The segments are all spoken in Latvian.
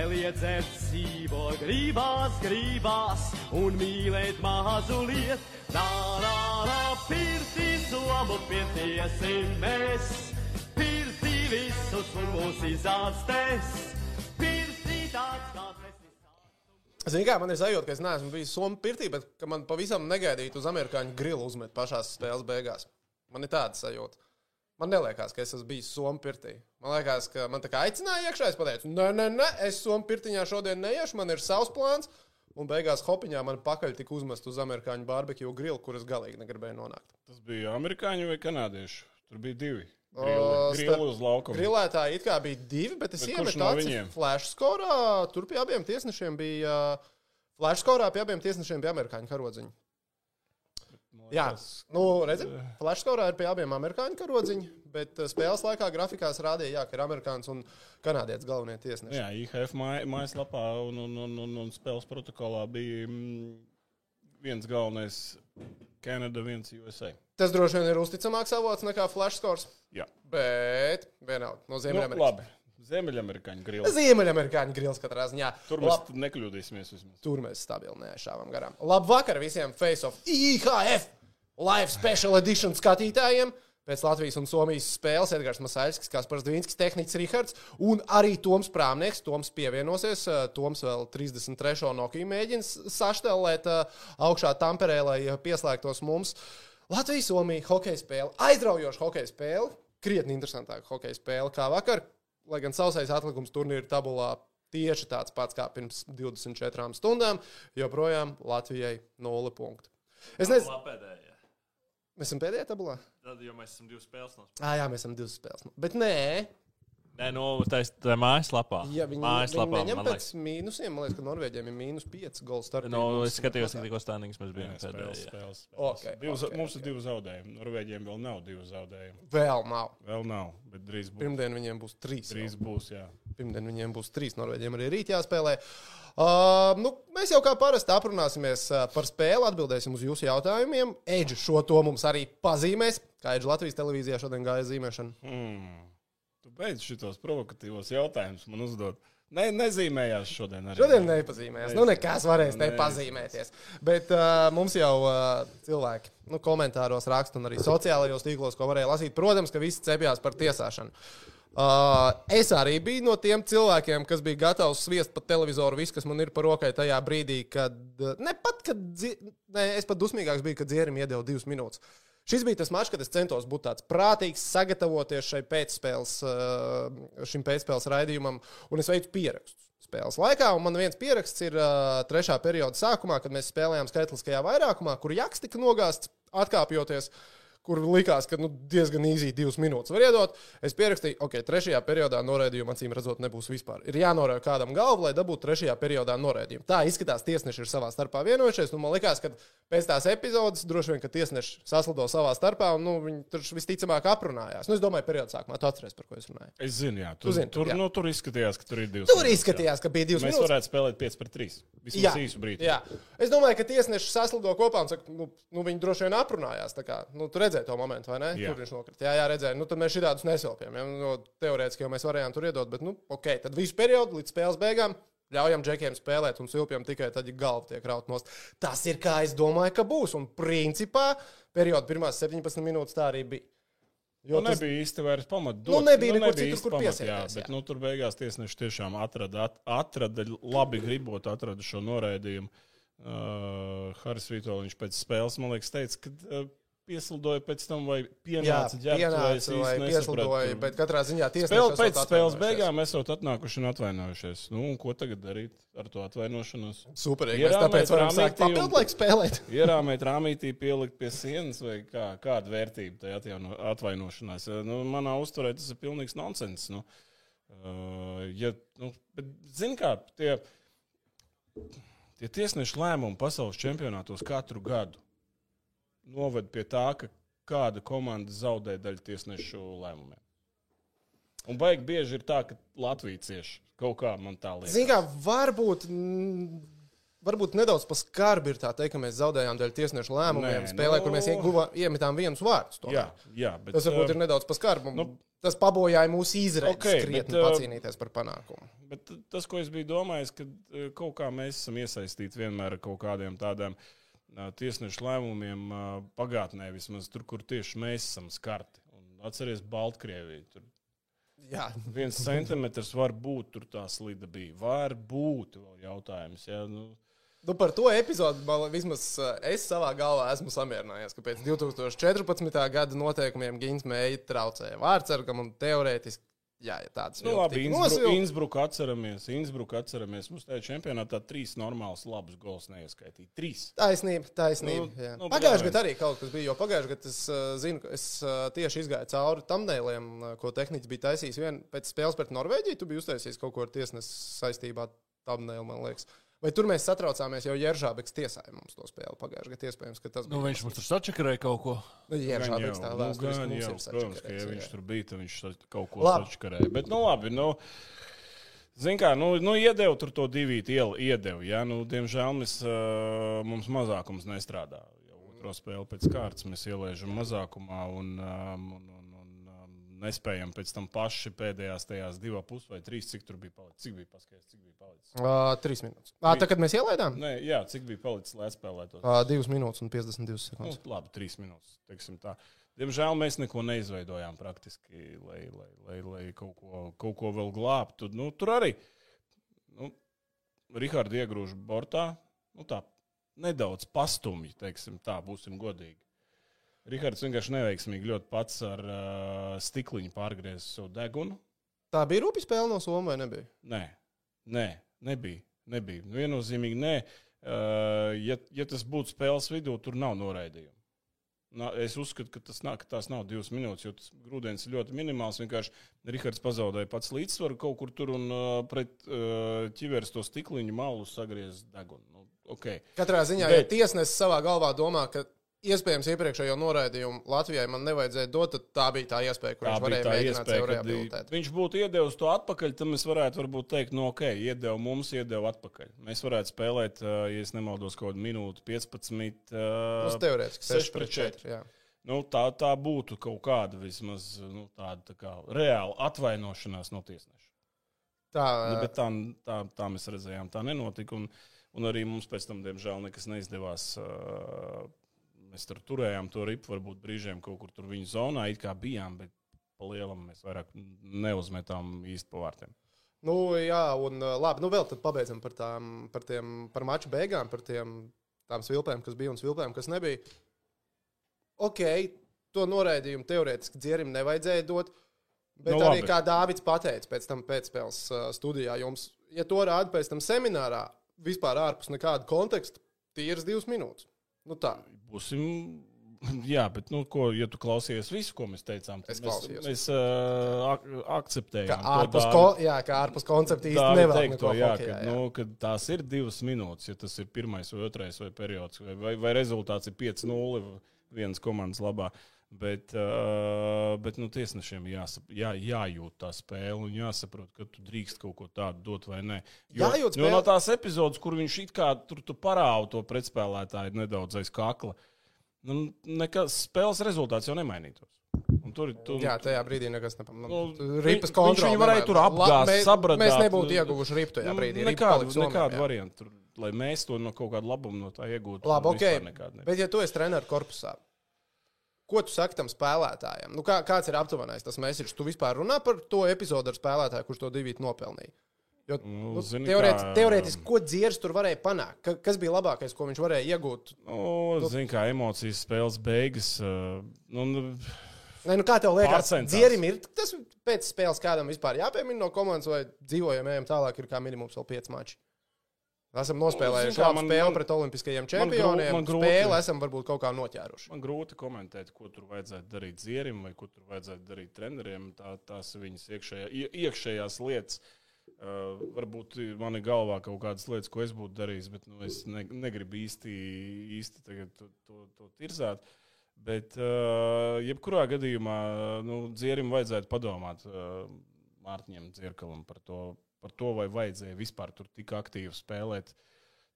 neliedzēt dzīvo, gribās, gribās, un mīlēt mazu liet. Nā, nā, nā, pirtī somu pietiesim mēs, pirtī visus un mūs izārstēs, pirtī tāds kāds mēs visi. Zini, kā man ir sajūta, ka es neesmu bijis Somijas pirtī, bet man pavisam negaidīti uz amerikāņu grilu uzmet pašās spēles beigās. Man ir tāda sajūta. Man liekas, ka es esmu bijis Somijas pirtī. Man liekas, ka man tā kā aicināja iekšā, es pateicu, nē, nē, nē, es Somijas pirtiņā šodien neiešu, man ir savs plāns. Un beigās hopiņā man pakaļ tika uzmest uz amerikāņu barbekju grilu, kuras galīgi negribēju nonākt. Tas bija amerikāņu vai kanādiešu? Tur bija divi. Grilu uz laukuma. Grilētāji it kā bija divi, bet es iemetu no viņiem? flash skorā. Tur pie abiem tiesnešiem bija. Flash skorā pie abiem tiesnešiem bija amerikāņu karodziņi. Jā, nu, redziet, flash skorā ir pie abiem amerikāņu karodziņi, bet uh, spēles laikā grafikās rādīja, jā, ka ir amerikāns un kanādietis galvenie tiesneši. Jā, IHF māj- mājaslapā un, un, un, un, un spēles protokolā bija mm, viens galvenais Kanada, viens USA. Tas droši vien ir uzticamāks avots nekā flash scores, Jā, bet vienalga no nu, Ziemeļamerikas. labi. Ziemeļamerikāņu grila. Ziemeļamerikāņu grils katrā ziņā. Tur Lab- mēs nekļūdīsimies vismaz. Tur mēs stabili neaizšāvām garām. Labvakar visiem Face of IHF Live Special Edition skatītājiem. Pēc Latvijas un Somijas spēles Edgars Masaļskis, Kaspars Dvīnskis, Tehnicis Rihards un arī Toms Prāmnieks. Toms pievienosies. eh, Toms vēl 33. Nokiju mēģins saštelēt eh, augšā Tamperē, lai eh, pieslēgtos mums. Latvijas Somija hokeja spēle, aizraujoša hokeja spēle, krietni interesantāka hokeja spēle kā vakar, lai gan sausais atlikums turnīra tabulā tieši tāds pats kā pirms 24 stundām, joprojām Latvijai 0 punktu. Es nezinu, Pēdējā. Mēs esam pēdējā tabulā. Tad, jo mēs esam divas spēles no Ah, jā, mēs esam divas spēles. Bet nē, Nē, nu, tā ir mājaslapā. ja viņi, viņi mājaslapā neņem man pēc liekas. mīnusiem, man liekas, ka Norvēģiem ir mīnus 5 gols starp. Nu, es skatījos, ka tikko stāvīgs mēs bijām Jā, spēles, spēles, spēles. Ok, Divas, ok, mums ir ok. divi zaudējumi. Norvēģiem vēl nav divu zaudējumu. Vēl nav. Vēl nav, bet drīz būs. Pirmdien viņiem būs trīs. Drīz būs, jā. Pirmdien viņiem būs trīs, Norvēģiem arī rīt jāspēlē. Uh, nu, mēs jau kā parasti aprunāsimies uh, par spēli, atbildēsim uz jūsu jautājumiem. Eģi šo to mums arī pazīmēs, kā Eģi Latvijas televīzijā šodien gāja zīmēšana. Hmm. Beidz šitos provokatīvos jautājumus man uzdot. Ne, nezīmējās šodien arī. Šodien nepazīmējās. Nu, nekas varēs Ne- nepazīmēties. Bet uh, mums jau uh, cilvēki nu, komentāros raksta un arī sociālajos tīklos, ko varēja lasīt. Protams, ka visi cepjās par tiesāšanu. Uh, es arī biju no tiem cilvēkiem, kas bija gatavs sviest pa televizoru visu, kas man ir par rokai tajā brīdī, kad. uh, Ne pat, kad. Ne, es pat dusmīgāks biju, kad dzierim iedeva divas minūtes. Šis bija tas mačs, kad es centos būt tāds prātīgs, sagatavoties šai pēcspēles, uh, šim pēcspēles raidījumam, un es veicu pierakstus spēles laikā. Un man viens pieraksts ir uh, trešā perioda sākumā, kad mēs spēlējām skaitliskajā vairākumā, kur jaks tika nogāzts atkāpjoties. Kur likās, ka nu, diezgan īsi divas minūtes var iedot. Es pierakstīju, ok, trešajā periodā noraidījuma acīm redzot nebūs vispār. Ir jānorāda kādam galvu, lai dabūtu trešajā periodā noraidījumu. Tā izskatās, tiesneši ir savā starpā vienojušies. Nu, man liekas, ka pēc tās epizodes droši vien, ka tiesneši saslido savā starpā un nu, viņi tur visticamāk aprunājās. Nu, es domāju, periodā sākumā tu atceries, par ko es runāju. Es zinu, jā. Tu Tur, zini, tur, jā. nu, tur izskatījās, ka tur ir divas. Tur minūtes, jā. izskatījās, ka bija divas Mēs minūtes. varētu spēlēt 5 pret 3. Vismaz Jā, īsu brīdi. jā. Es domāju, ka tiesneši saslido kopā un saka, nu, nu viņi droši vien aprunājās. Kā, nu, tu redzēji to momentu, vai ne? Jā. Tur viņš nokrita. Jā, jā, redzēju. Nu, tad mēs šādus nesilpjam. Ja? Nu, teorētiski jau mēs varējām tur iedot, bet, nu, ok, tad visu periodu līdz spēles beigām. Ļaujam džekiem spēlēt un silpjam tikai tad, ja galva tiek raut nost. Tas ir kā es domāju, ka būs. Un principā perioda pirmās 17 minūtes tā arī bija. Jo nu, tas nebija īsti vairs pamata. Nu, nebija nekur nebija citur, kur Jā, bet nu, tur beigās tiesneši tiešām atrada, at, atrada labi gribot, atrada šo noraidījumu. Uh, Haris Vitoļņš pēc spēles, man liekas, teica, ka uh, pieslidoja pēc tam vai Jā, pienāca ģērbtuvē. Es pienāca vai īsti pieslīdoja, nesapratu. bet katrā ziņā Spēle tiesneši pēc spēles beigām esot atnākuši un atvainojušies. Nu, un ko tagad darīt ar to atvainošanos? Superīgi. Mēs tāpēc varam sākt papildlaiku spēlēt. Ierāmēt rāmītī, pielikt pie sienas vai kā, kāda vērtība tajā atjauno- atvainošanās. Nu, manā uzturē tas ir pilnīgs nonsens. Nu, uh, ja, nu, bet, zin kā, tie, tie tiesnešu lēmumi pasaules čempionātos katru gadu noved pie tā, ka kāda komanda zaudē daļu tiesnešu lēmumiem. Un baigi bieži ir tā, ka Latvija cieši kaut kā man tā liekas. Kā varbūt. varbūt nedaudz paskarbi ir tā teikt, ka mēs zaudējām dēļ tiesnešu lēmumiem. Nē, Spēlē, nu- kur mēs ieguva, iemetām vienus vārdus. tomēr. Jā, jā, bet Tas varbūt uh, ir nedaudz paskarbi. nu- Tas pabojāja mūsu izredzes Ok, okay, krietni bet, uh, pacīnīties par panākumu. Bet tas, ko es biju domājis, ka eh, kaut kā mēs esam iesaistīti vienmēr ar kaut kādiem tādiem eh, tiesnešu lēmumiem pagātnē, vismaz tur, kur tieši mēs esam skarti. Un Atceries Baltkrieviju. Tur Jā, viens centimetrs var būt, tur tā slida bija. Var būt vēl jautājums. Ja? Nu, Nu, par to epizodi man vismaz es savā galvā esmu samierinājies, ka pēc 2014. gada noteikumiem Gigants mēģināja traucēja vārdsargam un teorētiski. Jā, ja tāds nu, labi, nosilpts. Innsbruck atceramies. Innsbruck atceramies. Mums tajā čempionātā trīs normāls, labus gols neieskaitīja. Trīs. Taisnība, taisnība. Nu, Nu, nu, pagājušajā jā, gadā arī kaut kas bija. Jo pagājušajā gadā es uh, zinu, ka es uh, tieši izgāju cauri tam dēliem, uh, ko tehniski bija taisījis. Vien pēc spēles pret Norvēģiju, tu biji uztaisījis kaut ko ar tiesnesu saistībā ar tam dēlu, man liekas. Vai tur mēs satraucāmies jau Jeržābeks tiesāja mums to spēli pagājušajā gadā? Iespējams, ka tas Nu, bija. viņš mums tur sačakarēja kaut ko. Nu, Jeržābeks tā nu, mums jau, ir protams, ka ja viņš jā. tur bija, tad viņš kaut ko Labi. sačakarēja. Bet, nu, labi, nu, zin kā, nu, nu iedeva tur to divīti, iel- iedeva, ja, nu, diemžēl mēs, uh, mums mazākums nestrādā. Jau otro spēli pēc kārtas mēs ieliežam mazākumā un, um, un, un, nespējam pēc tam paši pēdējās tajās divā pus vai trīs, cik tur bija palicis, cik bija paskaidrs, cik bija palicis. Uh, trīs minūtes. Ah, tā, kad mēs ielaidām? Nē, jā, cik bija palicis, lai spēlētos. Uh, divas minūtes un 52 Nu, sekundes. labi, trīs minūtes. teiksim tā. Diemžēl mēs neko neizveidojām praktiski, lai, lai, lai, lai kaut, ko, kaut ko vēl glābtu. Nu, tur arī nu, Rihards iegrūž bortā. Nu, tā nedaudz pastumji, teiksim, tā būsim godīgi. Rihards vienkārši neveiksmīgi ļoti pats ar uh, stikliņu pārgriezis savu degunu. Tā bija rūpīga spēle no Somijas, vai nebija? Nē, nē nebija. nebija. Nu, viennozīmīgi nē. Uh, ja, ja tas būtu spēles vidū, tur nav noraidījumu. Na, es uzskatu, ka, tas nav, ka tās nav divas minūtes, jo tas grūdienis ir ļoti minimāls. Vienkārši Rihards pazaudēja pats līdzsvaru kaut kur tur un uh, pret uh, ķiveres to stikliņu malu sagriezis degunu. Nu, okay. Katrā ziņā, ja Bet- tiesnesis savā galvā domā, ka iespējams iepriekšējo noraidījumu Latvijai man nevajadzēja dot, tad tā bija tā iespēja, kur Tā viņš varēja mēģināt sev rehabilitēt. viņš būtu iedevis to atpakaļ. Tad mēs varētu varbūt teikt, nu, ok, iedeva mums, iedeva atpakaļ. Mēs varētu spēlēt, ja es nemaldos, kaut kādu minūti, 15. Tas teorētiski 6 6 pret pret 4. Jā. Nu, tā, tā būtu kaut kāda vismaz nu, tāda tā kā reāla atvainošanās no tiesneša. Tā, Nu, tā, tā, tā mēs redzējām, tā nenotika. Un, un arī mums pēc tam, diemžēl, nekas neizdevās. Uh, Mēs tur turējām to ripu, varbūt brīžiem kaut kur tur viņa zonā, it kā bijām, bet pa lielam mēs vairāk neuzmetām īsti pa vārtiem. Nu, jā, un labi, nu vēl tad pabeidzam par, tām, par, tiem, par maču beigām, par tiem, tām svilpēm, kas bija un svilpēm, kas nebija. Ok, to noraidījumu teorētiski dzierim nevajadzēja dot. Bet Nu, arī labi. kā Dārvids pateica pēc tam pēcspēles studijā, jums, ja to rāda pēc tam seminārā, vispār ārpus nekāda konteksta, tīras divas minūtes. Nu tā. Būsim. Jā, bet, nu, ko, ja tu klausies visu, ko mēs teicām, tad Es mēs, mēs uh, ak akceptējam. To ārpus, ko, jā, kā ārpus koncepta īsti Tā nevar teikt, to, jā, ka, jā. nu, kad tās ir divas minūtes, ja tas ir pirmais vai otrais vai periods, vai, vai, vai rezultāts ir 5-0 vienas komandas labā. Bet, uh, bet nu, tiesnešiem jāsap, jā, jājūt tā spēle un jāsaprot, ka tu drīkst kaut ko tādu dot vai nē. Jo, Jājūt jo no spēle. tās epizodes, kur viņš it kā tur tu parāda to pretspēlētāju nedaudz aiz kakla, nu, nekas spēles rezultāts jau nemainītos. Un Tur, tur, Jā, tajā brīdī nekas nepamata. Nu, Ripas viņ- kontrole. viņš viņu varēja tur apgāzt, sabradāt, Mēs nebūtu nu, ieguvuši ripu tajā Nu, brīdī. Ripa Nekādu, nekādu variantu, lai mēs to no kaut kāda labuma no tā iegūtu. Labi, nu, ok. Bet, ja tu esi treneris korpusā, ko tu saki tam spēlētājam? Nu, kā, kāds ir aptuvenais tas mēsīčs? Tu vispār runā par to epizodu ar spēlētāju, kurš to divīt nopelnīja. Jo, Nu, nu, zini, teorētiski, kā- teorētiski, ko dzieris tur varēja panākt? Ka, kas bija labākais, ko viņš varēja iegūt? Nu, Zini, kā emocijas spēles beigas. uh, Nu, Nē, nu, kā tev liekas, dzierim ir tas pēc spēles kādam vispār jāpiemina no komandas, vai dzīvojam, ejam tālāk, ir kā minimums vēl 5 mači. Esam nospēlējuši labu man- spēli man- pret olimpiskajiem čempioniem. man grūti- Spēli esam varbūt kaut kā noķēruši. man grūti komentēt, ko tur vajadzētu darīt dzierim vai ko tur vajadzētu darīt treneriem. Tā, tās viņas iekšējā, ie- iekšējās lietas. Uh, varbūt man ir galvā kaut kādas lietas, ko es būtu darījis, bet nu, es ne, negribu īsti, īsti to, to, to tirzāt. Bet, uh, jebkurā gadījumā, nu, dzierim vajadzētu padomāt uh, Mārtiņam Dzirkalam par to, par to, vai vajadzēja vispār tur tik aktīvi spēlēt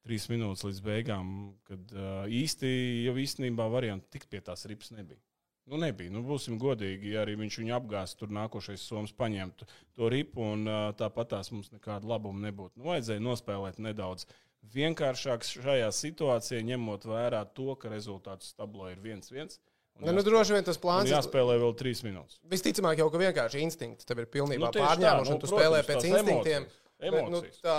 trīs minūtes līdz beigām, kad uh, īsti jau īstenībā variantu tikt pie tās ripas nebija. Nu, nebija. Nu, būsim godīgi, ja arī viņš viņu apgāzts, tur nākošais somas paņemtu to ripu, un tāpat tās mums nekāda labuma nebūtu. Nu, vajadzēja nospēlēt nedaudz vienkāršāk šajā situācijā, ņemot vērā to, ka rezultāts tablo ir 1-1. Ne, nu, droši vien tas plāns ir. jāspēlē vēl trīs minūtes. Visticamāk, jau ka vienkārši instinkts tev ir pilnībā Nu, pārņēmuši, nu, un tu protams, spēlē pēc instinktiem. emocijas. Bet, nu, tā,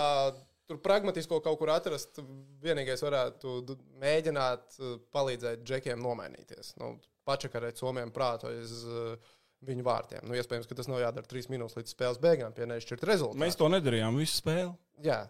tur pragmatisko kaut kur atrast, vienīgais varētu mēģināt uh, palīdzēt džekiem nomainīties. Nu, pačakarēt somiem prātu aiz uh, viņu vārtiem. Nu, iespējams, ka tas nav jādara trīs minūtes līdz spēles beigām, pie nešķirt rezultātu. Mēs to nedarījām visu spēli. Jā.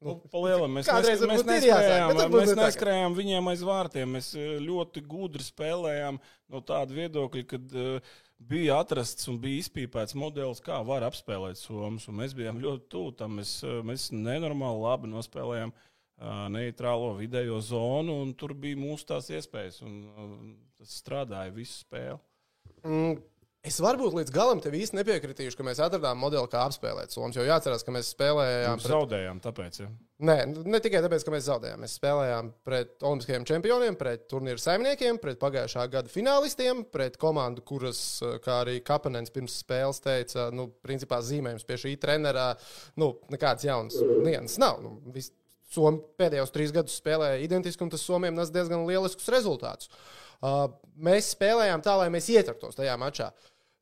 Nu, Palielam, mēs, kādreiz mēs, jāsāk, neskrējām, varbūt mēs neskrējām viņiem aiz vārtiem. Mēs eh, ļoti gudri spēlējām no tāda viedokļa, kad uh, bija atrasts un bija izpīpēts modelis, kā var apspēlēt somas. un Mēs bijām ļoti tuvu tam. Mēs, eh, mēs nenormāli labi nospēlējām uh, neitrālo vidējo zonu, un tur bija mūsu tās iespējas. Un, uh, tas strādāja visu spēli. Mm, Es varbūt līdz galam tev īsti nepiekritīšu, ka mēs atradām modeli, kā apspēlēt somas. Jo jāatcerās, ka mēs spēlējām. Mēs zaudējām, tāpēc. Ja. Nē, ne tikai tāpēc, ka mēs zaudējām. Mēs spēlējām pret olimpiskajiem čempioniem, pret turnīru saimniekiem, pret pagājušā gada finālistiem, pret komandu, kuras, kā arī Kapanens pirms spēles teica, nu, principā zīmējums pie šī trenera, nu, nekāds jauns nianses nav. Nu, vis, Somi pēdējos trīs gadus spēlēja identiski, un tas Somijam nes diezgan lieliskus rezultātus. Uh, mēs spēlējām tā, lai mēs ietartos tajā mačā.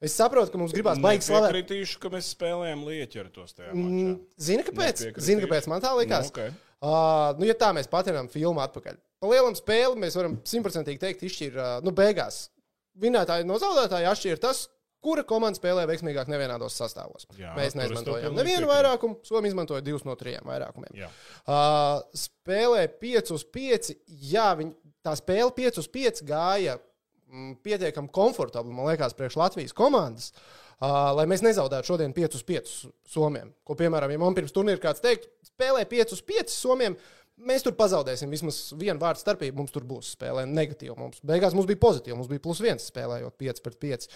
Es saprotu, ka mums gribās baigi slavēt. Piekritīšu, ka mēs spēlējām lieķertos tajā. Mm, Zini, kāpēc? Zini, kāpēc man tā likās? Nu, okay. Uh, nu, ja tā mēs patinām filmu atpakaļ. Pa lielam spēli mēs varam simtprocentīgi teikt, izšķir, uh, nu, beigās. Vinētāji no zaudētāja atšķir tas, kura komanda spēlē veiksmīgāk nevienādos sastāvos. Jā, mēs es neizmantojām nevienu vairākumu, Somija izmantoja divus no trijiem vairākumiem. Jā. Uh, spēlē 5 uz 5. Jā, viņi, tā spēle 5 uz 5 gāja pietiekami komfortabli, man liekas, priekš Latvijas komandas. Uh, lai mēs nezaudētu šodien 5 uz 5 Somijam. Ko, piemēram, ja man pirms turnīra kāds teikt, spēlē 5 uz 5 Somijam, mēs tur pazaudēsim vismaz vienu vārdu starpību. Mums tur būs spēlē negatīva. Mums beigās mums bija pozitīva. Mums bija plus viens spēlējot 5 pret 5.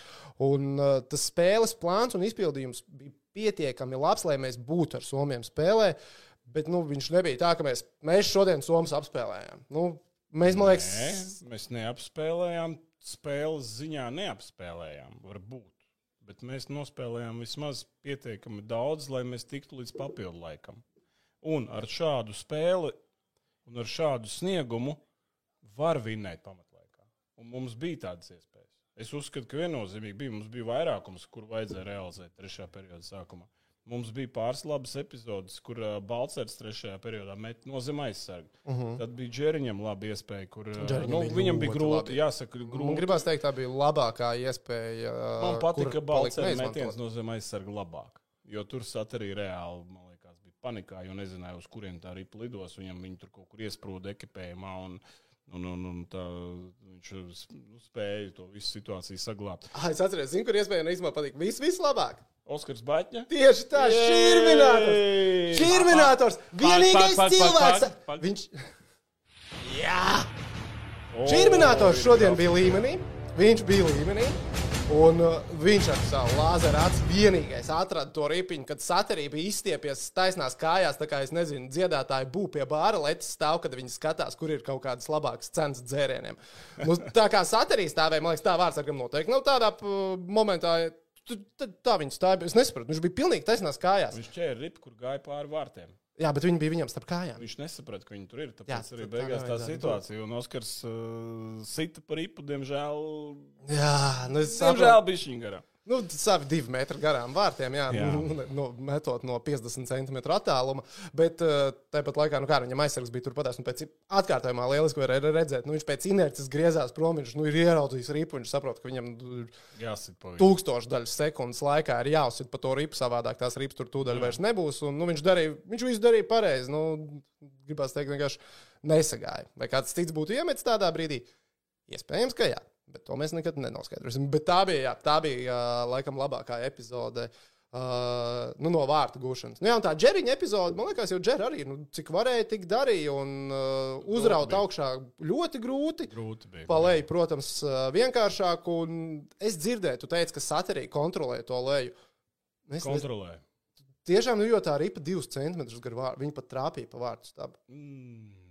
Un uh, tas spēles plāns un izpildījums bija pietiekami labs, lai mēs būtu ar Somiem spēlē. Bet nu, viņš nebija tā, ka mēs, mēs šodien Somijas apspēlējām. Nu, mēs, man liekas, Nē, mēs neapspēlējām. Spēles ziņā neapspēlējām, varbūt. Bet mēs nospēlējām vismaz pietiekami daudz, lai mēs tiktu līdz papildu laikam. Un ar šādu spēli un ar šādu sniegumu var vinnēt pamatlaikā. Un mums bija tādas iespējas. Es uzskatu, ka viennozīmīgi bija. Mums bija vairākums, kur vajadzēja realizēt trešā perioda sākumā. Mums bija pāris labas epizodes, kur uh, Balčers trešajā periodā met no zem aizsarga. Uh -huh. Tad bija Džeriņam laba iespēja, kur uh, Mhm. Džeriņam nu, bija viņam bija grūti. labi. Jāsaka, man grūti. gribās teikt, tā bija labākā iespēja. Man patika, ka Balčers metiens no zem aizsarga labāk. Jo tur sat arī reāli, man liekas, bija panikā, jo nezināja, uz kurien tā ripa lidos. Viņam viņi tur kaut kur iesprūda ekipējumā. Un, Un, un, un tā, viņš nu, spēja to visu situāciju saglabāt. Ah, es atceros, zinu, kur iespēja īstenībā patīk. Viss, vislabāk. Oskars Batņa. Tieši tā, šķirminators. Šķirminators. Vienīgais pak, pak, cilvēks. pak, pak. Viņš. Jā. Šķirminators šodien bija līmenī. Viņš bija līmenī. Un uh, viņš ar savu lāzeru acu vienīgais atrada to ripiņu, kad satarī bija izstiepies taisnās kājās. Tā kā es nezinu, dziedātāji būv pie bāra, lecis stāv, kad viņi skatās, kur ir kaut kādas labākas cenas dzērieniem. Mums, tā kā satarī stāvēja, man liekas, tā vārds ar kam noteikti. Nu, tādā momentā, tā, tā viņi stāvēja. Es nesapratu, viņš bija pilnīgi taisnās kājās. Viņš ķēra ripu, kur gāja pāri vārtiem. Jā, bet viņi bija viņam starp kājām. Viņš nesaprata, ka viņi tur ir. Tāpēc Jā, arī tā- tā beigās tā nevajadzētu situācija. Un Oskars uh, sita par ripu, diemžēl. Jā, nu es saprotu. Diemžēl bija viņa garā. Nu, savi divi metri garām vārtiem, jā, jā. Jā. Nu, no, metot no 50 centimetru attāluma. Bet uh, tāpat laikā, nu, kā viņam aizsargs bija turpatās, un pēc atkārtojumā lieliski varēja redzēt, nu, viņš pēc inerces griezās prom, viņš nu, ir ieraudzījis ripu, viņš saprot, ka viņam nu, tūkstošu daļu sekundes laikā ir jāuzsit pa to ripu, savādāk tās ripas tur tūdaļ vairs nebūs. Un, nu, viņš, darīja, viņš visu darīja pareizi. Nu, gribās teikt, vienkārši nesagāja. Vai kāds cits būtu iemetis tādā brīdī? Iespējams, ka jā. Bet to mēs nekad nenoskaidrosim. Bet tā bija, jā, tā bija laikam labākā epizode. Uh, nu, no vārtu gūšanas. Nu, jā, tā ģeriņa epizode, man liekas, jau ģēra arī, nu, cik varēja, tik darīja. Un uh, uzraut augšā ļoti grūti. Grūti bija. Palēji, protams, ā, vienkāršāk. Un es dzirdēju, tu teici, ka satarī kontrolē to leju. Es nezinu, Kontrolē. tiešām, nu, jo tā ripa divus centimetrus gar vārdu. Viņa pat trāpīja pa vārtu stabu. Mm,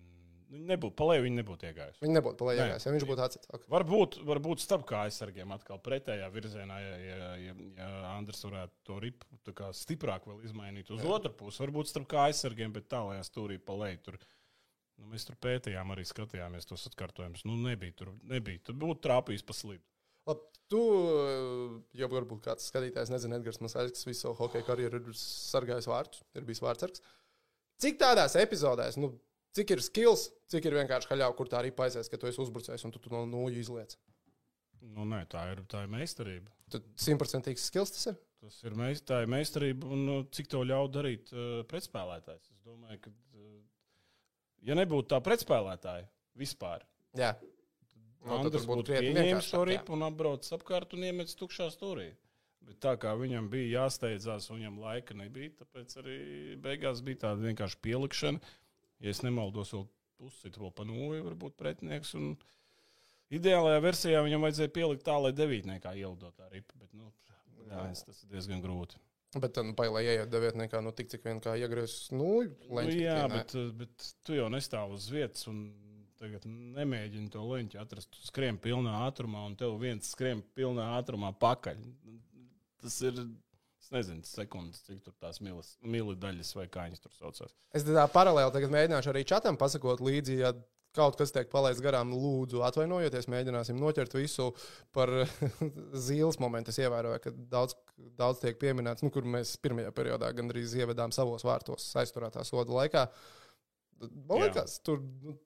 Nu, nebūtu, palēju viņi nebūtu iegājuši. Viņi nebūtu palējās, ja viņš būtu atsits. Okay. Varbūt, varbūt starp kā aizsargiem atkal pretējā virzienā, ja, ja, ja, ja Andris varētu to ripu stiprāk vēl izmainīt uz Jā. otru pusi. Varbūt starp kā aizsargiem, bet tālākajā stūrī palēju. Tur, nu, mēs tur pētījām, arī skatījāmies tos atkārtojumus. Nu, nebija tur, nebija. Tur būtu trāpījis pa slidu. Labi, tu, jau varbūt kāds skatītājs, nezinu, Edgars Masāļs, kas visu savu hokeja karjeru ir sargājis vārtus, ir bijis vārdsargs. Cik tādās epizodēs, nu, cik ir skills, cik ir vienkārši haļāva, kur tā arī aizies, ka tu esi uzbrucējs un tu, tu no nūju izliec. Nu, nē, tā ir, tā ir meistarība. Tad simtprocentīgs skills tas ir. Tas ir, meist, tā ir meistarība, un nu, cik to ļauj darīt uh, pretspēlētājs. Es domāju, ka, uh, ja nebūtu tā pretspēlētāja vispār, Jā, no, tad Andris būtu pieņēmis to ripu un apbraucis apkārt un iemetis tukšā stūrī. Bet tā kā viņam bija jāsteidzās, un viņam laika nebija, tāpēc arī beigās bija tāda vienkārši pielikšana. Ja es nemaldos, vēl pussīt vēl pa nulli, varbūt pretinieks. Un ideālajā versijā viņam vajadzēja pielikt tā, lai devītniekā ielidot tā ripa. Bet, nu, jā, tas ir diezgan grūti. Bet nu, lai ieiet devietniekā, nu, tik cik vien kā iegriezis nulli. Nu, jā, bet, bet tu jau nestāv uz vietas. Tagad nemēģini to leņķi atrast. Tu skrien pilnā ātrumā, un tev viens skrien pilnā ātrumā pakaļ. Tas ir nezinu, sekundes, cik tur tās mili daļas vai kā viņas tur saucās. Es tā paralēli mēģināšu arī čatam pasakot līdzi. Ja kaut kas tiek palaists garām, lūdzu, atvainojieties, mēģināsim noķert visu par zīles momentu. Es ievēroju, ka daudz, daudz tiek pieminēts, nu, kur mēs pirmajā periodā gandrīz ievedām savos vārtos aizturētā soda laikā. Man liekas, tur nu,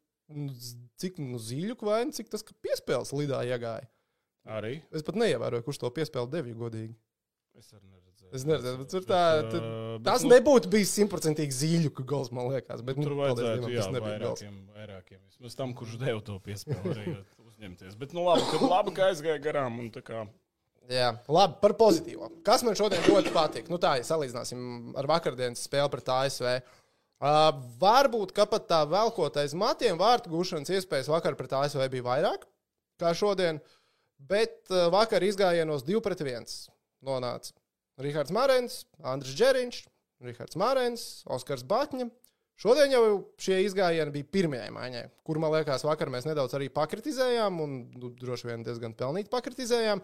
cik nu, zīļu vai cik tas piespēles lidā iegāja. Arī. Es pat neievēroju, kurš to piespēli devīja godīgi. Es arī neredzu. Es neredzēju, bet tur tā, tā, tas nu, nebūtu bijis simtprocentīgi zīļu gols, man liekas. Bet, nu, tur vajadzētu jā, vairākiem, vairākiem. Vismaz tam, kurš deva to piespēli, uzņemties. Bet, nu, labi, ka, labi, ka aizgāja garām. Un, kā... Jā, labi, par pozitīvo. Kas man šodien ļoti patīk? Nu, tā, ja salīdzināsim ar vakardienas spēli pret ASV. Uh, varbūt, ka pat tā velkotais matiem vārtu gūšanas iespējas vakar pret ASV bija vairāk kā šodien, bet uh, vakar izgājienos 2 pret 1 nonāca Rihards Mārens, Andris Džeriņš, Rihards Mārens, Oskars Batņa. Šodien jau šie izgājieni bija pirmajai maiņai, kur man liekas, vakar mēs nedaudz arī pakritizējām, un nu, droši vien diezgan pelnīti pakritizējām.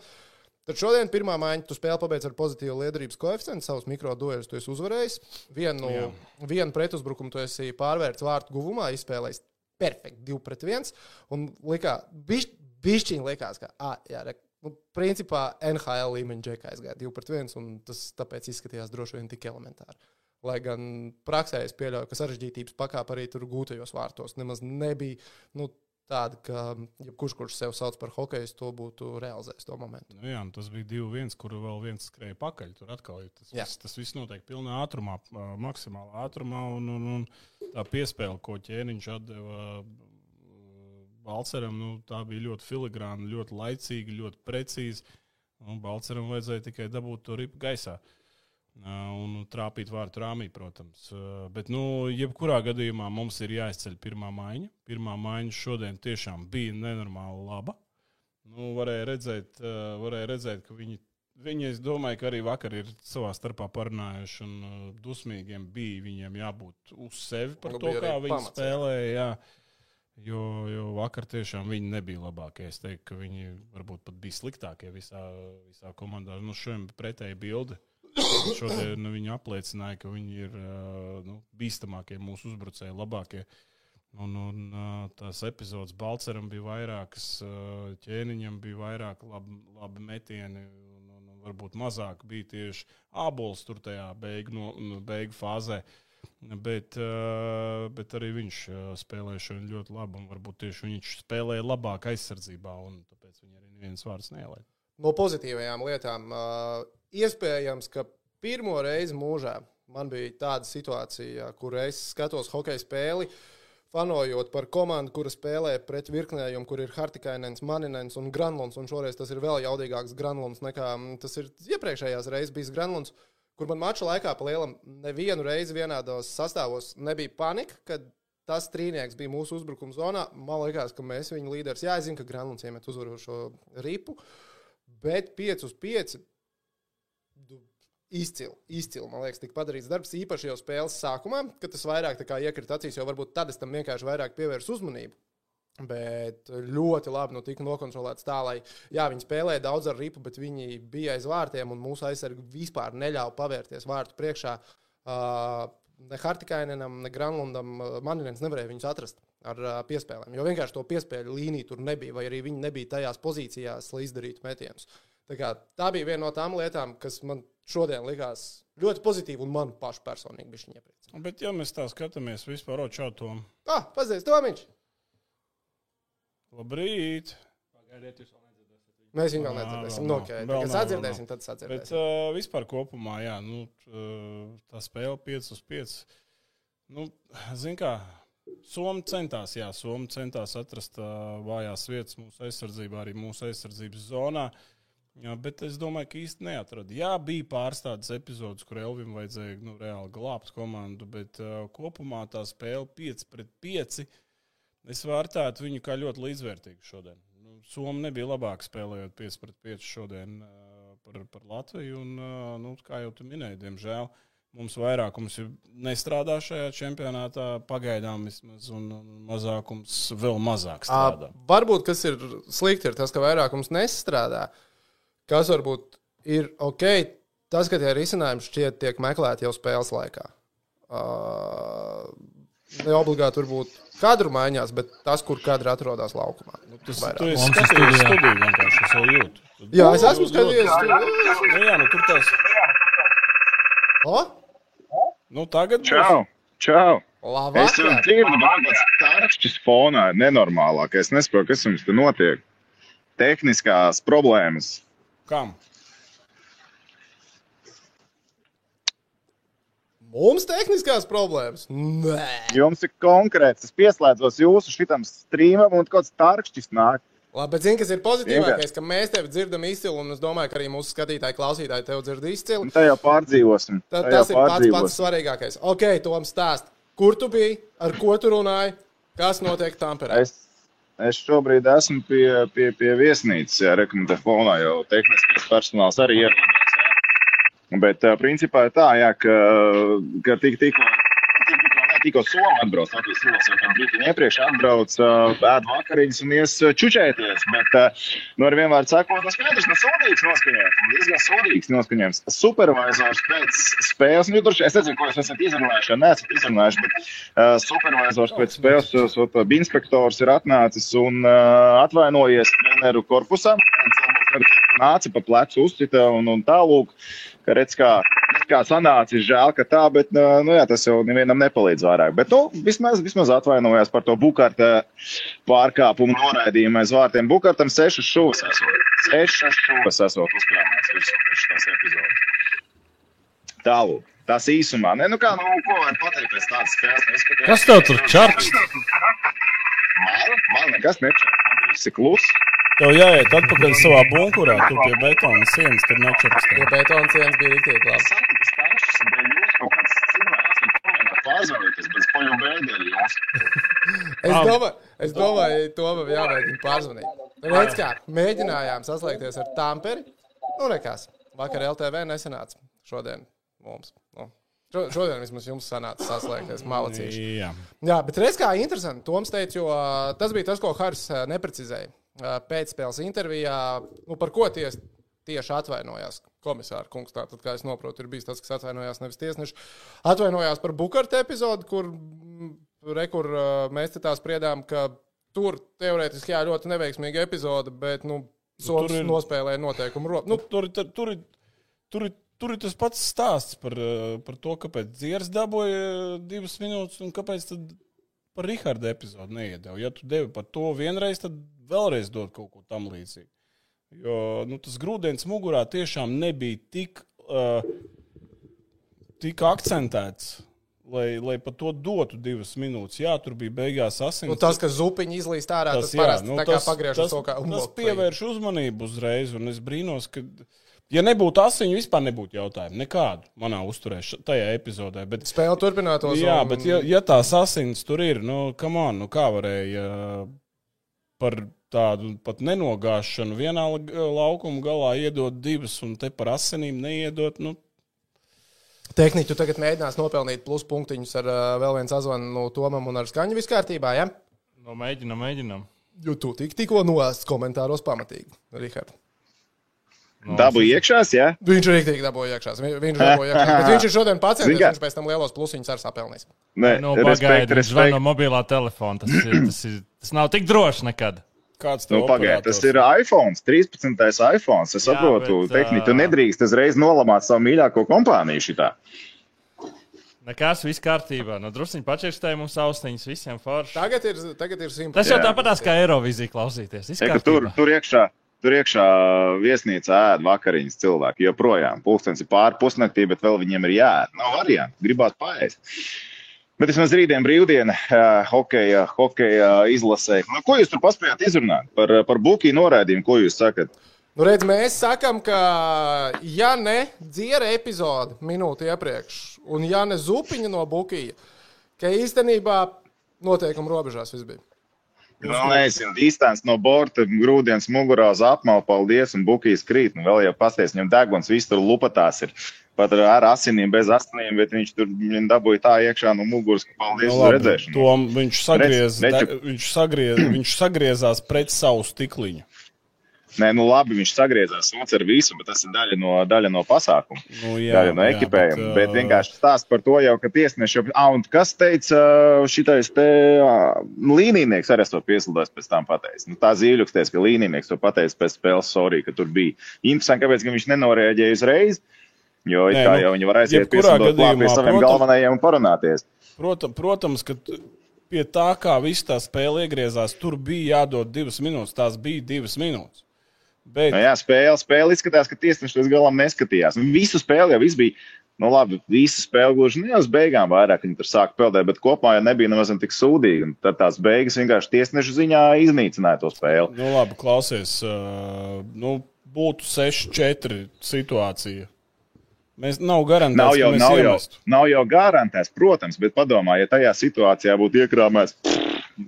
Tad šodien pirmā maiņa, tu spēli pabeidz ar pozitīvu liederības koeficientu, savus mikroduelus tu esi uzvarējis. Vienu, Jā. vienu pretuzbrukumu tu esi pārvērts vārtu guvumā, izspēlējis perfekti 2 pret 1. Un likā, bišķ, bišķiņi likās, ka, ah, jā, re, nu, principā NHL līmeņa džekā aizgāja 2 pret 1, un tas tāpēc izskatījās droši vien tik elementāri. Lai gan praksē es pieļauju, ka sarežģītības pakāpe arī tur gūtajos vārtos nemaz nebija nu, tāda, ka jebkurš, kurš sev sauc par hokeju, to būtu realizējis to momentu. Nu jā, tas bija 2-1, kur vēl viens skrēja pakaļ. Tur atkal tas, viss, tas viss notiek pilnā ātrumā, maksimālā ātrumā, un, un, un tā piespēle, ko ķēniņš atdeva Balceram nu, tā bija ļoti filigrāna, ļoti laicīga, ļoti precīza. Balceram vajadzēja tikai dabūt to ripu gaisā. Un trāpīt vārtu rāmī, protams. Bet, nu, jebkurā gadījumā mums ir jāizceļ pirmā maiņa. Pirmā maiņa šodien tiešām bija nenormāli laba. Nu, varēja, redzēt, varēja redzēt, ka viņi, viņi, es domāju, ka arī vakar ir savā starpā parunājuši, un dusmīgiem bija viņiem jābūt uz sevi par nu, to, kā viņi pamats, spēlēja. Jā. Jo, jo vakar tiešām viņi nebija labākie. Es teiktu, ka viņi varbūt pat bija sliktākie visā, visā komandā. Nu, šodien pretēji bildi. Šodien nu, viņi apliecināja, ka viņi ir nu, bīstamākie mūsu uzbrucēji, labākie. Un, un tās epizodes Balceram bija vairākas, ķēniņam bija vairāk labi, labi metieni. Un, un, varbūt mazāk bija tieši ābols tur tajā beigu, no, beigu fāzē. Uh, Bet, eh, bet arī viņš eh, spēlēja šodien ļoti labi. Varbūt tieši viņš spēlēja labāk aizsardzībā, un tāpēc viņa arī neviens vārds neielaida. No pozitīvajām lietām, eh, iespējams, ka pirmo reizi mūžā man bija tāda situācija, kur es skatos hokeja spēli. Fanojot par komandu, kura spēlē pret virknējumu, kur ir Hartikainens, Maninens un Granlunds. Un šoreiz tas ir vēl jaudīgāks Granlunds nekā mm, tas ir iepriekšējās reizes bijis Granlunds. Uh, kur man mača laikā pa lielam nevienu reizi vienādos sastāvos nebija panika, kad tas trīnieks bija mūsu uzbrukuma zonā. Man liekas, ka mēs viņu līderis, jā, zinu, ka Granlunds iemet uzvarošo ripu, bet 5 uz 5. izcili, izcili, man liekas, tika padarīts darbs īpaši jau spēles sākumā, kad tas vairāk iekrita acīs, jo varbūt tad es tam vienkārši vairāk pievērsu uzmanību. Bet ļoti labi nu, tika nokontrolēts tā, lai jā, viņi spēlēja daudz ar ripu, bet viņi bija aiz vārtiem un mūsu aizsargi vispār neļāva pavērties vārtu priekšā. Uh, ne Hartikainenam, ne Granlundam man viens nevarēja viņus atrast ar uh, piespēlēm. Jo vienkārši to piespēļu līniju tur nebija, vai arī viņi nebija tajās pozīcijās, lai izdarītu metienus. Tā, kā, tā bija viena no tām lietām, kas man šodien likās ļoti pozitīva un man pašu personīgi bija viņa iepriecināta. Bet, ja mēs tā skatāmies vispār uz šo Ah, pazīst, Tomiņš! Labrīt! Pagaidiet, jūs vēl nedzirdēsiet. Mēs viņu vēl nedzirdēsim. vēl Nu, okay. Vēl Kad nav, sadzirdēsim, tad Bet sadzirdēsim. uh, vispār kopumā, jā, nu, t- tā spēle 5 uz 5. Nu, Ziniet, kā Somija centās, jā, Somija centās atrast uh, vājās vietas mūsu aizsardzībā, arī mūsu aizsardzības zonā. Jā, bet es domāju, ka īsti neatrada. Jā, bija pāris tādas epizodes, kur Elvim vajadzēja nu, reāli glābt komandu, bet uh, kopumā tā spēle 5 pret 5. Es vērtētu viņu kā ļoti līdzvērtīgu šodien. Nu, Somija nebija labāka spēlējot 5 pret 5 šodien uh, par, par Latviju. Un, uh, nu, kā jau tu minēji, diemžēl mums vairākums ir nestrādā šajā čempionātā, pagaidām vismaz, un, mazākums vēl mazāk strādā. Ā, Varbūt kas ir slikti, ir tas, ka vairākums nestrādā. Kas varbūt ir ok, tas, ka tie risinājumi šķiet tiek meklēti jau spēles laikā. Uh, ne obligāti turbūt kadru maiņās, bet tas, kur kadra atrodas laukumā. Tas esi Mums ir skatījies studijā. studiju vienkārši, es jau jūtu. Tu- Jā, es esmu skatījies. Nu, jā, nu, tur tas, O, nu, tagad. Čau! Čau! Es jau dzirdu, man kāds tarkšķis fonā ir nenormālākais. Es nesaprotu, kas jums te notiek. Tehniskās problēmas. Kam? Mums tehniskās problēmas? Nē. Jums ir konkrēts, es pieslēdzos jūsu šitam strīmam un kaut kāds tarkšķis nāk. Labi, bet zini, kas ir pozitīvākais, ka mēs tevi dzirdam izcili, un es domāju, ka arī mūsu skatītāji, klausītāji tevi dzird izcili. Tā jau pārdzīvosim. Ta, Tā jau tas ir pats, pats pārdzīvosim. svarīgākais. Ok, Tom, stāst, kur tu biji, ar ko tu runāji, kas notiek Tamperē? Es, es šobrīd esmu pie, pie, pie viesnīcas, ja rekomendē fonā jau tehniskais personāls arī ierodas. Bet principā tā, jā, ka, ka tik, tikko, tikko, Somija atbrauc, Latvijas Rīgas jau brīdi iepriekš atbrauc, ēd vakariņas un ies čučēties. Bet, nu, ar vienmēr sakot, tas skaidrs, nu, sūdīgs noskaņojums, diezgan sūdīgs noskaņojums. Supervisors pēc spēles, nu, tur, es nezinu, ko jūs esat izrunājuši, vai neesat izrunājuši, bet uh, supervisors pēc spēles, inspektors ir atnācis un uh, atvainojies treneru korpusam. un Nāca pa plecu, uzcita un, un tālūk, ka redz, kā, kā sanācis, žēl, ka tā, bet nu, nu jā, tas jau nevienam nepalīdz vairāk. Bet, nu, vismaz, vismaz atvainojās par to bukārta pārkāpumu noraidījumu aiz vārtiem. Bukārtam sešas šūnas esot. Sešas šūnas esot uzkrāmēts virsū šīs epizodes. Tālūk. Tas īsumā, ne, nu kā, nu, ko var pateikt pēc tādas spēles? Kas tev tur čarks? Man, man nekas nečakst. Viss ir kluss. Tev jāiet atpakaļ savā bunkurā, tu pie betona sienas tur nečakstē. Jo betona sienas bija rīktīgi labi. Es domāju, es domāju, Tomam jāmēģina pārzvanīt. Redz kā, mēģinājām saslēgties ar Tamperi. Nu, nekas. Vakar LTV nesanāca. Šodien mums. Nu, šo- šodien vismaz jums sanāca saslēgties. Malacīši. Jā. Jā, bet redz, kā interesanti. Toms teica, jo ā, tas bija tas, ko Haris ā, neprecizēja. Pēcspēles intervijā, nu, par ko ties, tieši atvainojās komisāra kungs. Tātad, kā es saprotu, ir bijis tas, kas atvainojās nevis tiesneši. Atvainojās par Bukarta epizodu, kur, re, kur mēs te tā spriedām, ka tur teorētiski jā, ļoti neveiksmīga epizode, bet, nu, Soms tur ir- nospēlēja noteikumu robu. Nu, Nu, tur, tur, tur, tur, tur ir tas pats stāsts par, par to, kāpēc Dzieras dabūja divas minūtes un kāpēc tad par Riharda epizodu neiedeva. Ja tu devi par to vienreiz, tad vēlreiz dod kaut ko tam līdzīgu. Jo nu, tas grūdienis mugurā tiešām nebija tik, uh, tik akcentēts. Lai, lai par to dotu divas minūtes, jā, tur bija beigās asins. nu, tas, ka zupiņi izlīst ārā, tas, tas parasti jā, nu, tā kā pagriež tas, uz to, kā tas umloktu. pievērš uzmanību uzreiz, un es brīnos, ka, ja nebūtu asiņu, vispār nebūtu jautājumu. Nekādu manā uzturē, š- tajā epizodē. Bet, Spēle turpinātos. jā, un- bet ja, ja tās asins tur ir, nu, on, nu, kā varēja par tādu pat nenogāšanu vienā la- laukuma galā iedot divas, un te par asinīm neiedot, nu, Tehniski tu tagad mēģinās nopelnīt pluspunktiņus ar uh, vēl vienu sazvanu no Tomam un ar skaņu viss kārtībā. Ja? No, mēģinam, mēģinam. Jo tu tik, tikko noēsts komentāros pamatīgi, Rihard. No, Dabu iekšās, jā. Viņš arī tik dabūja iekšā. Vi- Viņš, dabūja iekšā. Bet viņš ir šodien pats, kā? viņš pēc tam lielos plusiņus arī sapelnīs. Nē, Nu, respekt, pagaidi, viņš zvan respekt. no mobilā telefona. Tas, ir, tas, ir, tas nav tik droši nekad. Kāds Nu, pagaid, tas ir iPhone, 13. iPhone. Es Jā, saprotu, bet, tehniski tu nedrīkst uzreiz nolamāt savu mīļāko kompāniju šitā. Nekas, viss kārtībā. No druskuļi pačirstēja mums austiņas, visiem forši. Tagad ir, tagad ir simts. Tas jau tāpat kā Eirovizija klausīties. Viss Ja, ka tur, tur iekšā, tur iekšā viesnīcā ēd vakariņas cilvēki. Joprojām pulkstenis ir pāri pusnaktī, bet vēl viņiem ir jāēd. Nav variantu, gribās paēst. Bet vismaz rītdien brīvdiena, uh, hokeja, hokeja izlasē. Nu, ko jūs tur paspējāt izrunāt par, par buļbuļsāļu noraidījumu? Ko jūs sakat? Nu, redz, mēs sakām, ka, ja ne dziera epizode minūti iepriekš, un ja ne zupiņa no buļbuļsāļa, ka īstenībā noteikuma robežās viss bija. Nu, nezinu, distance no borta, grūdienas mugurā uz apmaudu, paldies, un buļbuļsāļs krīt. Nu, vēl jau pasties, viņam deguns, viss tur lupatās ir. Pat ar asinīm, bez asinīm, bet viņš tur viņam dabūja tā iekšā no muguras, ka paldies Nu, uz labi, redzēšanu. Tom, viņš, sagriez, Redz, viņš, sagriez, viņš sagriezās pret savu stikliņu. Nē, nu labi, viņš sagriezās sūdz ar visu, bet tas ir daļa no, daļa no pasākuma. Nu, Jā, daļa no ekipējuma. bet, Bet, bet ā, vienkārši stāst par to, jau, ka tiesneši jau. Ah, un kas teica, šitais te ā, līnijnieks arī to piesludinājis pēc tam pateicis. Nu, tā zīļuksties, ka līnijnieks to pateicis pēc spēles, sorry, ka tur bija. Interesanti, kāpēc viņš nenoreaģēja uzreiz. Jo Nē, kā nu, jau viņi var aiziet pie gadījumā, saviem protams- galvenajiem un parunāties. Protams, protams, ka pie tā, kā viss tā spēle iegriezās, tur bija jādod divas minūtes. Tās bija divas minūtes. Bet, Nu, jā, spēle, spēle izskatās, ka tiesneši līdz galam neskatījās. Un visu spēli jau bija. Nu, labi, visu spēli gluži ne uz beigām vairāk viņi tur sāka peldēt, bet kopumā jau nebija nemaz tik sūdīgi. Un tad tās beigas vienkārši tiesnešu ziņā iznīcināja to spēli. nu, labi, klausies, uh, nu, būtu 6-4 situācija. Mēs nav garantēts, Nav jau, ka mēs nav, jau, nav jau garantēts, protams, bet padomā, ja tajā situācijā būtu iekrāmēts,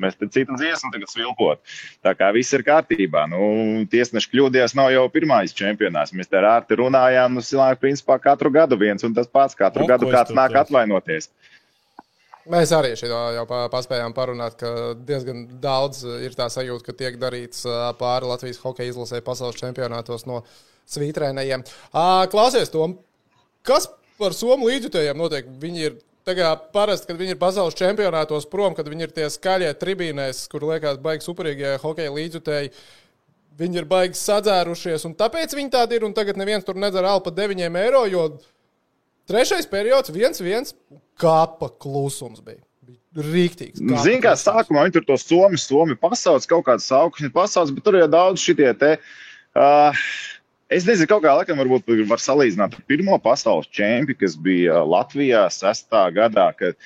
mēs te citu dziesmu tagad svilpot. Tā kā viss ir kārtībā. Nu, tiesneši kļūdījās, nav jau pirmais čempionāts. Mēs te ārti runājām, nu, cilvēki, principā, katru gadu viens un tas pats. Katru Nu, gadu kāds nāk teicu? atvainoties. Mēs arī šito jau pa- paspējām parunāt, ka diezgan daudz ir tā sajūta, ka tiek darīts pāri Latvijas hokeja izlasē pasaules čempionātos no svītrēnējiem. Klausies, Tom, kas par somu līdzjutējiem notiek? Viņi ir tagad parasti, kad viņi ir pasaules čempionātos prom, kad viņi ir tie skaļie tribīnēs, kur liekas baigi superīgie hokeja līdzjutēji. Viņi ir baigi sadzērušies, un tāpēc viņi tādi ir. Un tagad neviens tur nedara alpa 9 eiro, jo trešais periods, viens, viens kāpa klusums bija. Rīktīgs. Ziniet, kā sākumā viņi tur to somu, somu pasauc, kaut kādas augšņu pasauc, bet tur jau daudz šitie te. Uh, es nezinu, kaut kā laikam varbūt var salīdzināt ar pirmo pasaules čempionu, kas bija Latvijā sestā gadā. Kad,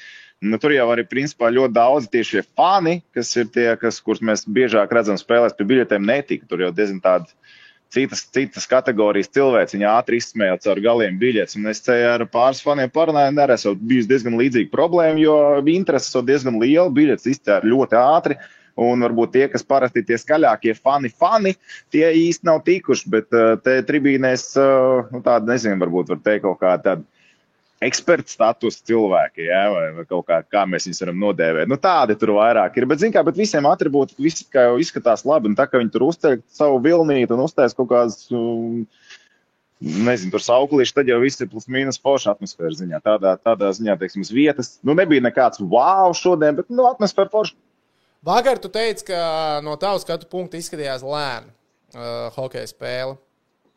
nu, tur jau arī principā ļoti daudz tieši fani, kas ir tie, kas, kurus mēs biežāk redzam spēlēs pie biļetēm, netika. Tur jau diezgan tādi citas, citas kategorijas cilvēks. Viņa ātri izsmēja caur galiem biļetes. Un es te ar pāris faniem parunāju, un arī esmu bijis diezgan līdzīga problēma, jo interesi ir diezgan liela. Biļetes izcēla ļoti ātri. Un varbūt tie, kas parasti tie skaļākie fani, fani, tie īsti nav tikuši. Bet uh, te tribīnēs, uh, nu, tāda, nezinu, varbūt var teikt kaut kāda tāda eksperta status cilvēki, ja, vai, vai kaut kā, kā mēs viņus varam nodēvēt. Nu, tādi tur vairāk ir. Bet, zināmā mērā, visiem attribūti visi kā jau izskatās labi. Un tā kā viņi tur uzceļ savu vilnīti un uztais kaut kādas. Um, Nezinu, tur sauklīši, tad jau viss ir plus mīnus forša atmosfēra ziņā. Tādā, tādā ziņā, teiksim, uz vietas. Nu, nebija nekāds wow šodien, bet, nu, atmosfēra forša. Vakar tu teici, ka no tavas skatu punkta izskatījās lēna uh, hokeja spēle.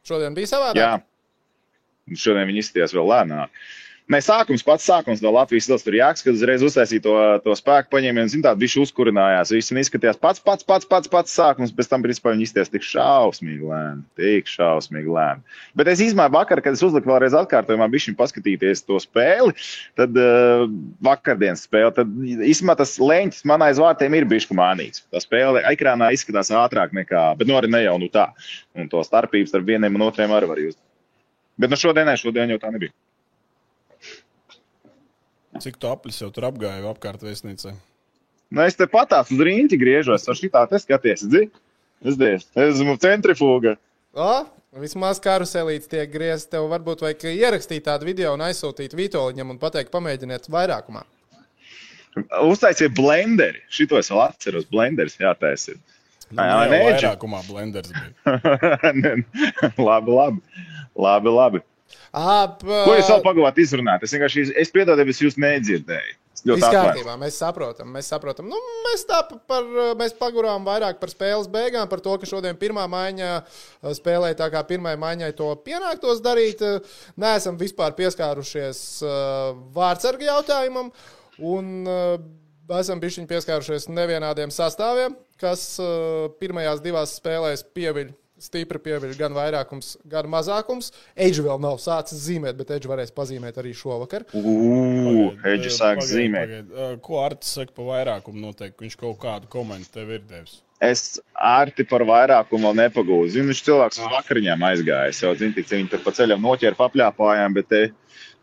Šodien bija savādāk. Jā, šodien viņi izskatījās vēl lēnāk. Nē, sākums pats sākums no Latvijas stils tur jāks, kad uzreiz uztaisīja to, to spēku paņēmienu, zin tā, viņš uzkurinājās, viss un izskatījās pats, pats, pats, pats, pats sākums, pēc tam, principā, viņi izskatījās tik šausmīgi lēni, tik šausmīgi lēni. Bet es izmēju vakar, kad es uzliku vēlreiz atkārtojumā, bišķiņ paskatīties to spēli, tad uh, vakardienas spēli, tad īstenībā tas leņķis man aiz vārtiem ir bišķi mānīts. Tā spēle ekrānā izskatās ātrāk nekā, bet nu arī ne jau nu tā. Un to starpības starp vieniem un otriem arī var just. Bet nu šodien, ne, šodien jau tā nebija. Cik tu aplis jau tur apgāji apkārt vēstniecei? Nu, es te patās uz rīņķi griežos, ar šitā te skaties, dzi? Es dies, es esmu centrifūga. O, Vismaz karuselīts tiek griezts. Tev varbūt vajag ierakstīt tādu video un aizsūtīt Vitoļņam un pateikt, pamēģiniet vairākumā. Uztaisiet blenderi. Šito es vēl atceros. Blenderis jātaisa. Nu, Jā, jau nē, Edži. vairākumā blenders bija. labi, labi. labi, labi. Ap, Ko jūs vēl pagavāt izrunāt? Es vienkārši es piedodu, es jūs nedzirdēju. Viss kārtībā, mēs saprotam. Mēs, saprotam. Nu, mēs tā pa- par, mēs pagurām vairāk par spēles beigām, par to, ka šodien pirmā maiņa uh, spēlē tā kā pirmai maiņai to pienāktos darīt. Neesam vispār pieskārušies uh, vārdsargu jautājumam. Un uh, esam bijuši pieskārušies nevienādiem sastāviem, kas pirmajās divās spēlēs pieviļ. Stipri pieviļ gan vairākums, gan mazākums. Eģis vēl nav sācis zīmēt, bet Eģis varēs pazīmēt arī šovakar. Ugh, Eģis sāk pagaid, zīmēt. pagaid. Ko Arts saka par vairākumu? Noteikti viņš kaut kādu komentu tev ir devis. Es ārti par vairākumu vēl nepagūstu. Zinu, viņš cilvēks uz vakariņām aizgājis. Jau zinu, cik viņi tur pa ceļam noķēra papļāpājām, bet te,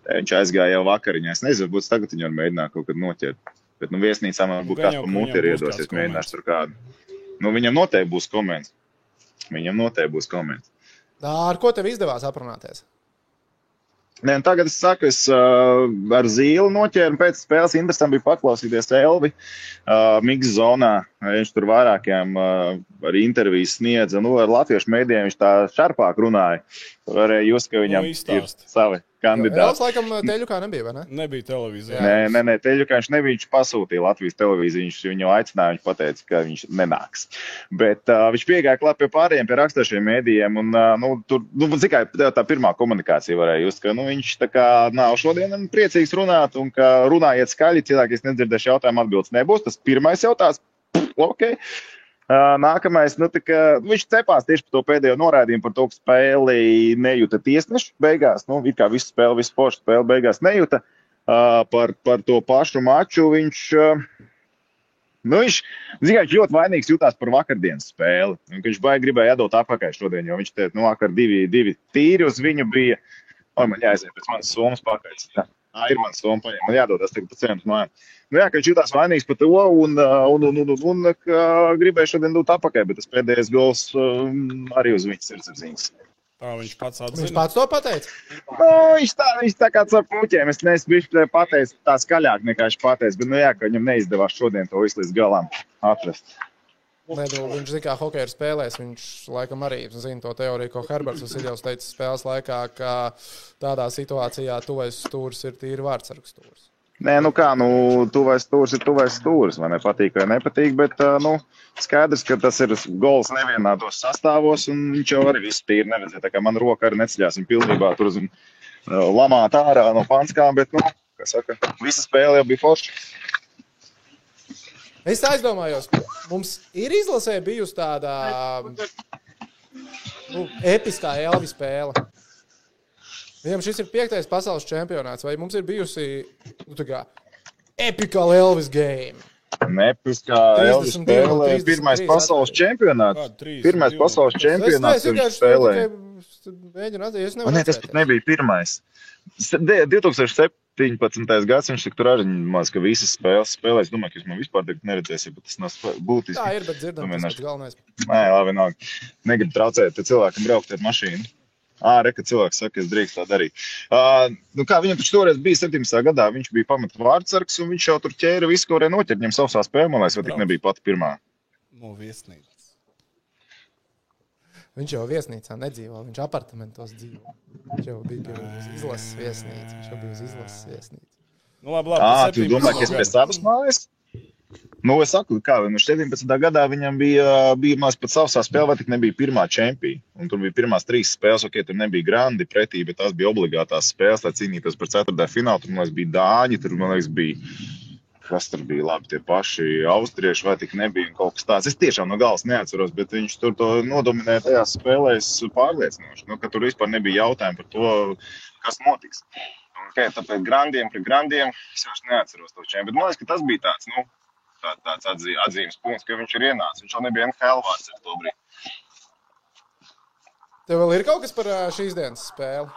te viņš aizgāja jau vakariņā. Es nezinu, būs tagad viņu var mēģināt kaut kad noķert. Bet, nu, viesnīcā man būtu gan kāds pa muti ir būs iedosies, mēģināšu tur kādu. Nu, viņam noteikti būs komentārs. Viņam noteikti būs. Tā, ar ko tev izdevās aprunāties? Nē, un tagad es saku, es uh, ar zīli noķēru. Pēc spēles interesanti bija paklausīties Elvi. Uh, Mikls zonā viņš tur vairākiem uh, arī intervijas sniedza. Nu, ar latviešu mēdījiem viņš tā šarpāk runāja. Tur varēja just, ka viņam Nu, ir savi Jā, kandidāti. laikam, teļu kā nebija, vai ne? Nebija televīzijā. Nē, nē, nē teļu, ka viņš nebija. Viņš pasūtīja Latvijas televīziju. Viņš viņu aicināja, viņš teica, ka viņš nenāks. Bet uh, viņš piegāja klāt pie pārējiem, pie raksturošiem mēdījiem. Un, uh, nu, tur, nu, tikai tā, tā pirmā komunikācija varēja just, ka nu, viņš tā kā nav šodien priecīgs runāt un ka runājiet skaļi. Cilvēki, kas nedzirdēs jautājumu, atbildes nebūs. Tas pirmais jautājums. Ok. Uh, nākamais, nu, tā kā, viņš cepās tieši par to pēdējo norādījumu, par to, ka spēli nejūta tiesneši beigās. Nu, it kā visu spēli, visu sporta spēli beigās nejūta. Uh, par, par to pašu maču viņš. Uh, Nu, viņš, viņš ļoti vainīgs jutās par vakardienas spēli. Viņš baigi gribēja iedot atpakaļ šodien, jo viņš te nu, vakar divi, divi tīri uz viņu bija. Oi, man jāaiziet pēc manas somas pakaļ. Tā ir soma, paņem. man jādodas tagad pa uz mājām. Nu, jā, ka viņš jutās vainīgs par to un, uh, un, un, un, un, un ka gribēja šodien dot atpakaļ, bet tas pēdējais gols um, arī uz viņas sirdsapziņas. Tā viņš pats Viņš atzina. pats to pateica. Nu, viņš tā, viņš tā kā ar puķiem. Es neesmu pateicis tā skaļāk nekā viņš pateica, bet, nu, jā, ka viņam neizdevās šodien to visu līdz galam atrast. Ne, nu, viņš zina, kā hokeja ir spēlējis. Viņš laikam arī zina to teoriju, ko Herberts Vasiljovs teica spēles laikā, ka tādā situācijā tuvais stūris ir tīri vārdsargs stūris. Nē, nu kā, nu, tuvais stūris ir tuvais stūris. Man nepatīk vai nepatīk, bet nu, skaidrs, ka tas ir gols nevienādos sastāvos, un viņš jau arī viss tīri neredzēja. Tā kā man roka arī neceļās, viņa pilnībā tur ā, lamāt ārā no panskām, bet, nu, kā saka, visa spēle jau bija forša. Es aizdomājos, mums ir izlasē bijusi tāda nu, episkā Elvis spēle. Viņam šis ir piektais pasaules čempionāts, vai mums ir bijusi nu, kā epika Elvis game? Nepiskā 32 Elvis un spēlē, 33 pirmais pasaules čempionāts. Kādu 32? Pirmais pasaules Es čempionāts viņš tikai mēģinu atzīt, es nevaru Nē, tas pat nebija pirmais. S- de- 2017. gads viņš tur arī maz, ka visas spēles spēlēs. Es domāju, ka jūs man vispār tagad neredzēsiet, bet tas nav būtiski. Tā ir, bet dzirdam, tas Domāju, ir galvenais. Nē, labi, nav. Negribu traucēt te cilvēkam braukt ar mašīnu. Ā, re, ka cilvēks saka, ka es drīkst tā darīt. Uh, nu kā viņam taču toreiz bija 17. gadā, viņš bija pamata vārdsargs, un viņš jau tur ķēra visu, ko varēja noķert. Viņam savā spēlē, man liekas, vai tik nebija pati pirmā. No viesnīcas. Viņš jau viesnīcā nedzīvo, viņš apartamentos dzīvo. Viņš jau bija pie izlases viesnīcas. Viņš jau bija uz izlases viesnīcas. Nu, labi, labi. Tas tu 17. domā, ka es gadu. savas mājas? Nu, es saku, kā viņš 17. gadā viņam bija, bija maz pat savā spēlē, tik nebija pirmā čempiona. Tur bija pirmās trīs spēles, ok, tur nebija grandi pretī, bet tās bija obligātās spēles, lai cīnītos par ceturtā finālu. Tur, man liekas, bija Dāņi, tur, man liekas, bija. Kas tur bija labi, tie paši austrieši vai tik nebija kaut kas tāds. Es tiešām no galas neatceros, bet viņš tur to nodominēja tajās spēlēs pārliecinoši. Nu, ka tur vispār nebija jautājumu par to, kas notiks. Okay, tāpēc grandiem pret grandiem es vairs neatceros to čempionu. Man liekas, ka tas bija tāds, nu, tā, tāds atzī, atzīmes punkts, ka viņš ir ienācis. Viņš jau nebija NHL vārds ar to brīdi. Tev vēl ir kaut kas par šīs dienas spēli?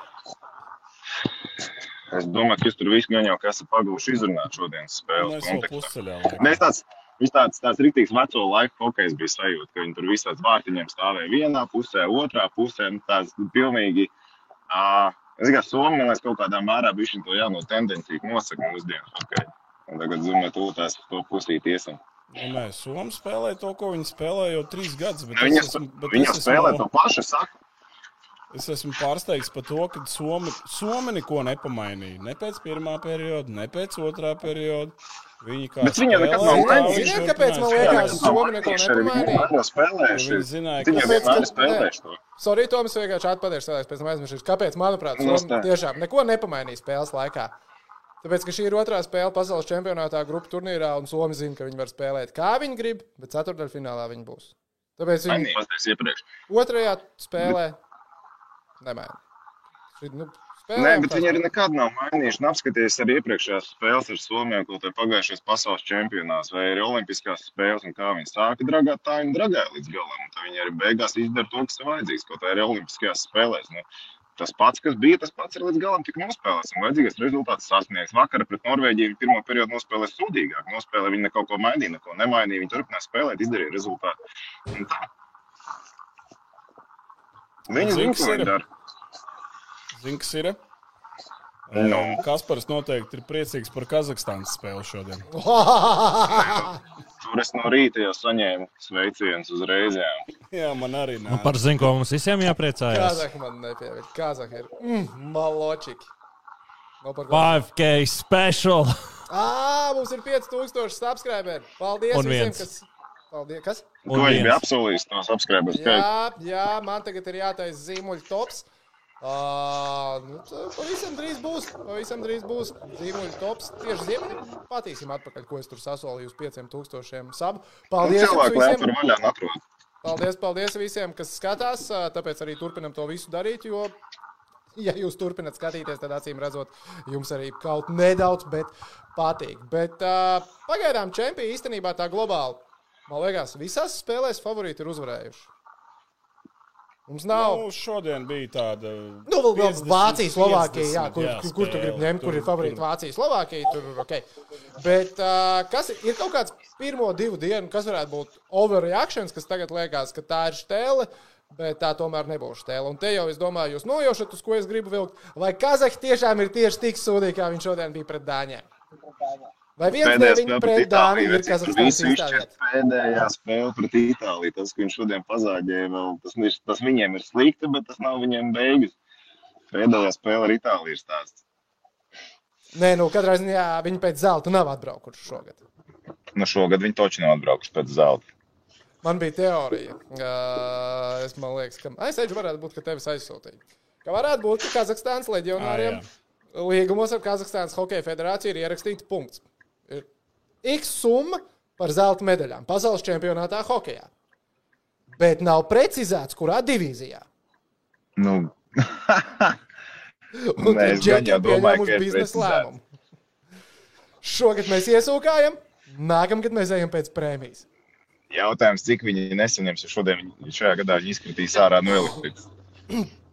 Es domāju, ka jūs tur visu gan jau esat pagūši izrunāt šodienas spēles kontekstā. Mēs tāds, Viņš tāds, tāds rītīgs veco laiku hokejs bija sajūta, ka viņi tur visās vārtiņiem stāvēja vienā pusē, otrā pusē. Nu, tāds pilnīgi, uh, es kā Somija, man liekas, kaut kādā mērā bija šī to jauno tendenciju nosaka mūsdienu hokejā. Un tagad, zinot, to tās to pusīt iesam. Nu, nē, Somija spēlē to, ko viņi spēlē jau trīs gadus. bet Viņa, es esmu- bet viņa es spēlē esmu- to pašu, saka. Es esmu pārsteigts par to, ka Somi, Somi neko nepamainīja. Ne pēc pirmā perioda, ne pēc otrā perioda. Viņi kā Bet viņa nekad nav viņi Ziniet, kāpēc man liekas. Somi neko nepamainīja? Viņi spēlējuši. Viņi zināja, Viņi ka- vienmēr ir ka- spēlējuši to. Sorry, Toms, vienkārši savādāk, pēc tam aizmirsu. Kāpēc, manuprāt, Nu, Somija tā. tiešām neko nepamainīja spēles laikā? Tāpēc, ka šī ir otrā spēle pasaules čempionātā grupu turnīrā, un Somija zina, ka viņi var spēlēt kā viņi grib, bet ceturdaļfinālā viņi būs. Tāpēc viņi Mainījās iepriekš. otrajā spēlē nemaina. Šī, nu, spēlē Nē, bet viņi arī nekad nav mainījuši. Un apskatīties arī iepriekšējās spēles ar Somiju, ko te pagājušajos pasaules čempionāts vai arī Olimpiskās spēles, un kā viņi sāka dragāt, tā viņi dragāja līdz galam. Tā viņi arī beigās izdara to, kas ir vajadzīgs, tā arī Olimpiskajās spēlēs. Nu, tas pats, kas bija, tas pats ir līdz galam tik nospēlēts. Un vajadzīgais rezultāts sasniegts. Vakar pret Norvēģiju pirmo periodu nospēlēja sūdīgāk. Nospēlēja viņi neko ko mainīja, neko nemainīja. Viņi turpināja spēlēt, izdarīja rezultātu. Un tā. Viņi zina, ko viņi ir? dara. Zini, kas ir? Nu. Um, Kaspars noteikti ir priecīgs par Kazahstānas spēli šodien. Tur es no rīta jau saņēmu sveicienus uzreiz. Jā. Jā, man arī nē. Nu, par zinu, ko mums visiem jāpriecājas. Kazahs man nepievērt. Kazahs ir mm, maločiki. Ko. 5K special. Ā, mums ir 5000 subscriberi. Paldies Un visiem, viens. kas. Paldies. Kas? Ko Un viņi bija apsolījuši no subscribers skaitu? Jā, jā, man tagad ir jātaisa zīmuļu tops. Uh, nu, pavisam drīz būs. Pavisam drīz būs zīmuļu tops. Tieši ziemeļiem patīsim atpakaļ, ko es tur sasolīju uz 5000 sabu. Paldies atrod. Paldies, paldies visiem, kas skatās. Tāpēc arī turpinam to visu darīt. Jo, ja jūs turpināt skatīties, tad acīm redzot, jums arī kaut nedaudz, bet patīk. Bet uh, pagaidām čempioni īstenībā tā globāli, man liekas, visās spēlēs favorīti ir uzvarējuši. Mums nav. Nu, šodien bija tāda. Nu, vēl, 50, Vācija, Slovākija, 50, jā, kur, jā, kur, kur tu gribi ņemt, kur ir Tur- favorīti tur- Vācija, Slovākija. Tur, okay. Bet uh, kas ir, kaut kāds pirmo divu dienu, kas varētu būt overreactions, kas tagad liekas, ka tā ir stēle, bet tā tomēr nebūs stēle. Un te jau es domāju, jūs nojaušat, uz ko es gribu vilkt. Vai Kazahs tiešām ir tieši tik sūdīgi, kā viņš šodien bija pret Dāņiem? Vai viens no viņiem pret Dāniju ir Kazahstānas izstāvēt? pēdējā spēle pret Itāliju. Tas, ka viņš šodien pazāģēja, vēl, tas, tas viņiem ir slikti, bet tas nav viņiem beigas. Pēdējā spēle ar Itāliju ir stāsts. Nē, nu katrā ziņā viņi pēc zelta nav atbraukuši šogad. Nu, šogad viņi toči nav atbraukuši pēc zelta. Man bija teorija. Uh, es man liekas, ka aizsēžu varētu būt, ka tevis aizsūtīja. Ka varētu būt, ka Kazahstānas leģionāriem Ah, līgumos ar Kazahstānas Hokeja federāciju ir ierakstīts punkts. X summa par zelta medaļām pasaules čempionātā hokeja. Bet nav precizēts, kurā divīzijā. Nu, es gan jau pieņēmuši ka ir biznesa lēmumu. Šogad mēs iesūkājam, nākamgad mēs ejam pēc prēmijas. jautājums, cik viņi nesaņems, jo šodien viņi šajā gadā viņi izkritīs ārā no elektrības.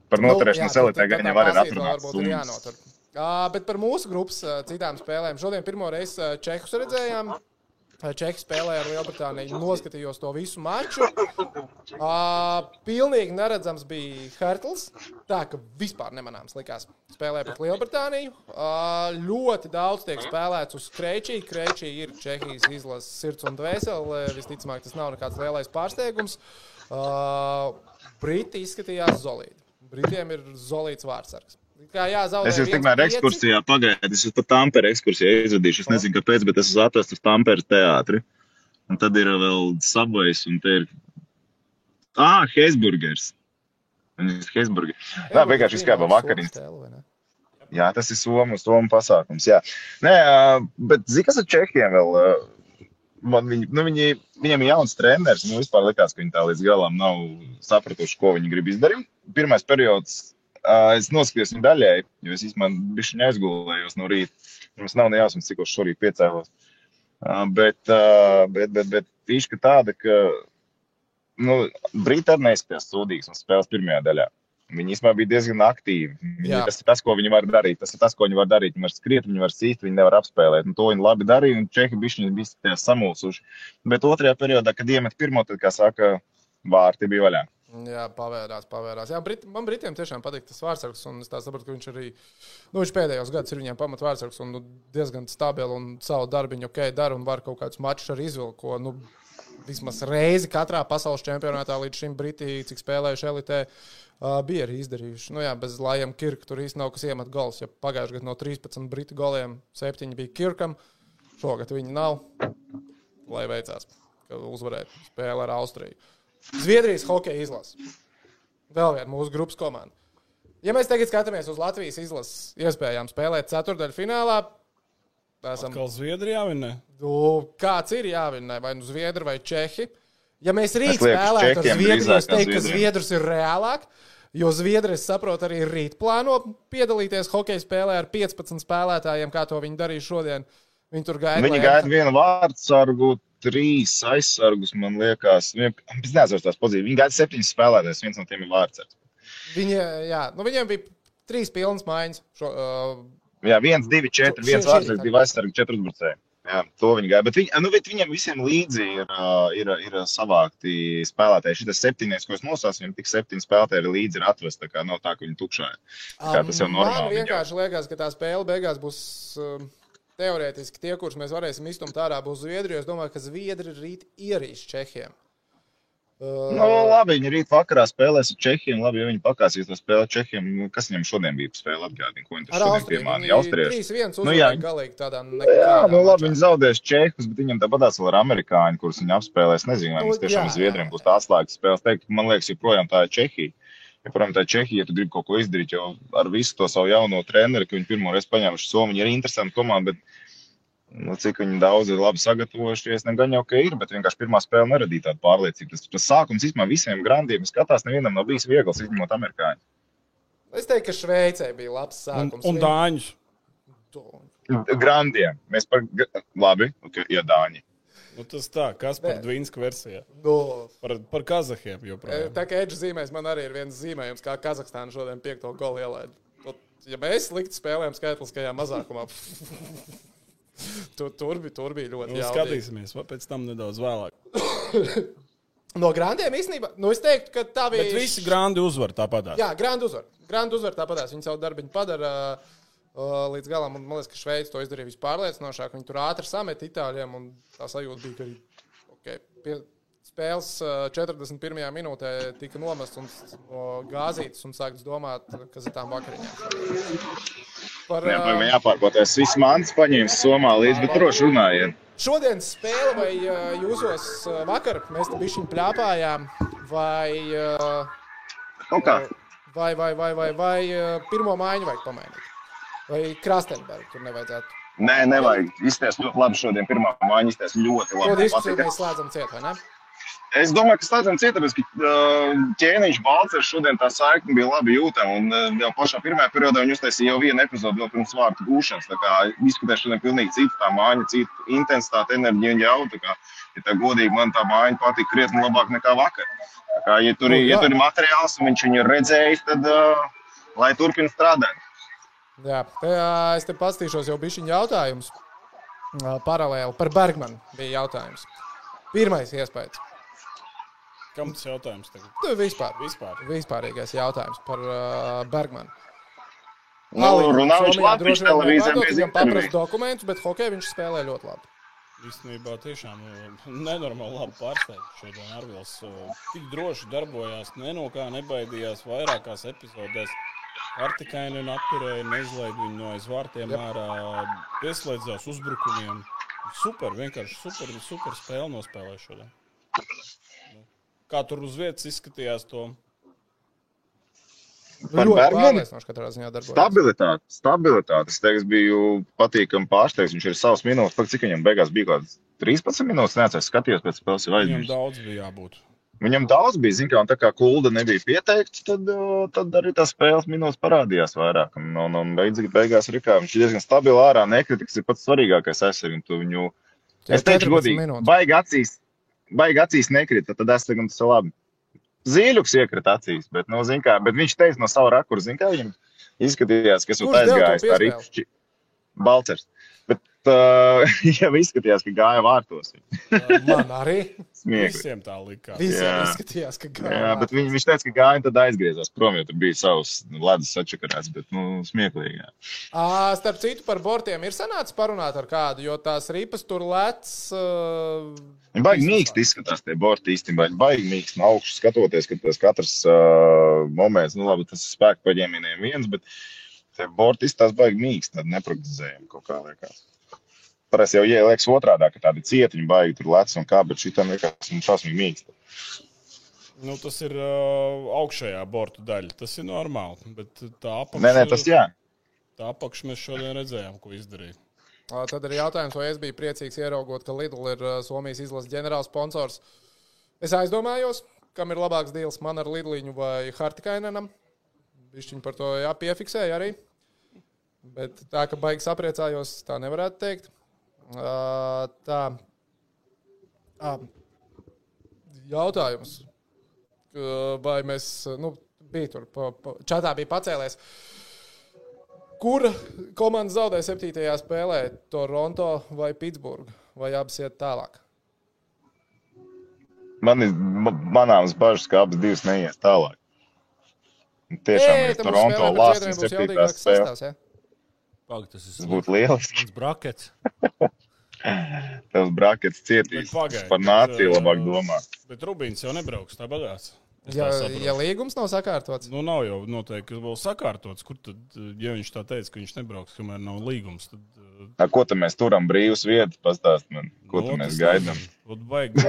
Par noturēšanos Nu, jā, elitē gan jau var ir summas. Bet par mūsu grupas citām spēlēm. Šodien pirmo reizi Čehus redzējām. Čehi spēlēja ar Lielbritāniju. Noskatījos to visu maču. Uh, pilnīgi neredzams bija Hertls. Tā ka vispār nemanāms likās. Spēlēja pret Lielbritāniju. Uh, ļoti daudz tiek spēlēts uz Kreičī. Kreičī ir Čehijas izlases sirds un dvēsele. Visticamāk, tas nav nekāds lielais pārsteigums. Uh, Briti izskatījās zolīti. Britiem ir zolīts vārdsargs. Kā jāzaudē Es jau tikmēr ekskursijā pagaidu. Es jau pa Tampere ekskursijā izvadīšu. Es nezinu, kāpēc, bet es esmu atrasts uz Tampere teātri. Un tad ir vēl Subways un te ir. Ah, Heisburgers. Heisburgers. Tā vienkārši izkāpa vakariņas. Jā, tas ir Somu, Somu pasākums. Jā. Nē, ā, bet zini, kas ar Čehiem vēl? ā, Man viņi, nu viņi, viņam ir jauns treneris. Man vispār likās, ka viņi tā līdz galam nav sapratuši, ko viņi grib izdarīt. Pirmais periods, ā, es noskatījos viņu daļai, jo es īstenībā aizgulējos no rīta. Mums nav ne jausmas, cik es šorīt piecēlos. Bet, bet, bet, bet īška tāda, ka nu, Brītā arī neizskatījās sūdīgs un spēles pirmajā daļā. Viņi īstenībā bija diezgan aktīvi. Viņi, Jā. tas ir tas, ko viņi var darīt. Tas ir tas, ko viņi var darīt. Viņi var skriet, viņi var sīst, viņi nevar apspēlēt. Un to viņi labi darīja. Un Čehi bija bija samulsuši. Bet otrajā periodā, kad iemet pirmo, tad, kā saka, vārti bija vaļā. Jā, pavērās, pavērās. Jā, Brit, man Britiem tiešām patīk tas vārdsargs. Es saprotu, ka viņš arī nu, viņš pēdējos gados ir viņiem pamat vārdsargs un nu, diezgan stabils un savu darbiņu ok dara un var kaut kādus mačus arī izvilkt. ko, Nu, vismaz reizi katrā pasaules čempionātā līdz šim Britī, cik spēlējuši elitē, uh, bija arī izdarījuši. Nu, jā, bez Lajam Kirka tur īstenībā nav kas iemet gols. Ja pagājušajā gadā no 13 Britu goliem 7 bija Kirkam, šogad viņi nav. Lai veicās, ka uzvarētu spēli ar Austriju. Zviedrijas hokeja izlase. Vēl viena mūsu grupas komanda. Ja mēs tagad skatāmies uz Latvijas izlases iespējām spēlēt ceturdaļu finālā, esam Kā Zviedrijā vai ne? Nu, kāds ir jāvinē, vai nu Zviedri vai Čehi? Ja mēs rīt spēlētu ar Zviedriju, es teiktu, ka. Zviedrs ir reālāk. Jo Zviedri, es saprotu, arī rīt plāno piedalīties hokeja spēlē ar 15 spēlētājiem, kā to viņi darīja šodien. Viņi tur gaida. Viņi gaida vienu vārdsargu, trīs aizsargus, man liekas. Viņam, es nezinu tās pozīcijas. Viņi gaida septiņus spēlētājus, viens no tiem ir vārdsargs. Viņi, jā, nu, viņiem bija trīs pilnas maiņas. Šo, uh, Jā, viens, divi, četri, viens vārdsargs, divi aizsargi, četri uzbrucēji. Jā, to viņi gaida. Bet, viņi, nu, bet viņiem visiem līdzi ir, ā, ir, ir savākti spēlētāji. Šis septiņnieks, ko es nosaucu, viņam tik septiņi spēlētāji ir līdzi ir atvesti. Tā kā nav tā, ka viņi tukšā ir. Tas jau Man normāli. viņiem. vienkārši liekas, ka tā spēle beigās būs um, teorētiski tie, kurus mēs varēsim iztumt ārā, būs Zviedrija. Es domāju, ka Zviedri rīt ierīs Čehiem. Uh, Nu, labi, viņi rīt vakarā spēlēs ar Čehiem. Labi, ja viņi pakāsīs to spēli ar Čehiem. Kas viņam šodien bija spēle atgādina, ko Ar šodien piemānīja? Austrieši. 3-1 Nu, jā. galīgi tādā Jā, nu labi, viņi zaudēs Čehus, bet viņam tāpatās vēl ar amerikāņu, kurus viņi apspēlēs. Nezinu, vai Nu, mums tiešām Zviedriem būs tā atslēgas spēles. Teikt, man liekas, joprojām tā ir Čehija. Joprojām tā Čehija, ja tu gribi kaut ko izdarīt, jo ar visu to savu jauno treneru, ka viņi pirmo reizi paņēmuši somu, viņi ir interesanti komanda, bet nu, cik viņi daudz ir labi sagatavojušies, ne gan jau, ka ir, bet vienkārši pirmā spēle neradīja tādu pārliecību. Tas, tas sākums īstenībā visiem grandiem skatās, nevienam nav bijis viegls, izņemot amerikāņu. Es teiktu, ka Šveicē bija labs Un, sākums. un Viņi- Dāņus. to- Grandiem. Mēs par, labi, okay, ja Dāņi. Nu, tas tā, kas par Dvīnsku versiju. Nu, Par, par Kazahiem joprojām. tā kā Edžers zīmēs, man arī ir viens zīmējums, kā Kazahstāna šodien piekto golu ielaida. Ot, Ja mēs liktu spēlēm skaitliskajā mazākumā, tur, tur, bija, tur bija ļoti Nu, jautri. skatīsimies, vai pēc tam nedaudz vēlāk. No grandiem īstenībā, nu es teiktu, ka tā bija. Bet visi grandi uzvar tāpat. Jā, Grand uzvar. Grand uzvar tāpatās. Viņi savu darbu padara uh, līdz galam. Un, man liekas, ka Šveice to izdarīja vispārliecinošāk. Viņi tur ātri samet itāļiem. un Tā sajūta bija, ka arī okay, pie spēles uh, 41. minūtē tika nomests un, no gāzītes un sākts domāt, kas ir tām vakariņām. Par, Jā, uh, jāpārbaudās. Viss mans paņēmis somā līdzi, bet droši runājiet. Šodienas spēle vai jūsos vakar mēs te bišķiņ pļāpājām vai, kā. vai, vai, vai, vai, vai uh, pirmo mājiņu vajag pamainīt? Vai Krastenbergu tur nevajadzētu? Nē, nevajag. Izties ļoti labi šodien. Pirmā māja izties ļoti labi. diskusiju Patika. mēs slēdzam ciet, vai ne? Es domāju, ka slēdzam ciet, tāpēc, ka uh, ķēniņš Balcers šodien tā saikne bija labi jūtama. Un uh, jau pašā pirmajā periodā viņi uztaisīja jau vienu epizodi vēl pirms vārtu gūšanas. Tā kā izskatās šodien pilnīgi cita tā māja, cita intensitāte, enerģija un jau. Tā kā, ja tā godīgi man tā māja patīk krietni labāk nekā vakar. Tā kā, ja tur, Nu, ja tur ir materiāls un viņš viņu ir redzējis, tad uh, lai turpina strādāt. Jā, es te paskatīšos jau bišķiņu jautājumus. Paralēli par Bergmanu bija jautājums. Pirmais iespējas. Kam tas jautājums tagad? Tu vispār. Vispār. Vispārīgais jautājums par uh, Bergmanu. Nu, runā viņš Latvijas televīzijā bez Viņam paprast intervijas. dokumentus, bet hokeju viņš spēlē ļoti labi. Īstenībā tiešām nenormāli labi pārsteigts šodien Arvils. Tik droši darbojās, ne no kā nebaidījās vairākās epizodēs. Artikaini un atturēja, neizlaid viņu no aiz vārtiem Jep. ārā, pieslēdzās uzbrukumiem. Super, vienkārši super, super spēle nospēlēja šodien. Nu, Kā tur uz vietas izskatījās to? Par ļoti Bergmanu? Stabilitāte, stabilitāte. Es teiktu, biju patīkami pārsteigts. Viņš ir savs minūtes, pat cik viņam beigās bija kaut kāds 13 minūtes. Nē, es skatījos pēc spēles, Viņam daudz bija jābūt. Viņam daudz bija, zināmā, un tā kā kulda nebija pieteikts, tad, tad arī tās spēles minūtes parādījās vairāk. Un, un, un beidz, beigās arī kā viņš ir diezgan stabils ārā, nekritikas ir pats svarīgākais aizsargs. Viņu, es teikšu, 14 godīgi, baigi acīs, baigi acīs nekrita, tad teiktu, tas ir labi. zīļuks iekrita acīs, bet, nu, kā, bet viņš teica no sava rakursa, zin kā viņam izskatījās, kas tur aizgājis. Tā. Balcers. Bet uh, jau izskatījās, ka gāja vārtos. Man arī. Smieklīgi. Visiem tā likās. Visiem Jā. izskatījās, ka Jā, gāja. bet viņš, viņš teica, ka gāja un tad aizgriezās prom, jo tur bija savs ledus sačakarēts, bet, nu, smieklīgi. Jā. Ā, Starp citu, par bortiem ir sanācis parunāt ar kādu, jo tās ripas tur lec. Uh, baigi mīksti izskatās, tie borti īstenībā. Baigi mīksti no augšas skatoties, ka tas katrs uh, moments, nu labi, tas ir spēku paņēmieniem viens, bet tie borti izskatās baigi mīksti, tādi neprognozējami kaut kā liekas. Parasti jau ieliekas otrādā, ka tādi cietiņi baigi tur lec un kā, bet šitam liekas, nu šausmīgi mīksti. Nu, tas ir uh, augšējā borta daļa. Tas ir normāli. Bet tā apakša, Nē, nē, tas jā. tā apakša mēs šodien redzējām, ko izdarīja. ā, tad ir jautājums, vai es biju priecīgs ieraugot, ka Lidl ir Somijas izlases ģenerālsponsors. Es aizdomājos, kam ir labāks deals man ar Lidliņu vai Hartikainenam. Viņš par to jāpiefiksēja arī. Bet tā, ka baigi sapriecājos, tā nevarētu teikt. Tā. Jautājums. Vai mēs, nu, bija tur, pa, pa, čatā bija pacēlies. Kura komanda zaudēja septītajā spēlē? Toronto vai Pitsburgā? Vai abas iet tālāk? Man ir ma- manāms bažas, ka abas divas neies tālāk. Tiešām, tad mums Toronto spēlē lāsas Zviedriem būs septītā jaudīgāks spēle, sastāvs, ja? Pag, tas tas ir būtu lieliski. mans brakets. Tas brakets cietīs. Bet pagaidi, Par nāciju bet, labāk domā. Bet Rubīns jau nebrauks tā bagāts. Es Ja, tā ja līgums nav sakārtots, Nu, nav jau noteikti vēl sakārtots. Kur tad, ja viņš tā teica, ka viņš nebrauks, kamēr nav līgums, tad. uh, A, ko tad mēs turam brīvas vietas? Pastāst man, ko nu, tad mēs tas gaidām.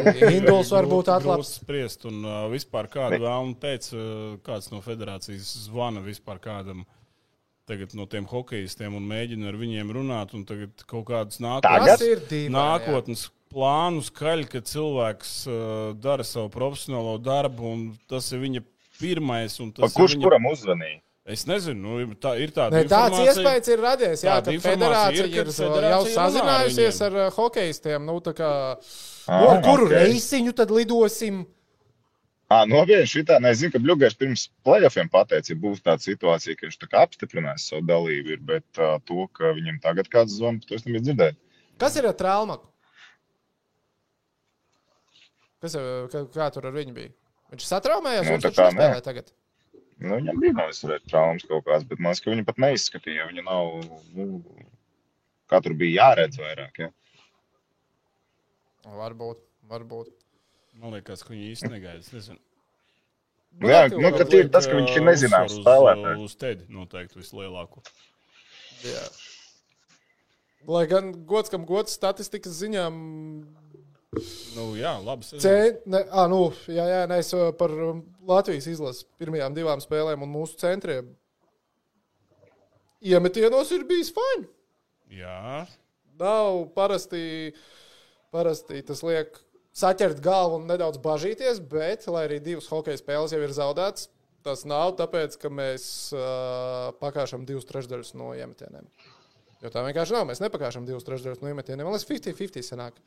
Induls var būt grūti Spriest, un uh, vispār kādu vēlmu pēc, uh, kāds no federācijas zvana vispār kādam. Tagad no tiem hokeistiem un mēģina ar viņiem runāt, un tagad kaut kādas nākotnes, nākotnes plānu skaļ, ka cilvēks uh, dara savu profesionālo darbu, un tas ir viņa pirmais. Tas kurš ir viņa... kuram uzvanīja? Es nezinu, nu, tā ir tāda Ne, tāds iespējas ir radies, jā, informācija federācija ir, ir, federācija jau ar sazinājusies viņiem. ar uh, hokeistiem. Nu, tā kā, Ah, no, kuru ok. reisiņu tad lidosim? Ah, nopietni, šitā nezinu, ka Bluegrass pirms playoffiem pateica, ja būs tāda situācija, ka viņš tā kā apstiprinās savu dalību, ir, bet uh, to, ka viņam tagad kāds zvana, to es nebiju dzirdējis. Kas ir ar traumaku? Kas, kā, kā tur ar viņu bija? Viņš satraumējās, Nu, viņš kā nespēlē tagad. Nu, viņam bija noizturēt traumas kaut kādas, bet man liekas, ka viņi pat neizskatīja. Viņa nav, nu, kā tur bija jāredz vairāk. Ja? Varbūt, varbūt. Man liekas, ka viņi īsti nezinu. Nu, jā, nu, tie ir tas, ka viņš ir nezināms spēlētājs. Uz, uz tedi noteikti vislielāko. Jā. Lai gan gods, kam gods statistikas ziņām Nu, jā, labi. sezona. Ce, ne, à, nu, jā, jā, nē, es par um, Latvijas izlases pirmajām divām spēlēm un mūsu centriem. Iemetienos ir bijis fajn. Jā, Nav parasti, parasti tas liek saķert galvu un nedaudz bažīties, bet, lai arī divas hokeja spēles jau ir zaudētas, tas nav tāpēc, ka mēs uh, pakāpjam divas trešdaļas no iemetieniem. Jo tā vienkārši nav. Mēs nepakāpjam divas trešdaļas no iemetieniem. Man liekas, 50-50 sanāk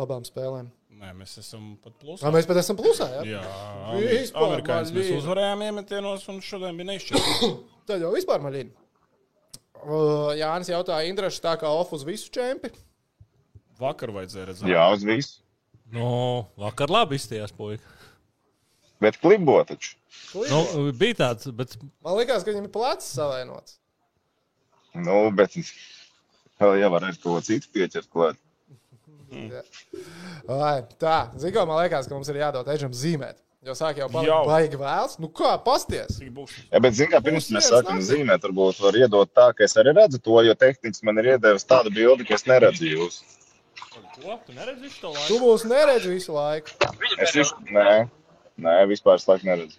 abām spēlēm. Nē, mēs esam pat plusā. Vai mēs pat esam plusā? Ja? Jā, Vispār amerikāņus mēs uzvarējām iemetienos, un šodien bija neizšķirts. Tad jau vispār maļina. Uh, Jānis jautāja, Indrašs tā kā off uz visu čempi. Vakar vajadzēja redzēt. Jā, uz visu. Nu, vakar labi izstījās, puika. Bet klibo taču. Nu, bija tāds, bet Man liekas, ka viņam ir plecs savainots. Nu, bet vēl jau var arī kaut ko citu pieķert klāt. Jā. Vai, tā, Zigo, man liekas, ka mums ir jādod Eģam zīmēt. Jo sāk jau Jau. baigi vēls. Nu kā, pasties! Jā, bet, zināmā mērā, pirms mēs sākam zīmēt, varbūt var iedot tā, ka es arī redzu to, jo tehniski man ir iedevis tādu bildi, ka es neredzu jūs. Ko? Tu neredzi šo Tu laiku? mūs neredzi visu laiku. Es viņš, nē, nē, vispār slēgt neredzu.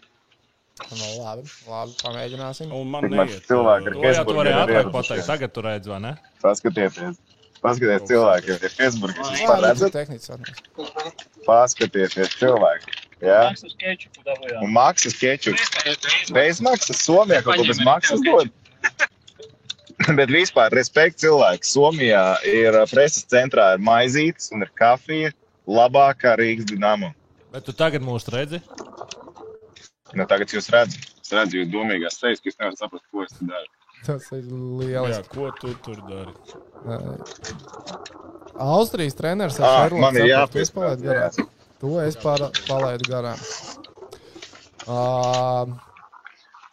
Nu, labi, labi, pamēģināsim. Un man neiet. cilvēki ir to jau tu vari ātrāk pateikt. Tagad tu redzi, vai ne? Paskatieties, paskatieties cilvēki, ir Hesburgers. Jūs pat redzat? atnāk. Paskatieties cilvēki. Jā, un maksas keču. Bez maksas Somijā kaut ko bez maksas dod. Bet vispār, respekt cilvēki. Somijā ir uh, preses centrā ir maizītes un ir kafija labākā Rīgas dinamo. Bet tu tagad mūs redzi? Nu, tagad jūs redzat, es redzu jūs domīgās sejas, ka jūs nevarat saprast, ko es daru. Tas ir Jā, lieliski. ko tu tur dari? Austrijas treneris ar Ah, Šerloku man ir sapratu, jāpies. es palaidu garām. To es palaidu garām. Uh,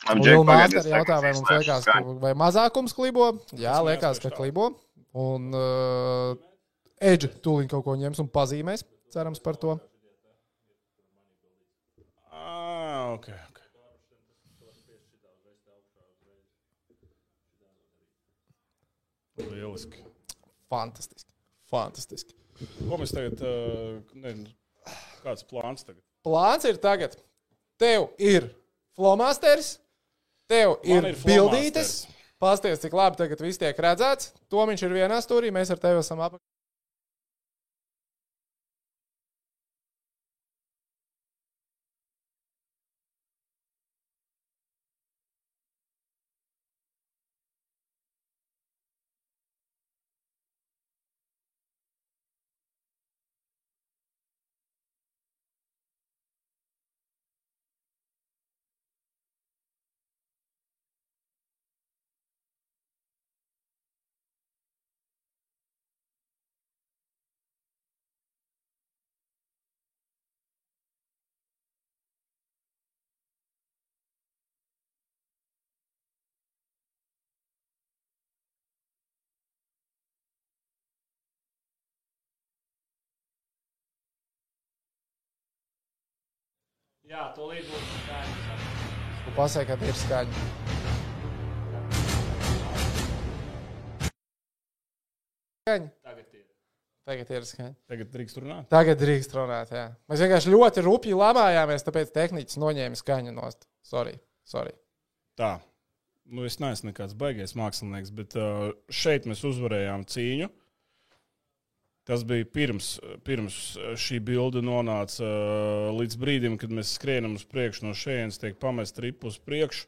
Man Liela Džek, māte pagaid, arī jautā, vai mums liekas, ka, vai mazākums klibo? Jā, liekas, ka klibo. Un uh, Edži tūlīt kaut ko ņems un pazīmēs. Cerams par to. Ah, ok. ok. Lieliski. Fantastiski. Fantastiski. Ko mēs tagad, uh, ne, kāds plāns tagad? Plāns ir tagad. Tev ir flomasters, tev ir, ir bildītes. Pasties, cik labi tagad viss tiek redzēts. To viņš ir vienā stūrī, mēs ar tevi esam apakšā. Jā, to līdz būs skaidrs. Tu pasaki, ka ir skaņa. Skaņa. Tagad ir. Tagad ir skaņa. Tagad drīkst runāt. Tagad drīkst runāt. Jā. Mēs vienkārši ļoti rupji lamājāmies, tāpēc tehnicis noņēma skaņu nost. Sorry. Sorry. Tā. Nu, es neesmu nekāds baigais mākslinieks, bet uh, šeit mēs uzvarējām cīņu. Tas bija pirms, pirms šī bilde nonāca uh, līdz brīdim, kad mēs skrienam uz priekšu no šejienes, tiek pamest ripu uz priekšu.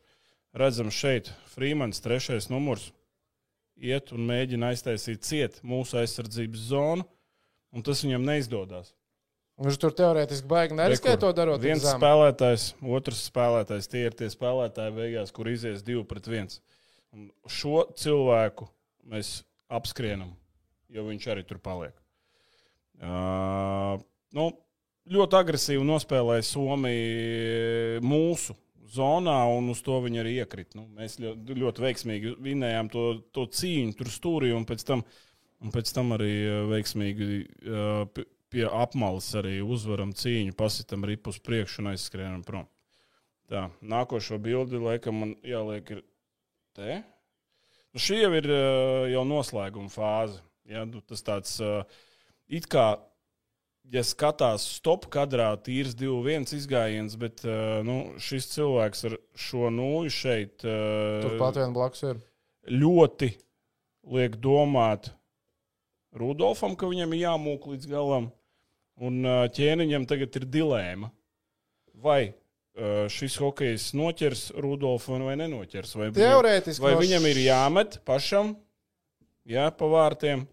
Redzam, šeit Frīmans, trešais numurs, iet un mēģina aiztaisīt ciet mūsu aizsardzības zonu, un tas viņam neizdodas. Viņš tur teorētiski baigi neriskēja to darot. Viens zemu. spēlētājs, otrs spēlētājs, tie ir tie spēlētāji beigās, kur izies divi pret viens. Un šo cilvēku mēs apskrienam, jo viņš arī tur paliek. Uh, nu, ļoti agresīvi nospēlēja Somija mūsu zonā, un uz to viņi arī iekrita. Nu, mēs ļoti, ļoti veiksmīgi vinējām to, to cīņu, tur stūrī, un pēc tam, un pēc tam arī uh, veiksmīgi uh, pie apmales arī uzvaram cīņu, pasitam ripu uz priekšu un aizskrienam prom. Tā, nākošo bildi, laikam, man jāliek ir te. Nu, šī jau ir uh, jau noslēguma fāze. Ja? Nu, tas tāds uh, it kā, ja skatās stop kadrā, tīrs 2-1 izgājiens, bet uh, nu, šis cilvēks ar šo nūju šeit uh, Turpat vien blakus ir. ļoti liek domāt Rudolfam, ka viņam ir jāmūk līdz galam. Un ā, ķēniņam tagad ir dilēma. Vai šis hokejs noķers Rudolfu vai nenoķers? Vai, Teorētiski vai no viņam ir jāmet pašam, jā, pa vārtiem,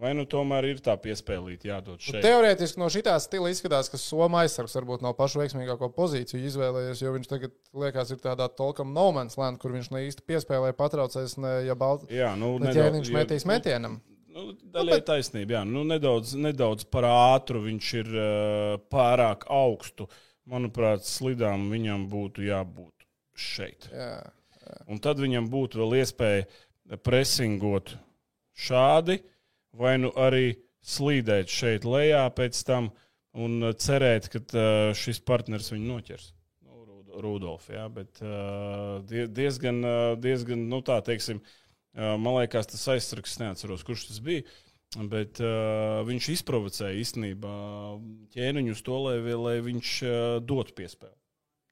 vai nu tomēr ir tā piespēlīta jādod Nu, šeit? Teorētiski no šī stila izskatās, ka Somijas aizsargs varbūt nav pašu veiksmīgāko pozīciju izvēlējies, jo viņš tagad liekas, ir tādā tolkam nomans lēns, kur viņš ne īsti piespēlē, patraucēs, ne, ja balta. Jā, nu, Ne nedaudz- ja- metīs metienam. Nu, daļai bet... taisnība, jā. Nu, nedaudz, nedaudz par ātru viņš ir uh, pārāk augstu. Manuprāt, slidām viņam būtu jābūt šeit. Jā. Un tad viņam būtu vēl iespēja presingot šādi, vai nu arī slīdēt šeit lejā pēc tam un uh, cerēt, ka uh, šis partners viņu noķers. Nu, Rud- Rudolf, jā, bet uh, die- diezgan, diezgan, nu tā teiksim, man liekas, tas aizsargs, neatceros, kurš tas bija. Bet uh, viņš izprovocēja īstenībā ķēniņu uz to, lai, lai viņš uh, dotu piespēli.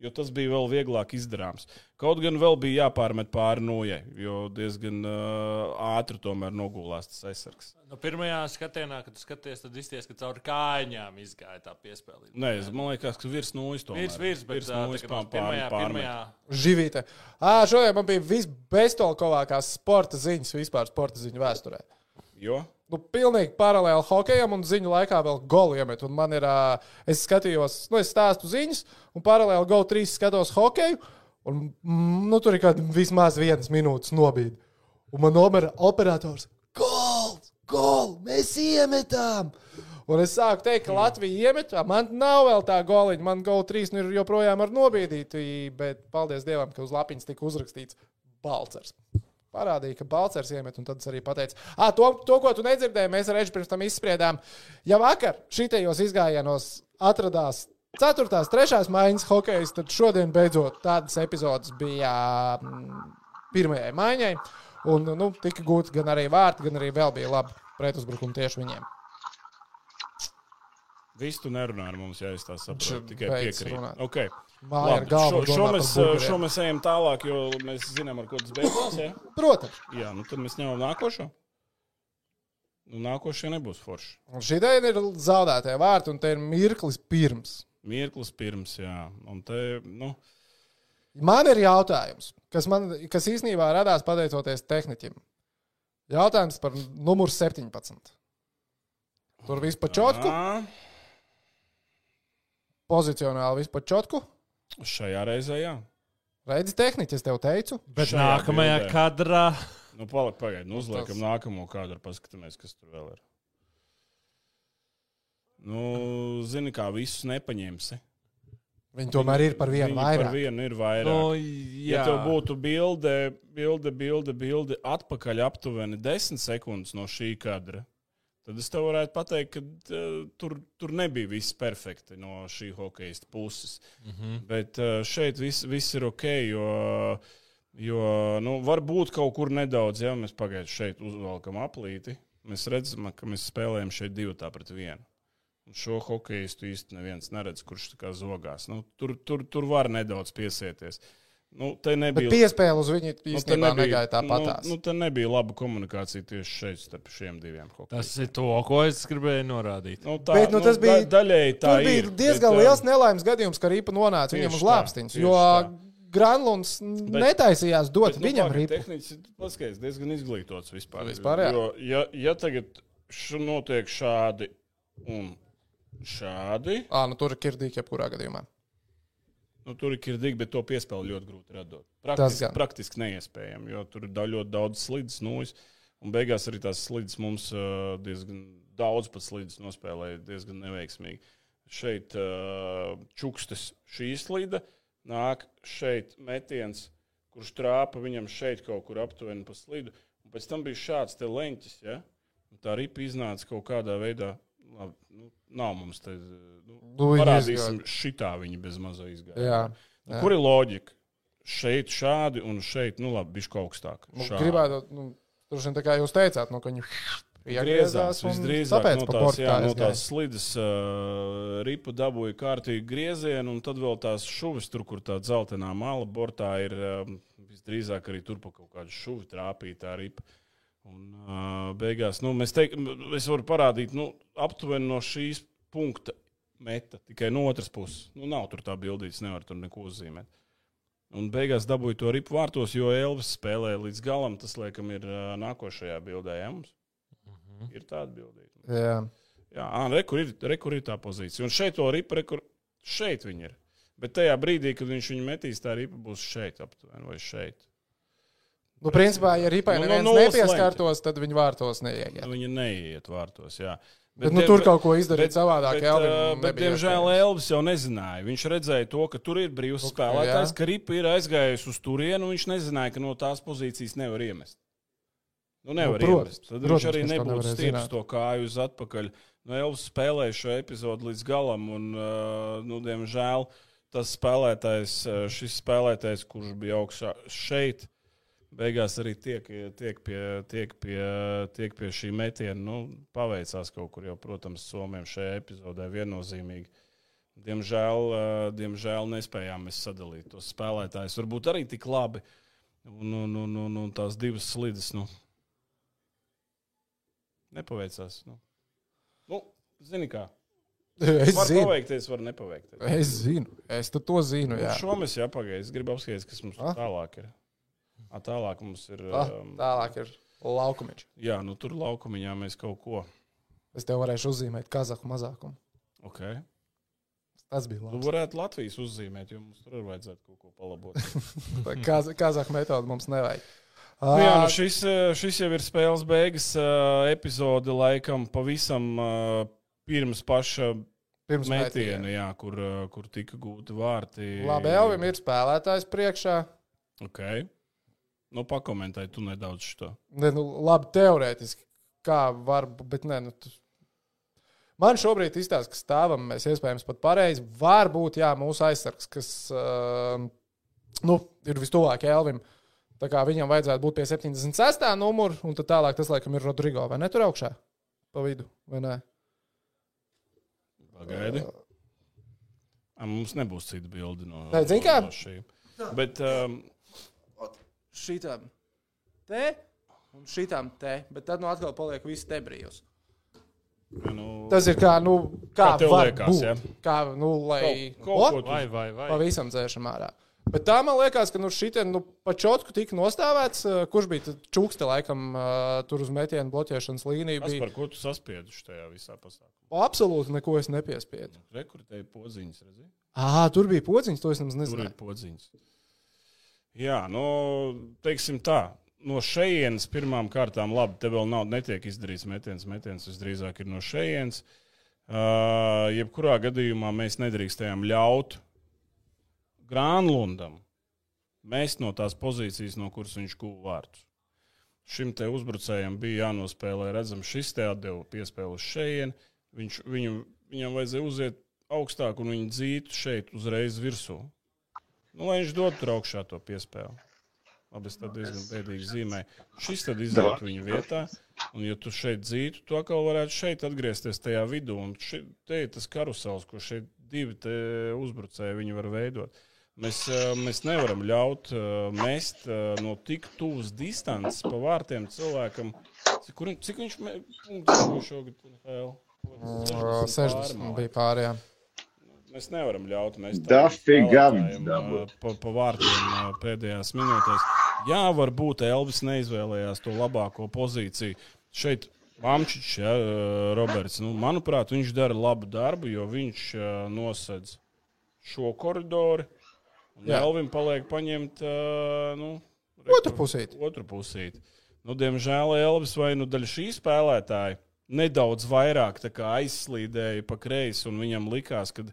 Jo tas bija vēl vieglāk izdarāms. Kaut gan vēl bija jāpārmet pāri nojai, jo diezgan uh, ātri tomēr nogulās tas aizsargs. Nu, pirmajā skatienā, kad skaties, tad izties, ka caur kājām izgāja tā piespēlība. Nē, es man liekas, ka virs nulles tomēr. Virs, virs, bet virs nulles pār, pirmajā, pārmet. pirmajā, Živīte. Ā, šodien man bija visbestolkovākās sporta ziņas vispār sporta ziņu vēsturē. Jo? Nu, pilnīgi paralēli hokejam, un ziņu laikā vēl golu iemet. Un man ir, ā, es skatījos, nu, es stāstu ziņas, un paralēli golu trīs skatos hokeju, un mm, nu, tur ir kaut vismaz vienas minūtes nobīde. Un man nomera operators. Gols! Gol! Mēs iemetām! Un es sāku teikt, ka Latvija iemet, man nav vēl tā goliņa. Man gala trīs nu ir joprojām ar nobīdītu, bet paldies Dievam, ka uz lapiņas tika uzrakstīts Balcers. Parādīja, ka Balcers iemet, un tad es arī pateicu, ah, to, to, ko tu nedzirdēji, mēs ar Reģisu pirms tam izspriedām. Ja vakar šitajos izgājienos atradās 4. un 3. maiņas hokejs, tad šodien beidzot tādas epizodes bija mm, pirmajai maiņai. Un nu, tika gūti gan arī vārti, gan arī vēl bija labi pretuzbrukumi tieši viņiem. Visu tu nerunā ar mums, ja es tā saprotu. Tikai piekrītu. Okay. Māja Labi, galvu. šo, šo, mēs, šo mēs ejam tālāk, jo mēs zinām, ar ko tas beidzās. Ja? Protams, Jā, nu tad mēs ņemam nākošo. Nu, nākošie nebūs forši. un šī diena ir zaudētie vārti, un te ir mirklis pirms. Mirklis pirms, jā. Un te, nu, Man ir jautājums, kas, man, kas īstenībā radās pateicoties tehnikam. Jautājums par numuru 17. Tur viss pa čotku, pozicionāli viss pa čotku. Šajā reizē, jā. Redzi, tehniķi, es tev teicu. Bet Šajā nākamajā bildē. kadrā Nu, paliek, pagaidi, nu, uzliekam tas- nākamo kadru, paskatāmies, kas tur vēl ir. Nu, zini, kā visus nepaņemsi. Viņi tomēr ir par vienu Viņi Par vairāk. vienu ir vairāk. Ja jā. tev būtu bilde, bilde, bilde, bilde atpakaļ aptuveni 10 sekundes no šī kadra, tad es tev varētu pateikt, ka uh, tur, tur nebija viss perfekti no šī hokeja puses. Mm -hmm. Bet uh, šeit viss, viss ir ok, jo, jo nu, varbūt kaut kur nedaudz, ja mēs pagaidā šeit uzvelkam aplīti, mēs redzam, ka mēs spēlējam šeit divu tā pret vienu. Un šo hokeistu īsti neviens neredz, kurš tā kā zogās. Nu, tur, tur, tur var nedaudz piesieties. Nu, te Bet nebija, piespēle uz viņu nu, te īstenībā negāja tāpatās. Nu, nu, te nebija laba komunikācija tieši šeit starp šiem diviem hokeistiem. Tas ir to, ko es gribēju norādīt. Nu, tā, Bet, nu, tas bija- da, daļēji tā bija ir, diezgan bet, liels ā, nelaimes gadījums, ka Rīpa nonāca viņam uz lāpstiņas. Jo tā. Granlunds netaisījās dot bet, nu, viņam pagaid, Rīpu. Tehnicis, paskaties, diezgan izglītots vispār. Vispār, jā. jo, ja, ja tagad notiek šādi un šādi, Ā, nu tur ir kirdīgi jebkurā gadījumā. Nu, tur ir kirdīgi, bet to piespēli ļoti grūti radot. Praktiski, praktiski neiespējami, jo tur ir ļoti daudz slīdes, nūjas. Un beigās arī tās slīdes mums diezgan daudz pat slīdes nospēlēja diezgan neveiksmīgi. Šeit čukstas šī slīde, nāk šeit metiens, kurš trāpa viņam šeit kaut kur aptuveni pa slīdu. Un pēc tam bija šāds te leņķis, ja? Un tā ripa iznāca kaut kādā veidā. Labi, nu, nav mums te. Nu, Nu, parādīsim, šitā viņi bez maza izgāja. Jā. Nu, kur ir loģika? Šeit šādi un šeit, nu labi, bišķi augstāk. Nu, gribētu, nu, tur vien tā kā jūs teicāt, nu, ka Griezās, iegriezās visdrīzāk no pa tās, jā, tā no aizgāja. tās slides uh, ripa dabūja kārtīgi griezienu, un tad vēl tās šuvis, tur, kur tā dzeltenā mala bortā ir, um, visdrīzāk arī tur pa kaut kādu šuvi trāpītā ripa. Un uh, beigās, nu, mēs teikam, es varu parādīt, nu, aptuveni no šīs punkta meta, tikai no otras puses. Nu, nav tur tā bildītas, nevar tur neko uzzīmēt. Un beigās dabūja to ripu vārtos, jo Elvis spēlēja līdz galam. Tas, laikam, ir uh, nākošajā bildē. Ja, mums? Ir tāda bildīta. Jā. Jā, ā, re, kur ir, re, kur ir tā pozīcija. Un šeit to ripu, re, kur šeit viņi ir. Bet tajā brīdī, kad viņš viņu metīs, tā ripa būs šeit aptuveni vai šeit. Nu, principā, ja Rīpai Nu, no neviens nulles nepieskārtos, tad viņi vārtos neieiet. Viņa neiet vārtos. Jā. Bet, nu, diem- tur kaut ko izdarīt savādāk. Bet, Elvim uh, bet, diemžēl. Elvis jau nezināja. Viņš redzēja to, ka tur ir brīvs Ok, spēlētājs, jā. ka ripa ir aizgājusi uz turienu. Viņš nezināja, ka no tās pozīcijas nevar iemest. Nu, nevar Nu, nu, protams, iemest. Tad protams, viņš arī nebūtu stieps to kāju uz atpakaļ. Nu, Elvis spēlēja šo epizodu līdz galam, un, uh, nu, diemžēl, tas spēlētājs, uh, šis spēlētājs, kurš bija augšā šeit, beigās arī tiek, tiek, pie, tiek, pie, tiek pie šī metiena. Nu, paveicās kaut kur jau, protams, Somijam šajā epizodē viennozīmīgi. Diemžēl, uh, diemžēl nespējām mēs sadalīt tos spēlētājus. Varbūt arī tik labi. Un, un, un, un, un tās divas slides, nu, nepaveicās. Nu, nu zini kā. Es Var zinu, paveikties, var nepaveikties. es zinu, es to zinu. Jā. Šo mēs jāpagaidām. Es gribu apskatīties, kas mums ah? tālāk ir. A, tālāk mums ir. Ah, Um, tālāk ir Laukumiņš. Jā, nu tur laukumiņā mēs kaut ko. Es tev varēšu uzzīmēt kazahu mazākumu. Okay. Tas bija labi. varētu Latvijas uzzīmēt, jo mums tur arī vajadzētu kaut ko palabot. Kaz, kazahu metodu mums nevajag. Nu, jā, nu šis, eh, šis jau ir spēles beigas uh, epizode, laikam, pavisam uh, pirms paša Pirms metiena, jā, kur, kur tika gūti vārti. Labi, Elvim ir spēlētājs priekšā. Okay. Nu, pakomentēji tu nedaudz šo. Ne, nu, labi, teorētiski, kā var bet nē, nu, tu... man šobrīd izstāsta, ka stāvam mēs iespējams pat pareizi. Varbūt, jā, mūsu aizsargs, kas uh, nu, ir vistuvāk Elvim. Tā kā viņam vajadzētu būt pie 76. numura, un tad tālāk tas, laikam, ir Rodrigo. Vai ne tur augšā? Pa vidu, vai ne? Pagaidi. A, mums nebūs cita bilde no, Nē, kā? no šī. Bet, um, Šitām te un šitām te, bet tad nu atkal paliek viss te brīvs. nu, Tas ir kā, nu, kā, Kā tev var liekas, būt. ja? Kā, nu, lai Kaut- kaut ko tu- Vai, vai, vai. pavisam dzēšam ārā. Bet tā man liekas, ka nu, šitien, nu, pa čotku tika nostāvēts, uh, kurš bija tad čukste, laikam, uh, tur uz metienu bloķēšanas līniju. kas Bija... par ko tu saspieduši tajā visā pasākumā? Absolūti neko es nepiespiedu. Rekrutēji podziņas, redzi? Ah, tur bija podziņš, to es nemaz Tur ir nezināju. podziņas. Jā, nu, teiksim tā. No šejienes pirmām kārtām, labi, te vēl nav, netiek izdarīts metiens. Metiens visdrīzāk ir no šejienes. Uh, jebkurā gadījumā mēs nedrīkstējām ļaut Grānlundam mest no tās pozīcijas, no kuras viņš guva vārdus. Šim te uzbrucējam bija jānospēlē, redzams, šis te atdeva piespēli uz šejienu. Viņš, viņu, viņam vajadzēja uziet augstāk un viņu dzītu šeit uzreiz virsū. Nu, lai viņš dotu augšā to piespēli. Labi, es tad diezgan bēdīgi zīmēju. Šis tad iziet viņa vietā, un ja tu šeit dzītu, tu atkal varētu šeit atgriezties tajā vidū. Un ši, te ir tas karusels, ko šeit divi te uzbrucēji viņi var veidot. Mēs, eh, mēs nevaram ļaut eh, mest eh, no tik tuvas distances pa vārtiem cilvēkam. Cik, kur, cik viņš punktus guva šogad? NHL? Uh, 60 bija pārējā. Mēs nevaram ļaut dabūt. spēlētājiem, pa, pa vārtiem pēdējās minūtēs. Jā, varbūt Elvis neizvēlējās to labāko pozīciju. Šeit Mamčičs, ja, Roberts, nu, manuprāt, viņš dara labu darbu, jo viņš nosedz šo koridoru. Elvim paliek paņemt nu, Otru pusīti. Otru pusīti. Nu, diemžēl Elvis vai nu daļa šī spēlētāja nedaudz vairāk aizslīdēja pa kreisi, un viņam likās, ka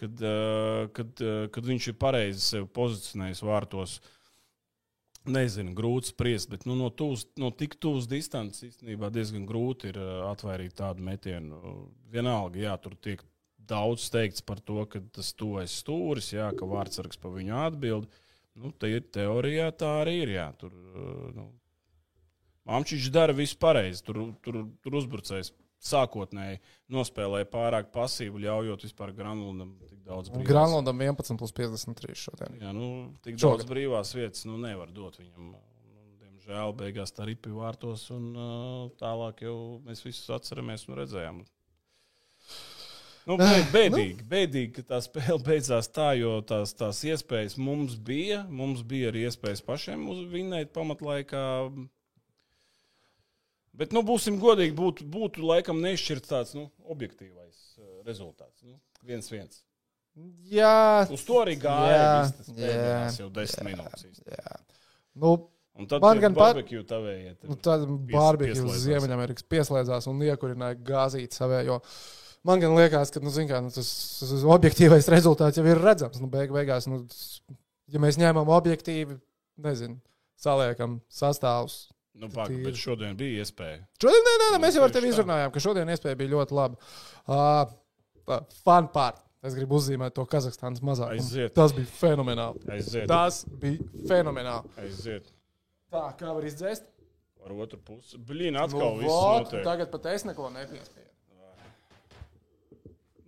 kad, uh, kad, uh, kad viņš ir pareizi sevi pozicionējis vārtos. Nezinu, grūti spriest, bet nu, no, tūs, no tik tuvas distances īstenībā diezgan grūti ir uh, atvairīt tādu metienu. Vienalga, jā, tur tiek daudz teikts par to, ka tas tuvojas stūris, jā, ka vārdsargs pa viņu atbild. Nu, te ir teorijā, tā arī ir. Jā, tur, nu, Mamčiņš dara visu pareizi. Tur, tur, tur uzbrucējs sākotnēji nospēlēja pārāk pasīvu, ļaujot vispār Granulundam tik daudz brīvās. Granlundam 11 plus 53 šodien. Jā, nu, tik Šogad. daudz brīvās vietas nu, nevar dot viņam. Nu, diemžēl beigās tā ripi vārtos, un uh, tālāk jau mēs visus atceramies un redzējām. Nu, bē- bēdīgi, bēdīgi, ka tā spēle beidzās tā, jo tās, tās iespējas mums bija. Mums bija arī iespējas pašiem uzvinēt pamatlaikā. Bet, nu, būsim godīgi, būtu, būtu laikam nešķirts tāds nu, objektīvais uh, rezultāts. Nu, viens, viens. Jā, Uz to arī gāja. Jā, tas jā, jau desmit minūtes. īsti. jā. Nu, Un tad Man gan barbecue tavēja. nu tad barbekļus pieslēdzās. Ziemeļamerikas pieslēdzās un iekurināja gāzīt savējo. Man gan liekas, ka nu, kā, nu, tas, tas objektīvais rezultāts jau ir redzams. Nu, beig, beigās, nu, ja mēs ņemam objektīvi, nezinu, saliekam sastāvus. Nu, Tīri. bet šodien bija iespēja. Šodien, nē, nē, nē, mēs jau ar tevi izrunājām, ka šodien iespēja bija ļoti laba. Uh, fun part. Es gribu uzzīmēt to Kazahstānas mazākumu. Aiziet. Tas bija fenomenāli. Aiziet. Tas bija fenomenāli. Aiziet Tā kā var izdzēst. ar otru pusi. Blīn, atkal Nu, viss vot, notiek. tagad pat es neko nepiespēju.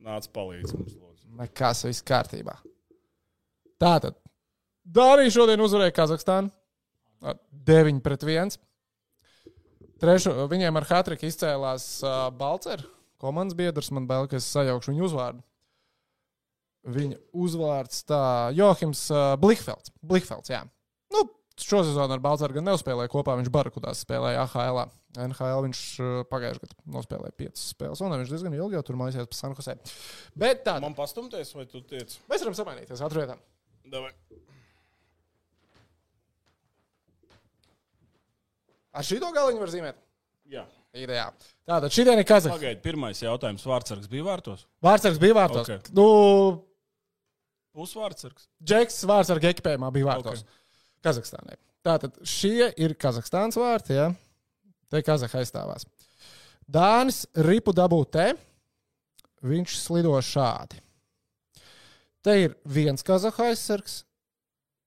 Nāc palīdz mums, lūdzu. Nekas, viss kārtībā. Tātad. Dārija šodien uzvarēja Kazahstānu. ar 9 pret 1. Trešo, viņiem ar Hatriku izcēlās uh, Balcer, komandas biedrs. Man bail, ka es sajaukšu viņu uzvārdu. Viņa uzvārds tā Johims uh, Blihfelds. Blihfelds, jā. Nu, šosezon ar Balzāru gan neuzspēlēja kopā. Viņš Barakudās spēlēja AHL. NHL viņš pagājušajā gadā nospēlēja piecas spēles, un viņš diezgan ilgi jau tur mājās pa Sanhosē. Bet tā, Man pastumties, vai tu tiec? mēs varam samainīties atvērtām. Ar šito galiņu var zīmēt? Jā. Ideā. Tātad šī diena ir Kazahstāna. Pagaid, pirmais jautājums. Vārtsargs bija vārtos? Vārtsargs bija vārtos. Ok. Nu, Pusvārtsargs. Džeks vārtsarga ekipējumā bija vārtos. Okay. Kazahstānai. Tātad šie ir Kazahstānas vārti. Ja? Te Kazahai aizstāvās. Dānis ripu dabū te. Viņš slido šādi. Te ir viens Kazahai aizsargs,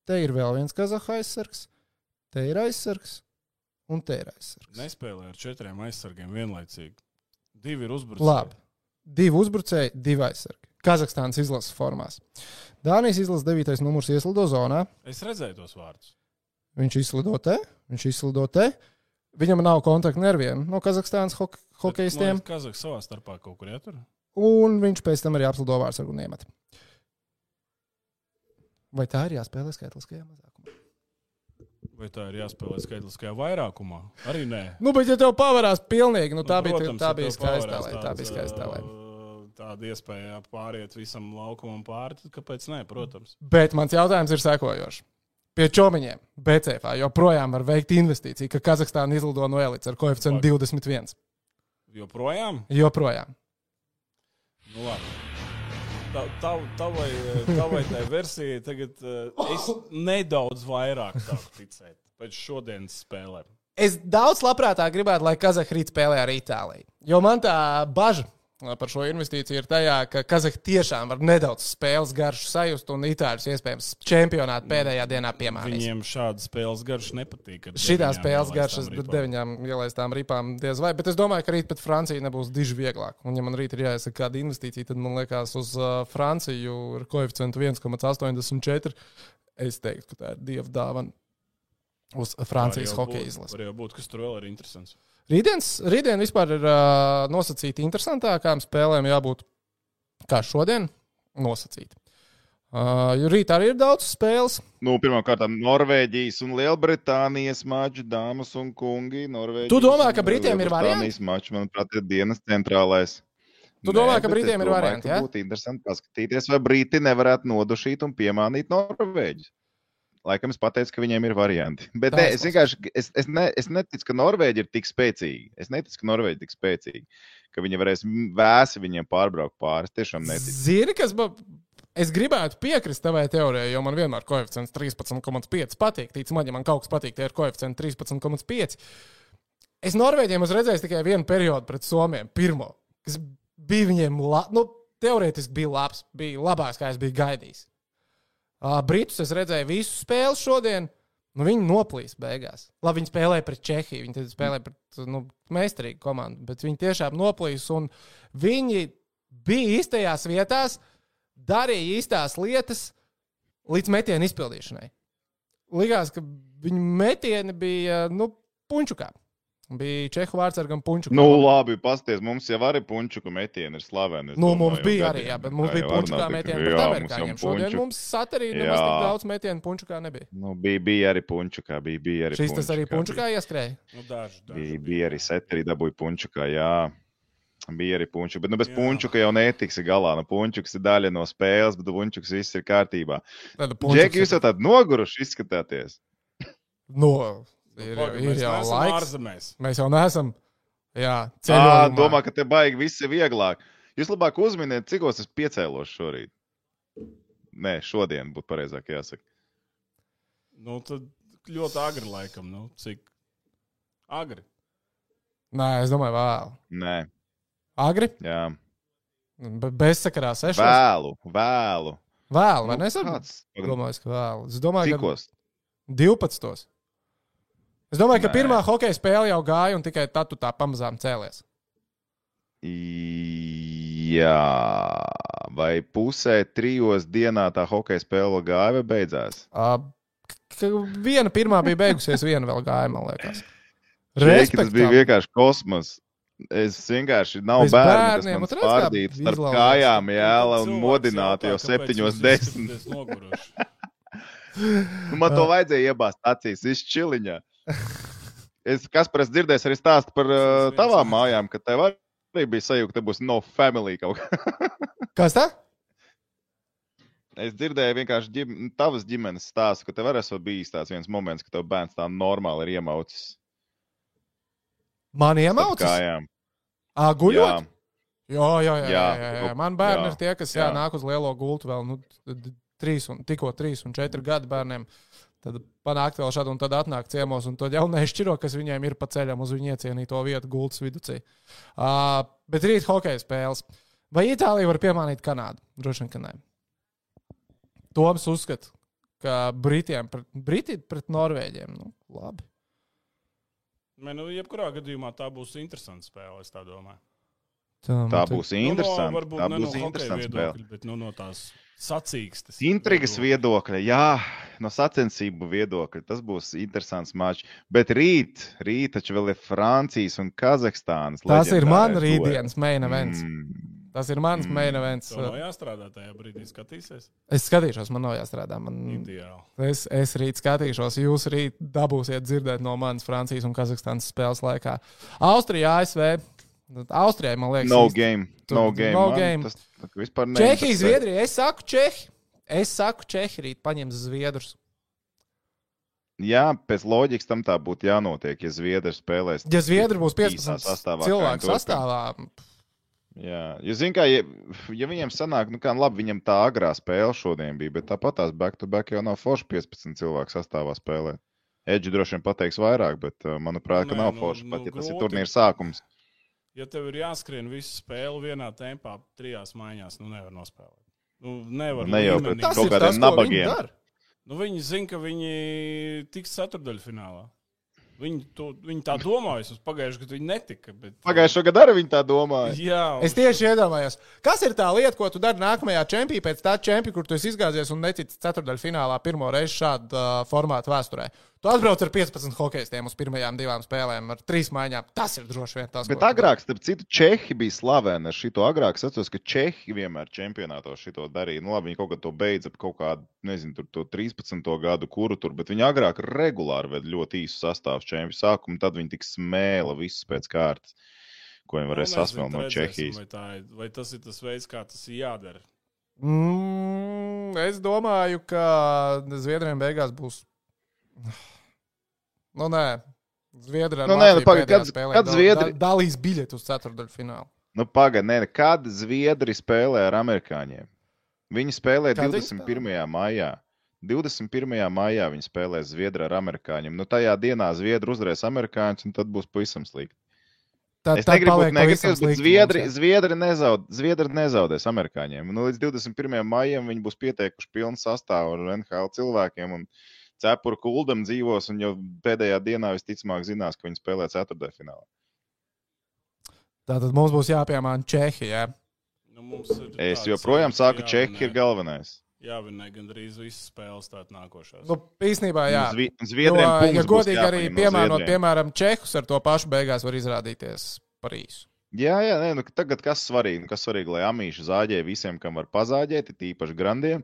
te ir vēl viens Kazahai aizsargs, te ir aizsargs un aizsargs. Nespēlēja ar četriem aizsargiem vienlaicīgi. Divi ir uzbrucēji. Labi. Divi uzbrucēji, divi aizsargi. Kazahstānas izlases formās. Dānijas izlases 9. numurs ieslido zonā. Es redzēju tos vārdus. Viņš izslido te, viņš izslido te. Viņam nav kontakta nerviem no Kazahstānas hok hokeistiem. Kazahs savā starpā kaut kur ietur. Un viņš pēc tam arī apslido vārdsargu un iemet. Vai tā ir jāspēlē skaitliskajā mazākumā? Vai tā ir jāspēlē skaitliskajā vairākumā? Arī nē. Nu, bet ja tev pavērās pilnīgi, nu, tā Nu, bija, protams, tā ja bija pavērās spēlē. Tā bija skaista spēlē. ā, Tāda iespēja pāriet visam laukumam pāri, tad kāpēc nē, protams. Bet mans jautājums ir sekojošs. Pie čomiņiem BCF joprojām var veikt investīciju, ka Kazahstāna izlido no elites ar koeficientu 21. Joprojām? Joprojām. Nu, labi. Tā, tā, tavai, tavai tai versijai tagad uh, es nedaudz vairāk sāku ticēt pēc šodienas spēlēm. Es daudz labprātāk gribētu, lai Kazahstāna spēlē ar Itāliju. Jo man tā bažas par šo investīciju ir tajā, ka Kazahstāna tiešām var nedaudz spēles garšu sajust, un Itāļus iespējams čempionāta pēdējā dienā piemānīs. Viņiem šāda spēles garša nepatīk. ar Šitā spēles bet ripām. deviņām ielaistām ripām diez vai. Bet es domāju, ka rīt pret Franciju nebūs diži vieglāk. Un, ja man rīt ir jāiesaka kāda investīcija, tad man liekas, uz uh, Franciju ar koeficientu 1,84. Es teiktu, ka tā ir dieva dāvana uz Francijas hokeja izlasi. Var jau būt, kas tur vēl ir interesants. Rītdienas, rītdien vispār ir uh, nosacīti interesantākām spēlēm, jābūt kā šodien nosacīti. Uh, jo rīt arī ir daudz spēles. Nu, Pirmkārt, Norvēģijas un Lielbritānijas mačs, dāmas un kungi. Norvēģijas Tu domā, ka Britiem ir Lielbritānijas mačs, manuprāt, ir dienas centrālais. Tu domā, ka Britiem ir ka ja? Būtu interesanti paskatīties, vai Briti nevarētu nodušīt un piemānīt Norvēģus. Laikam es pateicu, ka viņiem ir varianti. Bet ne, es vienkārši es, es, ne, es neticu, ka Norvēģi ir tik spēcīgi. Es neticu, ka Norvēģi ir tik spēcīgi, ka viņi varēs vēsi viņiem pārbraukt pāri. Es tiešām neticu. Zini, kas man. Es gribētu piekrist tavai teorijai, jo man vienmēr koeficients 13,5 patīk. Tic man, ja man kaut kas patīk, tie ir koeficienti 13,5. Es Norvēģiem esmu redzējis tikai vienu periodu pret Somiju, pirmo, kas bija viņiem, la... nu, teorētiski bija labs, bija labāks, kā es biju gaidījis. Britus es redzēju visu spēli šodien. Nu, viņi noplīs beigās. Labi, viņi spēlēja pret Čehiju. Viņi spēlēja pret nu, meistarīgu komandu, bet viņi tiešām noplīs. Viņi bija īstajās vietās, darīja īstās lietas līdz metienu izpildīšanai. Likās, ka viņu metieni bija nu, puņķukā. Bija čehu vārdsargam puņķukā. Nu, labi, pasties, mums jau arī punčuku metieni ir slaveni. es Nu, domāju, mums bija arī, jā, bet mums Tā bija notikt. metieni Jā, jau amerikāņiem. Šodien mums satarī nemaz tik Jā. daudz metienu puņķukā nebija. Nu, bija, bija arī punčukā, bija, bija arī Šis tas arī punčukā, puņķukā ieskrēja. Nu, daži, daži Bija, bija arī seteri dabūja punčukā, jā. Bija arī punčuka, bet nu, bez Jā. punčuka jau netiksi galā. Nu, punčuks ir daļa no spēles, bet punčuks viss ir kārtībā. Džeki, jūs jau tādi noguruši izskatāties. No, ir, Paga, ir mēs jau neesam laiks. Ārzemēs. Mēs jau neesam. Jā, ceļojumā. domā, ka te baigi viss ir vieglāk. Jūs labāk uzminiet, cikos es piecēlos šorīt. Nē, šodien būtu pareizāk jāsaka. Nu, tad ļoti agri laikam. Nu, cik agri? Nē, es domāju, vēl. Nē, Agri, jā. be- bezsakarā sešos. Vēlu, vēlu. Vēl, vai Nu, ne? Es kāds? domāju, ka vēl. Es domāju, ka Cikos? 12. Es domāju, ka Nē. pirmā hokeja spēle jau gāja, un tikai tad tu tā pamazām cēlies. Jā, vai pusē trijos dienā tā hokeja spēle gāja vai beidzās? Uh, viena pirmā bija beigusies, viena vēl gāja, man liekas. Čeki, tas bija Respektam. vienkārši kosmos. Es vienkārši nav Bez bērniem, kas man spārdītu starp kājām, jēla un jautā, jau kāpēc jūs 7.10. esat noguruši. Nu, man to vajadzēja iebāzt acīs, izšķiliņā. Es, kas parasti dzirdēs arī stāstu par uh, tavām mājām, ka tev arī bija sajūta, ka te būs no family kaut kā. Kas tā? Es dzirdēju vienkārši ģim, tavas ģimenes stāstu, ka tev arī esot bijis tāds viens moments, ka tev bērns tā normāli ir iemaucis. Man starp iemaucas? kājām. Ā, guļot? Jā. Jā, jā, jā. jā, Jā, jā, jā. Man bērni jā, ir tie, kas jā, jā. nāk uz lielo gultu vēl nu, trīs un, tikko trīs un četri gadi bērniem. Tad panākt vēl šādu, un tad atnāk ciemos, un tad jau nešķiro, kas viņiem ir pa ceļam uz viņu iecienīto vietu gultas vidū. Uh, bet rīt hokeja spēles. Vai Itālija var piemānīt Kanādu? Droši vien, ka nē. Toms uzskata, ka Britiem pret, Briti pret Norvēģiem. Nu, labi. Nē, nu, jebkurā gadījumā tā būs interesanta spēle, es tā domāju. Tā nu, būs Nu, no, interesanti. varbūt Tā no būs hokeja interesanta spēle. bet nu, no tās sacīkstes. Intrigas viedokļa, jā, no sacensību viedokļa. Tas būs interesants mačs. Bet rīt, rīt taču vēl ir Francijas un Kazahstānas. Tas ir man leģendārais rītdienas main events. Mm. Tas ir mans Mm. main events. Tev nav jāstrādā tajā brīdī, skatīsies. Es skatīšos, man nav jāstrādā. Man, Ideāli. es, es rīt skatīšos, jūs rīt dabūsiet dzirdēt no manas Francijas un Kazahstānas spēles laikā. Austrija, ASV. Austrijai, man liekas, No game. Tu- No game. no man game. Tas tā kā vispār Čehija, neinteresē. Zviedrija. Es saku, Čehi. Es saku, Čehi rīt paņems Zviedrus. Jā, pēc loģikas tam tā būtu jānotiek, ja Zviedri spēlēs. Ja Zviedri būs īsā 15 sastāvā, cilvēku sastāvā, Jā, jūs zināt, kā, ja, ja viņiem sanāk, nu, kā labi, viņam tā agrā spēle šodien bija, bet tāpat tās back-to-back jau nav forši 15 cilvēku sastāvā spēlēt. Edži droši vien pateiks vairāk, bet, uh, manuprāt, ka Nē, nav nu, forši, nu, pat ja tas ir grūti. turnīra sākums. Ja tev ir jāskrien visu spēli vienā tempā, trijās maiņās, nu nevar nospēlēt. Nu, nevar Ne jau pret kaut kādiem tas, viņi nabagiem. dara. Nu, viņi zina, ka viņi tiks ceturdaļfinālā. Viņi, to, viņi tā domāja. Es pagājušajā gadā viņi netika. Bet... Pagājušā gada arī viņi tā domāja. Jā, Es tieši iedomājos, kas ir tā lieta, ko tu dari nākamajā čempionā, pēc tā čempiona, kur tu esi izgāzies un neticis ceturdaļfinālā pirmo reizi šādu uh, formātu vēsturē. Tu atbrauc ar 15 hokeistiem uz pirmajām divām spēlēm, ar trīs maiņām. Tas ir droši vien tas, Bet tu dari. agrāk, starp citu, Čehi bija slaveni ar šito. Agrāk es atceros, ka Čehi vienmēr čempionātos šito darīja. Nu, labi, viņi kaut kā to beidza ap kaut kādu, nezinu, tur, to 13. gadu, kuru tur, bet viņi agrāk regulāri veda ļoti īsu sastāvu čempionu sākumu, tad viņi tik smēla visus pēc kārtas, ko viņi varēja Nu, sasmelt no Čehijas. Vai, tā vai tas ir tas veids, kā tas ir jādara? Mm, es domāju, ka Zviedriem beigās būs. Nu, nē, Zviedrija Nu, nē, nu, pagaid, kad- kad Zviedri- da, dalīs biļeti uz ceturdaļfinālu. Nu, pagaidi, nē, kad Zviedri spēlē ar amerikāņiem? Viņi spēlē Kad viņi 21. maijā. 21. maijā viņi spēlē Zviedri ar amerikāņiem. Nu, tajā dienā Zviedri uzvarēs amerikāņus, un tad būs pavisam slikti. Tad, Es tad negribu būt negatīvs, bet Zviedri. Zviedri, nezaud, Zviedri nezaudēs amerikāņiem. Nu, līdz 21. maijam viņi būs pieteikuši pilnu sastāvu ar NHL cilvēkiem. Un cepura kuldam dzīvos, un jau pēdējā dienā visticamāk zinās, ka viņi spēlē ceturtdaļfinālā. Tātad mums būs jāpiemāna Čehija. jā. Nu, mums ir Es joprojām saku, ka Čehi ir galvenais. Jāvinē gandrīz visas spēles tādas nākošās. Nu, īstenībā, jā. Zvi- Jo, Zviedriem ja punkts būs godīgi arī no piemērot, Zviedriem. piemēram, Čehus ar to pašu beigās var izrādīties par īsu. Jā, jā, nē, nu, tagad kas svarīgi? Nu, kas svarīgi, lai amīši zāģē visiem, kam var pazāģēt, ir tīpaši grandiem.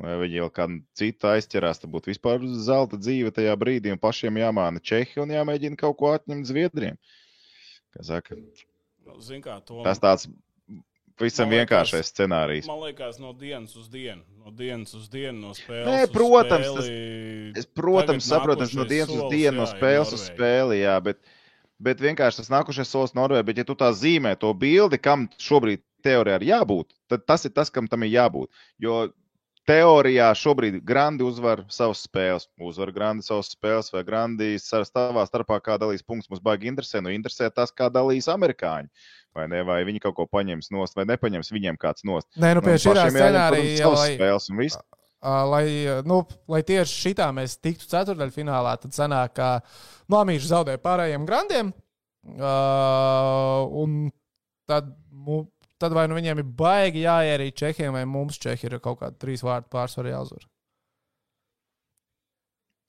Vai viņi vēl kādu citu aizķerās, tad būtu vispār zelta dzīve tajā brīdī, un pašiem jāmāna Čehi un jāmēģina kaut ko atņemt Zviedriem. Nu, Zin kā, to, tas tāds visam liekas- vienkāršais scenārijs. Man liekas, no dienas uz dienu, no dienas uz dienu, no spēles. Nē, uz protams, spēli, Es, protams, saprotu, no dienas uz solis, dienu, no jā, ir spēles uz Norvēģija. spēli, jā, bet, bet vienkārši tas nākošais solis Norvēģijā. Bet, ja tu tā zīmē to bildi, kam šobrīd teorijā ir jābūt, tad tas ir tas, kam tam ir jābūt. Jo teorijā šobrīd Grandi uzvar savas spēles. Uzvar Grandi savas spēles, vai Grandi savā starpā kā dalīs punktus. Mums baigi interesē. Nu, interesē tas, kā dalīs amerikāņi. Vai, ne, vai viņi kaut ko paņems nost, vai nepaņems viņiem kāds nost. Nē, nu, pie šī scenārija, savas lai, spēles un viss. lai, nu, lai tieši šitā mēs tiktu ceturdaļfinālā, tad sanāk, ka Mamīša zaudēja pārējiem grandiem. Uh, un tad, mu, tad vai nu viņiem ir baigi jāierīt Čehiem, vai mums Čehi ir kaut kāda trīs vārdu pārsvaru jāuzvar.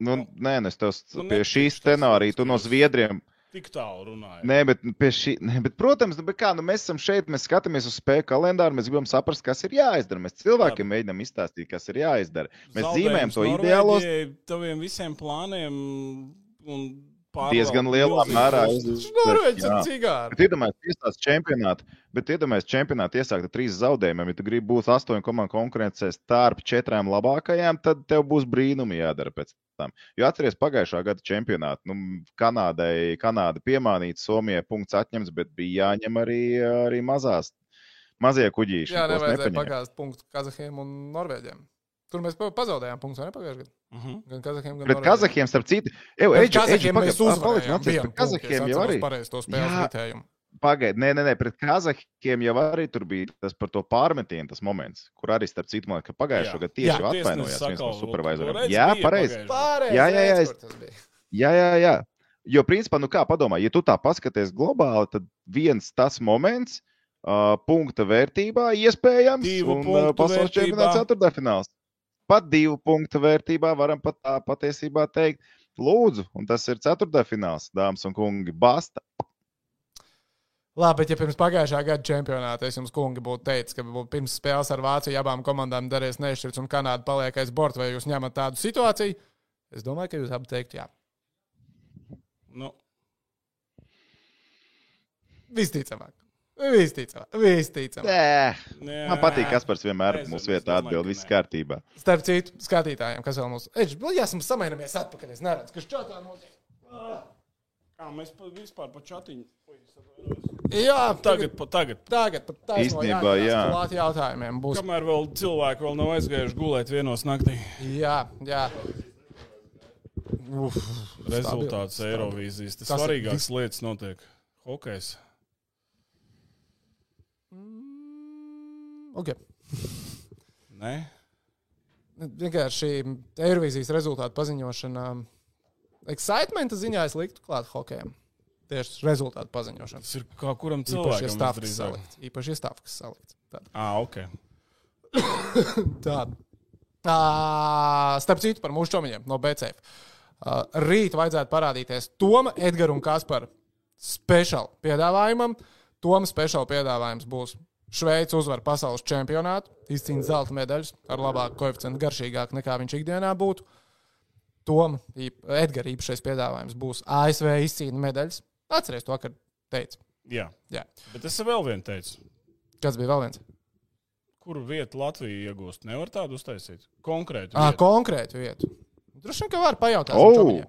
Nu, nē, nu, es tev Nu, pie šī netikšu tas scenārija, tu no. Zviedriem. tik tālu runājam. Nē, bet, pie šī, nē, bet, protams, nu, bet kā, nu, mēs esam šeit, mēs skatāmies uz spēku kalendāru, mēs gribam saprast, kas ir jāizdara. Mēs cilvēkiem Labi. mēģinām izstāstīt, kas ir jāizdara. Mēs Zaudējums zīmējam to ideālos Norvēģijai, Taviem visiem plāniem un diezgan lielā mērā. Jā. ar cigāru. Bet iedomājieties, iestāst čempionātu, bet iedomājieties, čempionātu iesākt ar trīs zaudējumiem. Ja tu gribi būt astoņu komandu konkurencē starp četrām labākajām, tad tev būs brīnumi jādara pēc tam. Jo atceries pagājušā gada čempionātu. Nu, Kanādai, Kanāda piemānīta, Somijai punkts atņemts, bet bija jāņem arī, arī mazās, mazie kuģīši. Jā, nevajadzēja pagāzt punktu Kazahiem un Norvēģiem. Tur mēs pa- pazaudējām punktus, vai ne pagājušajā gadā? Mhm. Gan Kazahiem, gan Pret. Kazahiem, starp citu, Eju, Eģi, Kazahiem mēs pagaid, paliksim uzvarējām. pret punktu, Kazahiem jau arī. pareizi to spēles ritējumu. Pagaidiet, nē, nē, nē, pret Kazahiem jau arī tur bija tas par to pārmetienu, tas moments, kur arī starp citu, man ka pagājušajā Jā. gadā tieši Jā. atvainojās viens no supervizoriem. Jā, pareizi. Jā, jā, jā, es-. Jā, jā, jā. Jo, principā, nu kā padomā, ja tu tā paskaties globāli, tad viens tas moments, uh, punkta vērtībā, iespējams, Divu un uh, punktu pasaules čempionāta ceturtdaļfināls. Pat divu punktu vērtībā varam pat tā patiesībā teikt, lūdzu, un tas ir ceturtdaļfināls, dāmas un kungi, basta. Labi, bet ja pirms pagājušā gada čempionāta es jums, kungi, būtu teicis, ka pirms spēles ar Vāciju abām komandām darījis nešķirts un Kanāda paliek aiz borta, vai jūs ņemat tādu situāciju? Es domāju, ka jūs abi teiktu, jā. Nu, Visticamāk. Visticamāk. Visticamāk. Nē, nē. man patīk, kas par vienmēr Nezinu, mūsu es vietā atbild, viss kārtībā. Starp citu, skatītājiem, kas vēl mums ir. Jā, esam samaināmies atpakaļ. Es neredzu, kas čatā notiek. Kā mēs pa, vispār pa čatiņu? Es. Jā, Tagad, pa, tagad. Tagad pat taisno Īstenībā, jā. Klāt jautājumiem būs. Kamēr vēl cilvēki vēl nav aizgājuši gulēt vienos naktī. Jā, jā. Uf, Rezultāts stabili. Eirovīzijas. Tas Tas ir svarīgākas lietas notiek. Hokejs. Okay. Nē, Vienkārši Eirovīzijas rezultātu paziņošana. Excitementa ziņā es liktu klāt hokejam. Tieši rezultātu paziņošana. tas ir kā kuram Īpaši, cilvēkam. stāvs visdrīzāk. salikts. Īpaši, stāvs salikts. Tāda. Ā, ok. Tāda. Uh, starp citu, par mūsu čomiņiem no BCF. Uh, rīt vajadzētu parādīties Toma, Edgars un Kaspar speciāla piedāvājumam. Toma speciāla piedāvājums būs Šveice uzvar pasaules čempionātu, izcīnīt zelta medaļas ar labāku koeficientu, garšīgāk nekā viņš ikdienā būtu. Toma, Edgars īpašais piedāvājums būs ASV izcīnīt medaļas. Atcerieties to, kad teicu. Jā. Jā. Bet es vēl vienu teicu. Kas bija vēl viens? Kuru vietu Latvija iegūst? Nevar tādu uztaisīt. Konkrēti. À, vietu. konkrētu vietu. Droši vien, ka var pajautāt. Oh!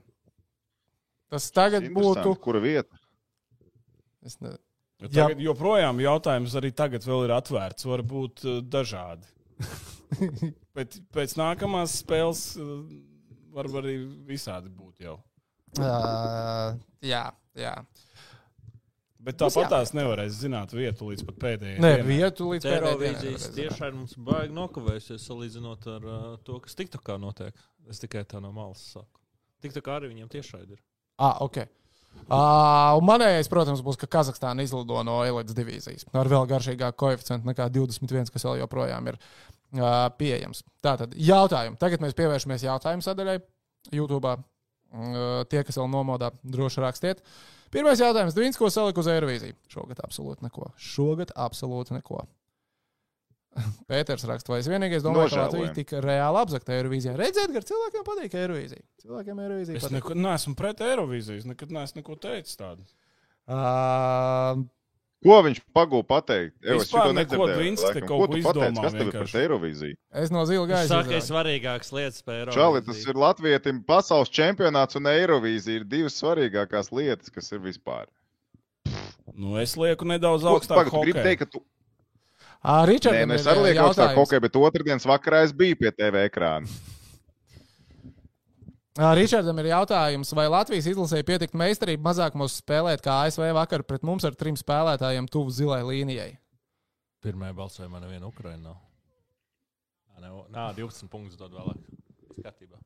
Tas tagad būtu. Kura vieta? Es ne... Jo Jā. Tagad joprojām jautājums arī tagad vēl ir atvērts. Var būt uh, dažādi. Bet pēc nākamās spēles uh, var arī visādi būt jau. Uh, jā, jā. Bet tāpat tās nevarēs zināt vietu līdz pat pēdējai. Nē, dienai. vietu līdz pēdējai tiešai mums baigi nokavējusies salīdzinot ar uh, to, kas TikTokā notiek. Es tikai tā no malas saku. TikTokā arī viņiem tiešai ir. Ah, ok. Uh, un manējais, protams, būs, ka Kazahstāna izlido no elites divīzijas ar vēl garšīgāku koeficientu nekā 21, kas vēl joprojām ir uh, pieejams. Tātad, jautājumi. Tagad mēs pievēršamies jautājumu sadaļai YouTube. Uh, tie, kas vēl nomodā, droši rakstiet. Pirmais jautājums. Dvīns, ko salika uz Eirovīziju? Šogad absolūti neko. Šogad absolūti neko. Pēters raksta, vai es vienīgais domāju, ka Latvija tik reāli apzakta Eirovīzijā. Redziet, ka cilvēkiem patīk Eirovīzija. Cilvēkiem Eirovīzija Es patīk. neko, neesmu pret Eirovīzijas. Nekad neesmu neko teicis tādu. Uh, Ko viņš pagūda pateikt? Es Vispār neko, laikam. kaut Ko ko tu pateici? izdomā Kas tev ir pret Eirovīziju? es no zila Viņš gaisa. saka, ka ir svarīgākas lietas par Eiropu. Čāli, tas ir Latvijam pasaules čempionāts un Eirovīzija ir divas svarīgākās lietas, kas ir vispār. Nu, es lieku nedaudz augstāk. Pagad, tu gribi teikt, ka tu... Uh, Nē, Ričardam, nu arī lieku augstāk jautājums. hokeju, bet otrdienas vakarā es biju pie TV ekrāna. Ričardam ir jautājums, vai Latvijas izlasē pietikt meistarību mazāk mūsu spēlēt, kā ASV vakar pret mums ar trim spēlētājiem tuvu zilai līnijai? Pirmajā balsojumā neviena Ukraina nav. Nā, 12 punktus dod vēlāk. Viss kārtībā.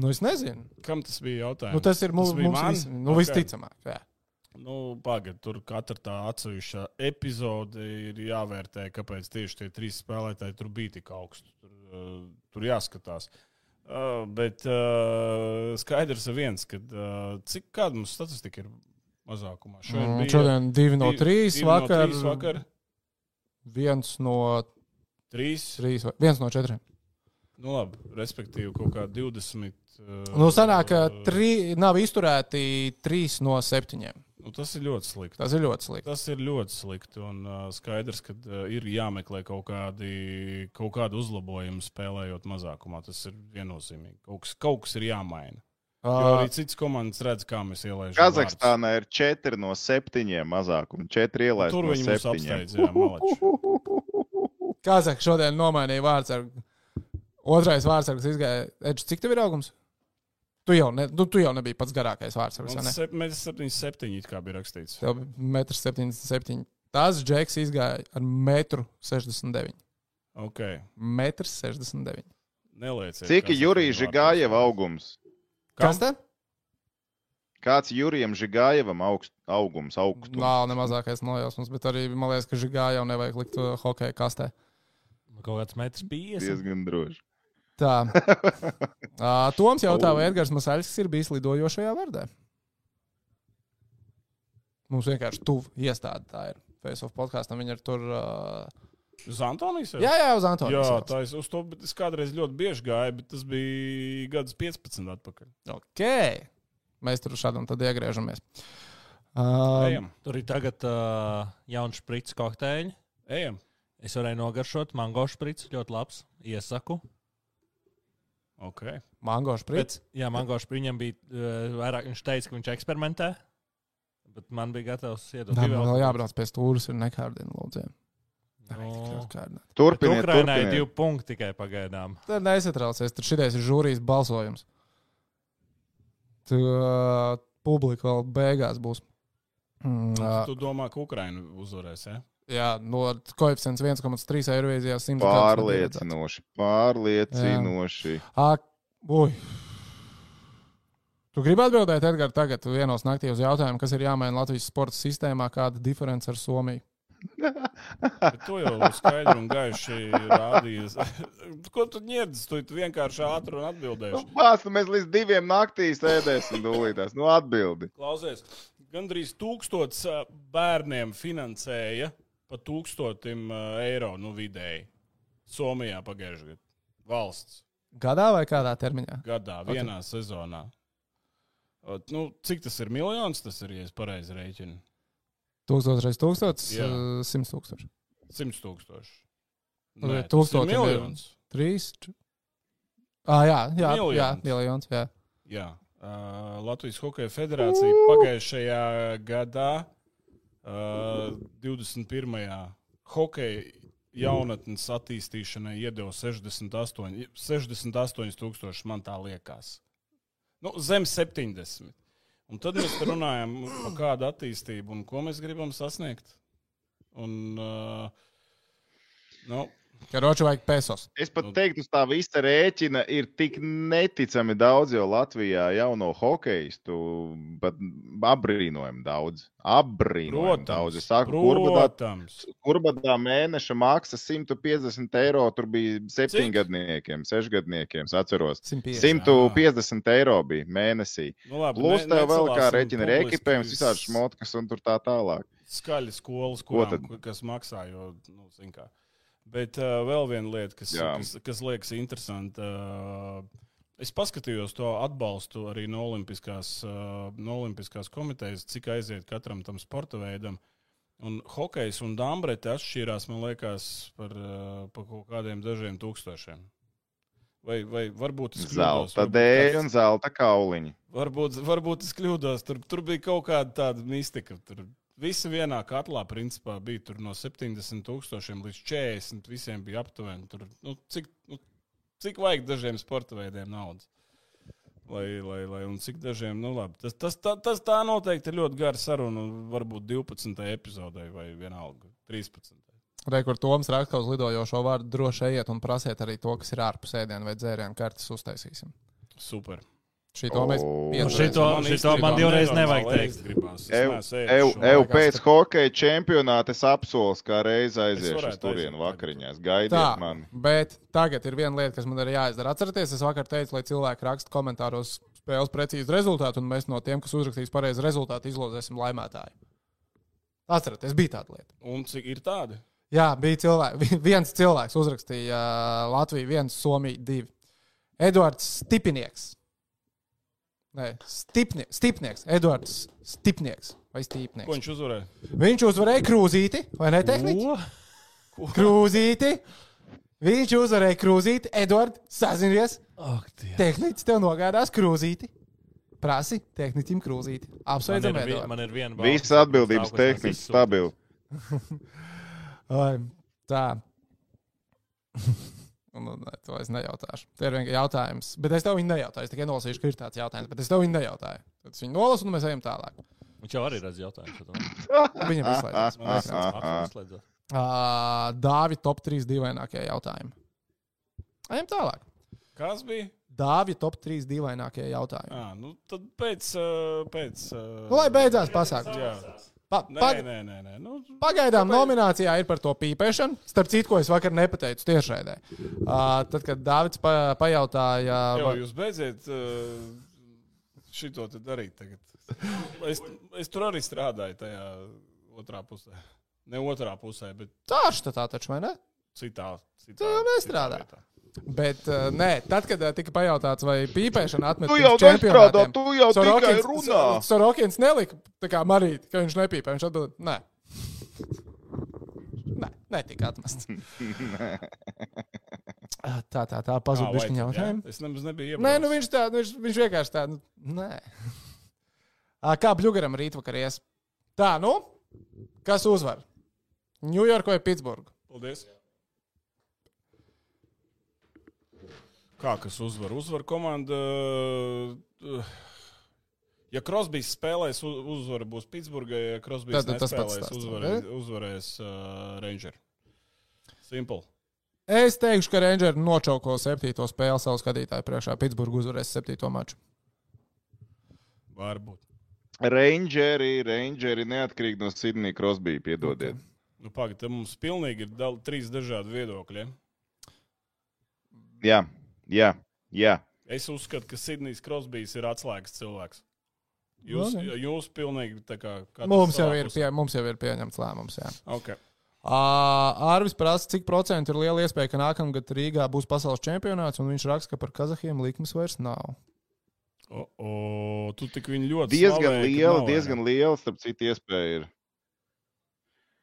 Nu, es nezinu. Kam tas bija jautājums? Nu, tas ir mums, bija mums man? vis, nu, Ok. visticamāk. Jā. Nu, Pagaidiet, tur katra tā atsevišķa epizode ir jāvērtē, kāpēc tieši tie trīs spēlētāji tur bija tik augsti. Tur, uh, tur jāskatās. Uh, bet uh, skaidrs ir viens, ka uh, cik kāda mums statistika ir mazākumā. Šodien Mm, bija Šodien divi no trīs divi no vakar. trīs vakar. Viens no Trīs. trīs, viens no četriem. Nu, labi, respektīvi, kaut kā 20. Uh, Nu, sanāk, ka uh, tri, nav izturēti trīs no septiņiem. Nu, tas ir ļoti slikti. Tas ir ļoti slikti. Tas ir ļoti slikti. Un uh, skaidrs, ka uh, ir jāmeklē kaut kādi, kaut kādi uzlabojumi spēlējot mazākumā. Tas ir viennozīmīgi. Kaut kas, kaut kas ir jāmaina. Jo arī citas komandas redz, kā mēs ielaidām. Kazahstānā ir 4 no 7 mazākuma. 4 ielaisti Tur no viņi 7. apsteidz, jā, malači. Kazaks šodien nomainīja vārdu. Otrais vārds, kas izgāja. Edž, cik tev ir augums? Tu jau, ne, nu, tu jau nebija pats garākais vārds. Man Ne? sep- Mēs 77 it kā bija rakstīts. Tev bija 1,77 m. Tas džeks izgāja ar 1,69 m. Ok, 1,69 m. nelieciet. Cik vārtos. Žigājeva augums? Kas te? Kāds Jurijam Žigājevam augst, augums? augstums? Nav ne mazākais nojausmas, bet arī man liekas, ka žigā jau nevajag likt uh, hokeja kastē. Kaut kāds metrs bijis. Diezgan droši. Tā. Uh, Toms jautā, vai Edgars Masaļskis ir bijis lidojošajā vardē? Mums vienkārši tuvu iestāde tā ir. Face of podkāstam viņi ir tur. Uh... Uz Antonijas? jau? Jā, jā, uz Antonijas. Jā, tā es uz to es kādreiz ļoti bieži gāju, bet tas bija gadus 15 atpakaļ. Ok. Mēs tur šādi un tad iegriežamies. Uh, Ejam, Tur ir tagad uh, jauns sprits kokteļi. ejam. Es varēju nogaršot mango sprits, ļoti labs. Iesaku. Ok. Mango šprits. Bet, jā, mango sprits viņam bija uh, vairāk. Viņš teica, ka viņš eksperimentē. Bet man bija gatavs iedot Tā divu man vēl jābrauc pie stūres, ir nekārdina lūdzu. Nu, Turpiniet, Ukrainai ir turpiniet. divi punkti tikai pagaidām. Tad nesatraucies, tur šitais ir žūrijas balsojums. Tu, uh, publika vēl beigās būs. Mm, uh, Tu domā, ka Ukraina uzvarēs? Ja? Jā, no koeficients 1,3 Eirovīzijā 100. Pārliecinoši, pārliecinoši. Ak, uj. Tu gribi atbildēt, Edgars, tagad vienos naktī uz jautājumu, kas ir jāmaina Latvijas sporta sistēmā, kāda diference ar Somiju? Bet to jau skaidri un gaiši rādījies. Ko tu ņēdzi? Tu vienkārši ātri un atbildēsi. Pāstu mēs līdz diviem naktī sēdēsim dūlītās. Nu, atbildi. Klausies, gandrīz tūkstots bērniem finansēja pa tūkstotim eiro nu, vidēji. Somijā pagājušajā gadā. Valsts Gadā vai kādā termiņā? gadā, vienā sezonā. O, Nu, cik tas ir miljons? Tas ir, ja es pareizi rēķinu. Tūkstoš reizes uh, simts tūkstoši. 100 tūkstoši. Nu, Nē, ir- miljons. Trīs. Ah, jā, jā, jā, Miljons. miljons. Jā. Jā, uh, Latvijas Hokeja federācija pagājušajā gadā, uh, 21. hokeja jaunatnes attīstīšanai iedeva 68 68,000. Man tā liekas. Nu, zem 70. Un tad mēs runājam par kādu attīstību un ko mēs gribam sasniegt. Un, uh, nu, Karoči vajag pesos. Es pat Nu- teiktu, uz tā visa rēķina ir tik neticami daudz, jo Latvijā jauno hokeistu pat apbrīnojami daudz. Apbrīnojami daudz. Es saku, kurbadā, protams. kurbadā mēneša maksa 150 eiro, tur bija septiņgadniekiem, sešgadniekiem, es atceros. 150. 150 eiro bija mēnesī. Nu, labi, Plus ne- tev vēl kā rēķina ar publiski ekipējums, visādi šmotkas un tur tā tālāk. skaļas skolas, Ko kas maksā. Jo, nu, zin kā. Bet uh, vēl viena lieta, kas, Jā. kas, kas liekas interesanta. Uh, es paskatījos to atbalstu arī no Olimpiskās, uh, no Olimpiskās komitejas, cik aiziet katram tam sporta veidam. Un hokejs un dāmbrete atšķīrās, man liekas, par, uh, par kaut kādiem dažiem tūkstošiem. Vai, vai varbūt es kļūdos? Zelta dēļ un zelta kauliņi. Varbūt, varbūt es kļūdos. Tur, tur bija kaut kāda tāda mistika. Tur visi vienā katlā principā bija tur no 70 tūkstošiem līdz 40. Visiem bija aptuveni. Tur, nu, cik, nu, cik vajag dažiem sporta veidiem naudas? Lai, lai, lai, un cik dažiem, nu labi. Tas, tas, tā, tas tā noteikti ir ļoti gara saruna. un Varbūt 12. epizodē vai vienalga 13. Rekur Toms raksta uz lidojošo vārdu droši ejiet un prasiet arī to, kas ir ārpus ēdienu vai dzērienu kartes uztaisīsim. Super. Šito mēs O. piedzīvojam. Šito, Man šito īstenībā man divreiz nevajag teikt. Gribās. Es Eju, eju, eju pēc ka- hokeja čempionāta es apsolos, kā reiz aiziešu uz turienu vakariņās. Gaidiet Tā, mani. bet tagad ir viena lieta, kas man ir jāizdara. Atcerieties, es vakar teicu, lai cilvēki raksta komentāros spēles precīzi rezultātu, un mēs no tiem, kas uzrakstīs pareizi rezultātu, izlozēsim laimētāju. Atcerieties, bija tāda lieta. Un cik ir tādi? Jā, bija cilvēki. Viens cilvēks uzrakstīja uh, Latviju, viens Somija, divi. Edvards Stipinieks. Nē, Stipnie, Stipnieks. Edvards Stipnieks vai Ko Stipnieks. viņš uzvarēja? Viņš uzvarēja krūzīti, vai ne tehniski? Krūzīti. Viņš uzvarēja krūzīti. Edvards, sazinies. Dievs. Tehnicis tev nogādās krūzīti. Prasi tehniķim krūzīti. Man Apsveicam, Edvards. man ir viena balva. Visas atbildības tehniski stabili. Ai, tā. Nu, nē, to es nejautāšu. Tie ir vienkārši jautājums. Bet es tev viņu nejautāju. Es tikai nolasīšu, ka ir tāds jautājums. Bet es tev viņu nejautāju. Tad es viņu nolasu, un mēs ejam tālāk. Viņš jau arī redz jautājumu. Viņam izslēdzas. Uh, Dāvi top 3 dīvainākie jautājumi. Ejam tālāk. Kas bija? Dāvi top 3 dīvainākie jautājumi. À, nu, tad pēc. Pēc uh, Nu, lai beidzās pasākums. Jā, Pa, nē, pa, nē, nē. nē. Nu, pagaidām nominācijā ir par to pīpēšanu. Starp citu, ko es vakar nepateicu tiešraidē. Uh, tad, kad Dāvids pa, pajautāja, jau vai- jūs beidziet uh, šito darīt tagad. Es, es tur arī strādāju tajā otrā pusē. Ne otrā pusē, bet Tārš tā taču, vai ne? citā. citā Tu jau nestrādā. citā vietā. Bet, uh, nē, tad, kad uh, tika pajautāts, vai pīpēšana atmet Tu jau čempionātiem, tu jau tikai Sorokins- runā. Sorokins nelika tā kā marīt, ka viņš nepīpē. Viņš atbild, nē. Nē, netika atmests. Ah, tā, tā, tā, pazuda viņa tad, jā? jautājumu. Es nemaz nebiju Nē, nu viņš tā, viņš, viņš vienkārši tā, nu, nē. Kā bļugaram rītvakar ies? Tā, nu, kas uzvar? Ņujorka vai Pitsburga? Paldies. Kā kas uzvar? Uzvar komanda. uh, Ja Krosbīs spēlēs, uzvara būs Pitsburgā. Ja Krosbīs Tad- tad tas pats nespēlēs, stāsts, uzvarēs, uzvarēs uh, Ranger. Simple. Es teikšu, ka Rangers nočauko septīto spēli savu skatītāju priekšā. Pitsburgā uzvarēs septīto maču. Varbūt. Rangeri, Rangeri neatkarīgi no Sidnija Krosbija, piedodiet. Nu, Pagaidām, te mums pilnīgi ir dal, trīs dažādi viedokļi. Ja? Jā, jā, jā. Es uzskatu, ka Sidnijs Krosbīs ir atslēgas cilvēks. Jūs, Nu, jūs pilnīgi tā kā. Mums jau, ir pie, mums jau ir pieņemts lēmums. Jā. Okay. Ārvis prasa, cik procentu ir liela iespēja, ka nākamgad Rīgā būs pasaules čempionāts, un viņš raksta, ka par Kazahiem likmes vairs nav. O, o, tu tik viņu ļoti Diezgan slavēji, ka liela, nav, diezgan liela, starp citu, iespēja ir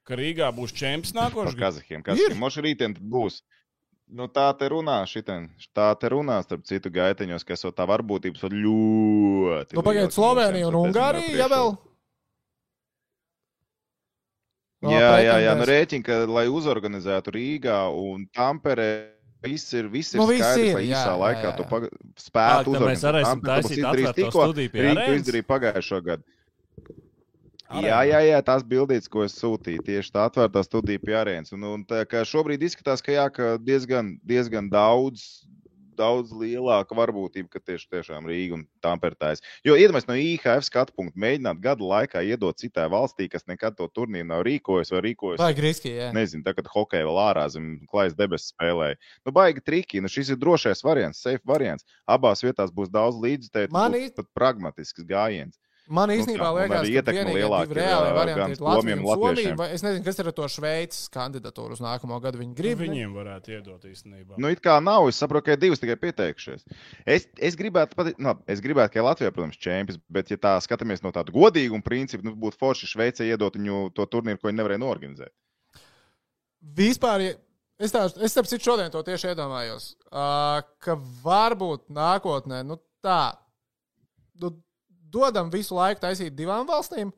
Ka Rīgā būs čempions par nākošais gads. Kazahiem. Kazahiem. Moši rītdien tad būs. Nu, tā te runā, šitien, tā te runā, starp citu, gaiteņos, ka esot tā varbūtības ir ļoti. Nu, pagaidiet, Slovenija un esam Ungārija, jau ja vēl? No, Jā, jā, jā, nu rēķina, ka, lai uzorganizētu Rīgā un Tamperē, viss ir, viss ir Nu, viss skaidrs, ir, lai jā, īsā jā, laikā jā. to paga- spētu tad mēs Tampere, ko taisīt atvērto studiju pie Rīga to arēnas. izdarīja pagājušo gadu. Arēnā. Jā, jā, jā, tās bildītas, ko es sūtīju, tieši tā atvērtā studija pie arēnas. Un, un tā, šobrīd izskatās, ka, jā, ka diezgan, diezgan daudz, daudz lielāka varbūtība, ka tieši tiešām Rīga un Tampertājas. Jo iedomājieties no IHF skatu punktu, mēģināt gadu laikā iedot citai valstī, kas nekad to turnīru nav rīkojis vai rīkojis. Vai Griski, jā. Nezinu, kā hokeja vēl ārā zem klājas debesis spēlēja. Nu, baigi triki. Nu, šis ir drošais variants, safe variants. Abās vietās būs daudz līdzekļu, Man būs pat pragmatisks gājiens. Man Nu, īstenībā un liekas, ka vienīgie divi ir, reāli varianti ir Latvija un Somija. Es nezinu, kas ir ar to Šveices kandidatūru uz nākamo gadu. Viņi grib. Viņiem varētu iedot īstenībā. Nu, it kā nav, es saprotu, ka ir divas tikai pieteikušies. Es, es gribētu, pat, nu, es gribētu, ka Latvija, protams, ir čempions, bet, ja tā skatāmies no tāda godīguma principa, nu, būtu forši Šveicē iedot viņu to turnīru, ko viņi nevarēja norganizēt. Vispār, ja- es tā, es starp citu šodien to tieši iedomājos, uh, ka varbūt nākotnē, nu tā, nu, dodam visu laiku taisīt divām valstīm,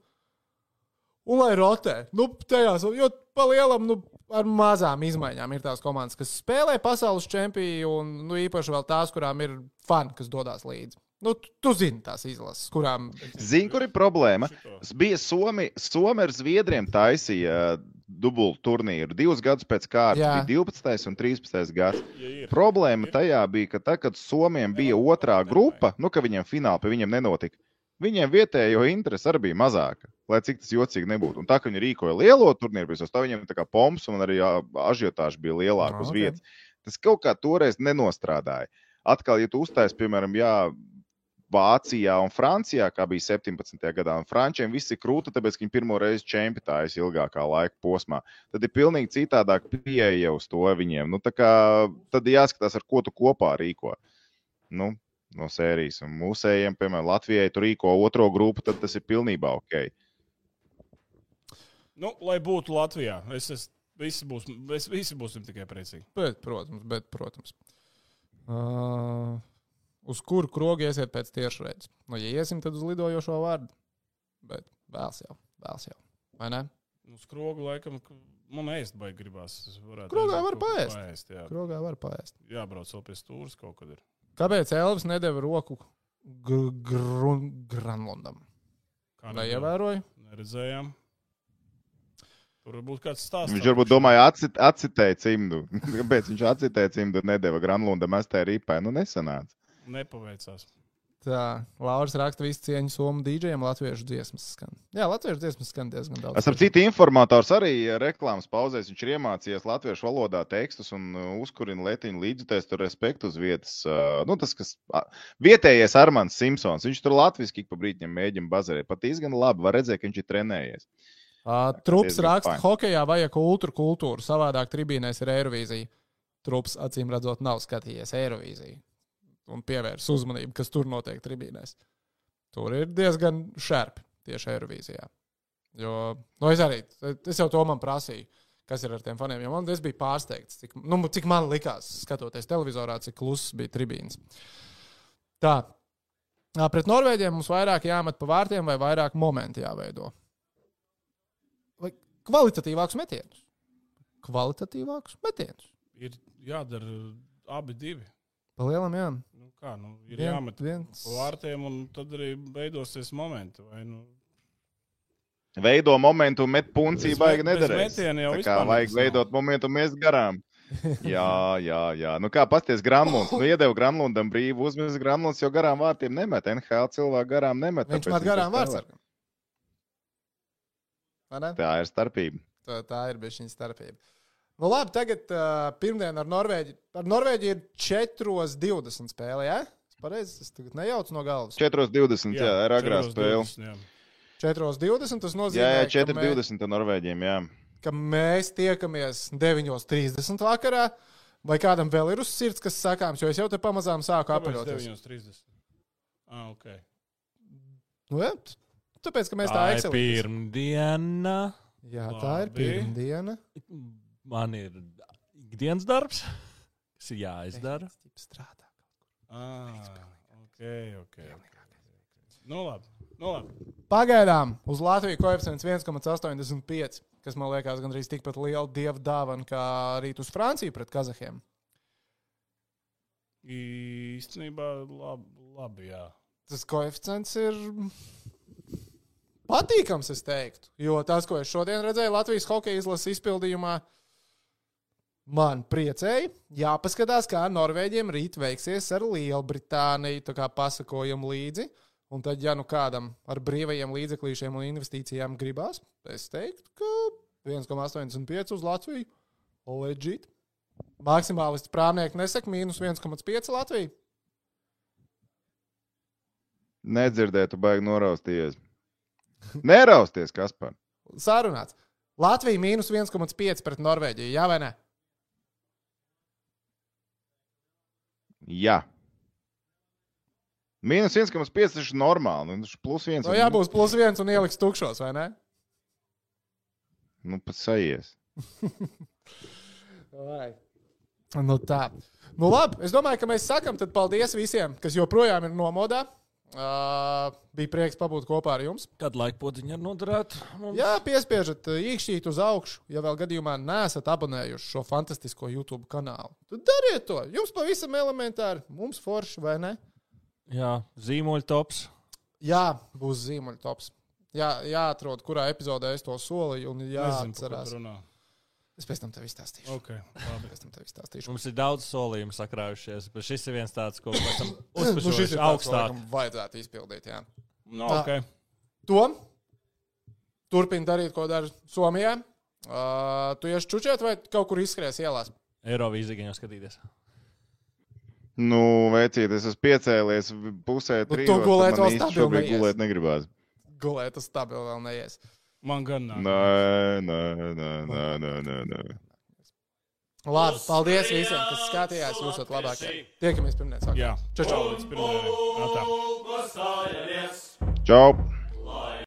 un lai rotē. Nu, tajās, jo pa lielam, nu, ar mazām izmaiņām ir tās komandas, kas spēlē pasaules čempionu, un nu, īpaši vēl tās, kurām ir fani, kas dodas līdzi. Nu, tu, tu zini tās izlases, kurām Zini, kur ir problēma? Bija Somi, Somi ar Zviedriem taisīja uh, dubultu turnīru. Divus gadus pēc kārtas Jā. bija 12. un 13. gads. Ja. Problēma tajā bija, ka tad, kad Somijam bija otrā grupa, nu, ka viņiem fināli pie viņiem nenotika, viņiem vietējo interesi arī bija mazāka. Lai cik tas jocīgi nebūtu. Un tā, ka viņi rīkoja lielo turnīru, visos, tā viņiem tā kā pomps un arī ā, ažiotāžs bija lielāks uz vietas. Tas kaut kā toreiz nenostrādāja. Atkal, ja tu uztaisīji, piemēram, jā, Vācijā un Francijā, kā bija 17. gadā, un Frančiem viss ir krūta, tāpēc, ka viņi pirmo reizi čempionājas ilgākā laika posmā. Tad ir pilnīgi citādāk pieeja uz to viņiem. Nu, kā, tad jāskatās, ar ko tu kopā rīko. Nu, no sērijas. Un mūsējiem, piemēram, Latvijai tur rīko otro grupu, tad tas ir pilnībā ok. Nu, lai būtu Latvijā, es, es, visi, būs, mēs visi būsim tikai priecīgi. Bet, protams, bet, protams. Uh, uz kuru krogu iesiet pēc tiešraides? Nu, ja iesim, tad uz lidojošo vārdu. Bet vēls jau, vēls jau. Vai ne? Uz skrogu laikam man ēst baigi gribās. Krogā var paēst. paēst jā. Krogā var paēst. Jābrauc vēl pie stūres kaut kad ir. Kāpēc Elvis nedēva roku gr gr Granlundam? Kā Vai ievēroju? Neredzējām. Tur varbūt kāds stāsts. Viņš varbūt domāja, atcit, atcitēja cimdu. Kāpēc viņš atcitēja cimdu un nedēva Granlundam mestē rīpē? Nu, nesanāca. Nepaveicās. Tā, Lauris raksta visu cieņu somu dīdžiem, latviešu dziesmas skan. Jā, latviešu dziesmas skan diezgan daudz. Es ar citu informators arī reklāmas pauzēs. Viņš ir iemācījies latviešu valodā tekstus un uh, uzkurina letiņu līdzjutēs tur respektu uz vietas. uh, Nu, tas, kas a, vietējais Armāns Simpsons, viņš tur latviski ik pa brīdim mēģina bazarēt. Pat diezgan labi, var redzēt, ka viņš ir trenējies. Uh, trups raksta, ka hokeja vajag kultūru, kultūru. Savādāk tribīnēs ir Eirovīzija. Trups acīm redzot, nav skatījies Eirovīziju un pievērs uzmanību, kas tur notiek tribīnēs. Tur ir diezgan šerpi tieši Eirovīzijā. Jo, nu, es arī, es jau to man prasīju, kas ir ar tiem faniem. Man es biju pārsteigts, cik, nu, cik man likās, skatoties televizorā, cik kluss bija tribīns. Tā. Pret Norvēģiem mums vairāk jāmet pa vārtiem vai vairāk momenti jāveido vai kvalitatīvākus metienus. Kvalitatīvākus metienus. Ir jādara abi divi. Pa lielam, jā. Nu, kā, nu, ir Vien- jāmet viens- vārtiem, un tad arī veidosies momenti. Vai, nu, Veido momentu, met puncī, jau Tā kā vajag veidot momentu, mēs garām. Jā, jā, jā. Nu kā pasties Granlunds? Nu iedeva Granlundam brīvu uzmanību. Granlunds jau garām vārtiem nemet. NHL cilvēku garām nemet. Viņš met garām ne? Tā ir starpība. Tā, tā ir bijusi viņa starpība. Nu, labi, tagad uh, pirmdien ar Norvēģiju. Ar Norvēģiju ir 4,20 spēle. Ja? Es pareizi, es tagad nejaucu no galvas. 4,20. Jā, jā, ir agrā 4:20, spēle. jā. 4,20 tas nozīmē, Jā, jā, ka mē- 4,20 ar Norvēģiem. Jā. ka mēs tiekamies 9.30 vakarā. Vai kādam vēl ir uz sirds, kas sakāms, jo es jau te pamazām sāku apaļoties. 9.30? Ah, ok. Nu, jā, tāpēc, ka mēs tā Tā ir ekselīsim. pirmdiena. Jā, tā ir Labi. pirmdiena. Man ir ikdienas darbs, kas ir jāizdara. Strādā. Ah, ok, ok. ok. Nu, labi. Nu, labi. Pagaidām uz Latviju koeficients 1,85, kas man liekas gandrīz tikpat liela dieva dāvana kā rīt uz Franciju pret Kazahiem. Īstenībā labi, labi jā. Tas koeficients ir patīkams, es teiktu. Jo tas, ko es šodien redzēju Latvijas hokeja izlases izpildījumā, man priecēja. Jāpaskatās, kā Norvēģiem rīt veiksies ar Lielbritāniju. Tā kā pasakojam līdzi. Un tad, ja nu kādam ar brīvajiem līdzeklīšiem un investīcijām gribās, es teiktu, ka 1,85 uz Latviju. Legit. Maksimālists prāmnieki nesaka, mīnus 1,5 Latviju. Nedzirdētu, baigi norausties. Nerausties, kas par? Sarunāts. Latvija mīnus 1,5 pret Norvēģiju. Jā, vai ne? Jā. Mīnus 1,5 tas ir normāli. Nu, tas ir plus 1. No Nu, jābūt plus viens un ieliks tukšos, vai ne? Nu, pat sajies. Vai. Nu tā. Nu labi, es domāju, ka mēs sakam tad paldies visiem, kas joprojām ir nomodā. Uh, bija prieks pabūt kopā ar jums. Kad ir noderēta? mums? Jā, piespiežat īkšķīt uz augšu, ja vēl gadījumā neesat abonējuši šo fantastisko YouTube kanālu. Tad dariet to. Jums pavisam elementāri, mums forši vai ne? Jā, zīmoļu tops. Jā, būs zīmoļu tops. Jā, jāatrod, kurā epizodē es to solīju, un Nezinu, jāatcerās. runā. Es pēc tam tev izstāstīšu. Ok, labi. Pēc tam tev izstāstīšu. Mums ir daudz solījumu sakrājušies, bet šis ir viens tāds, ko mēs esam Nu, šis uzspēlējuši ir tāds, ko augstāk. laikam vajadzētu izpildīt. Jā. No, Tā. okay. To turpina darīt, ko dara Somijā. Uh, tu ieši čučēt vai kaut kur izskries ielās? Eirovīzija jau skatīties. Nu, vecīt, es esmu piecēlies pusē tu trijos. gulēt tad man vēl stabilu gulēt negribās. Gulēt, tas stabili vēl neies. Man gan nav. Nē, nē, nē, nē, nē, nē, nē. Labi, paldies visiem, kas skatījās. Jūs esat labākie. Tiekamies pirmdien. sākumā. Jā, Čau, čau. Klausājies! Čau!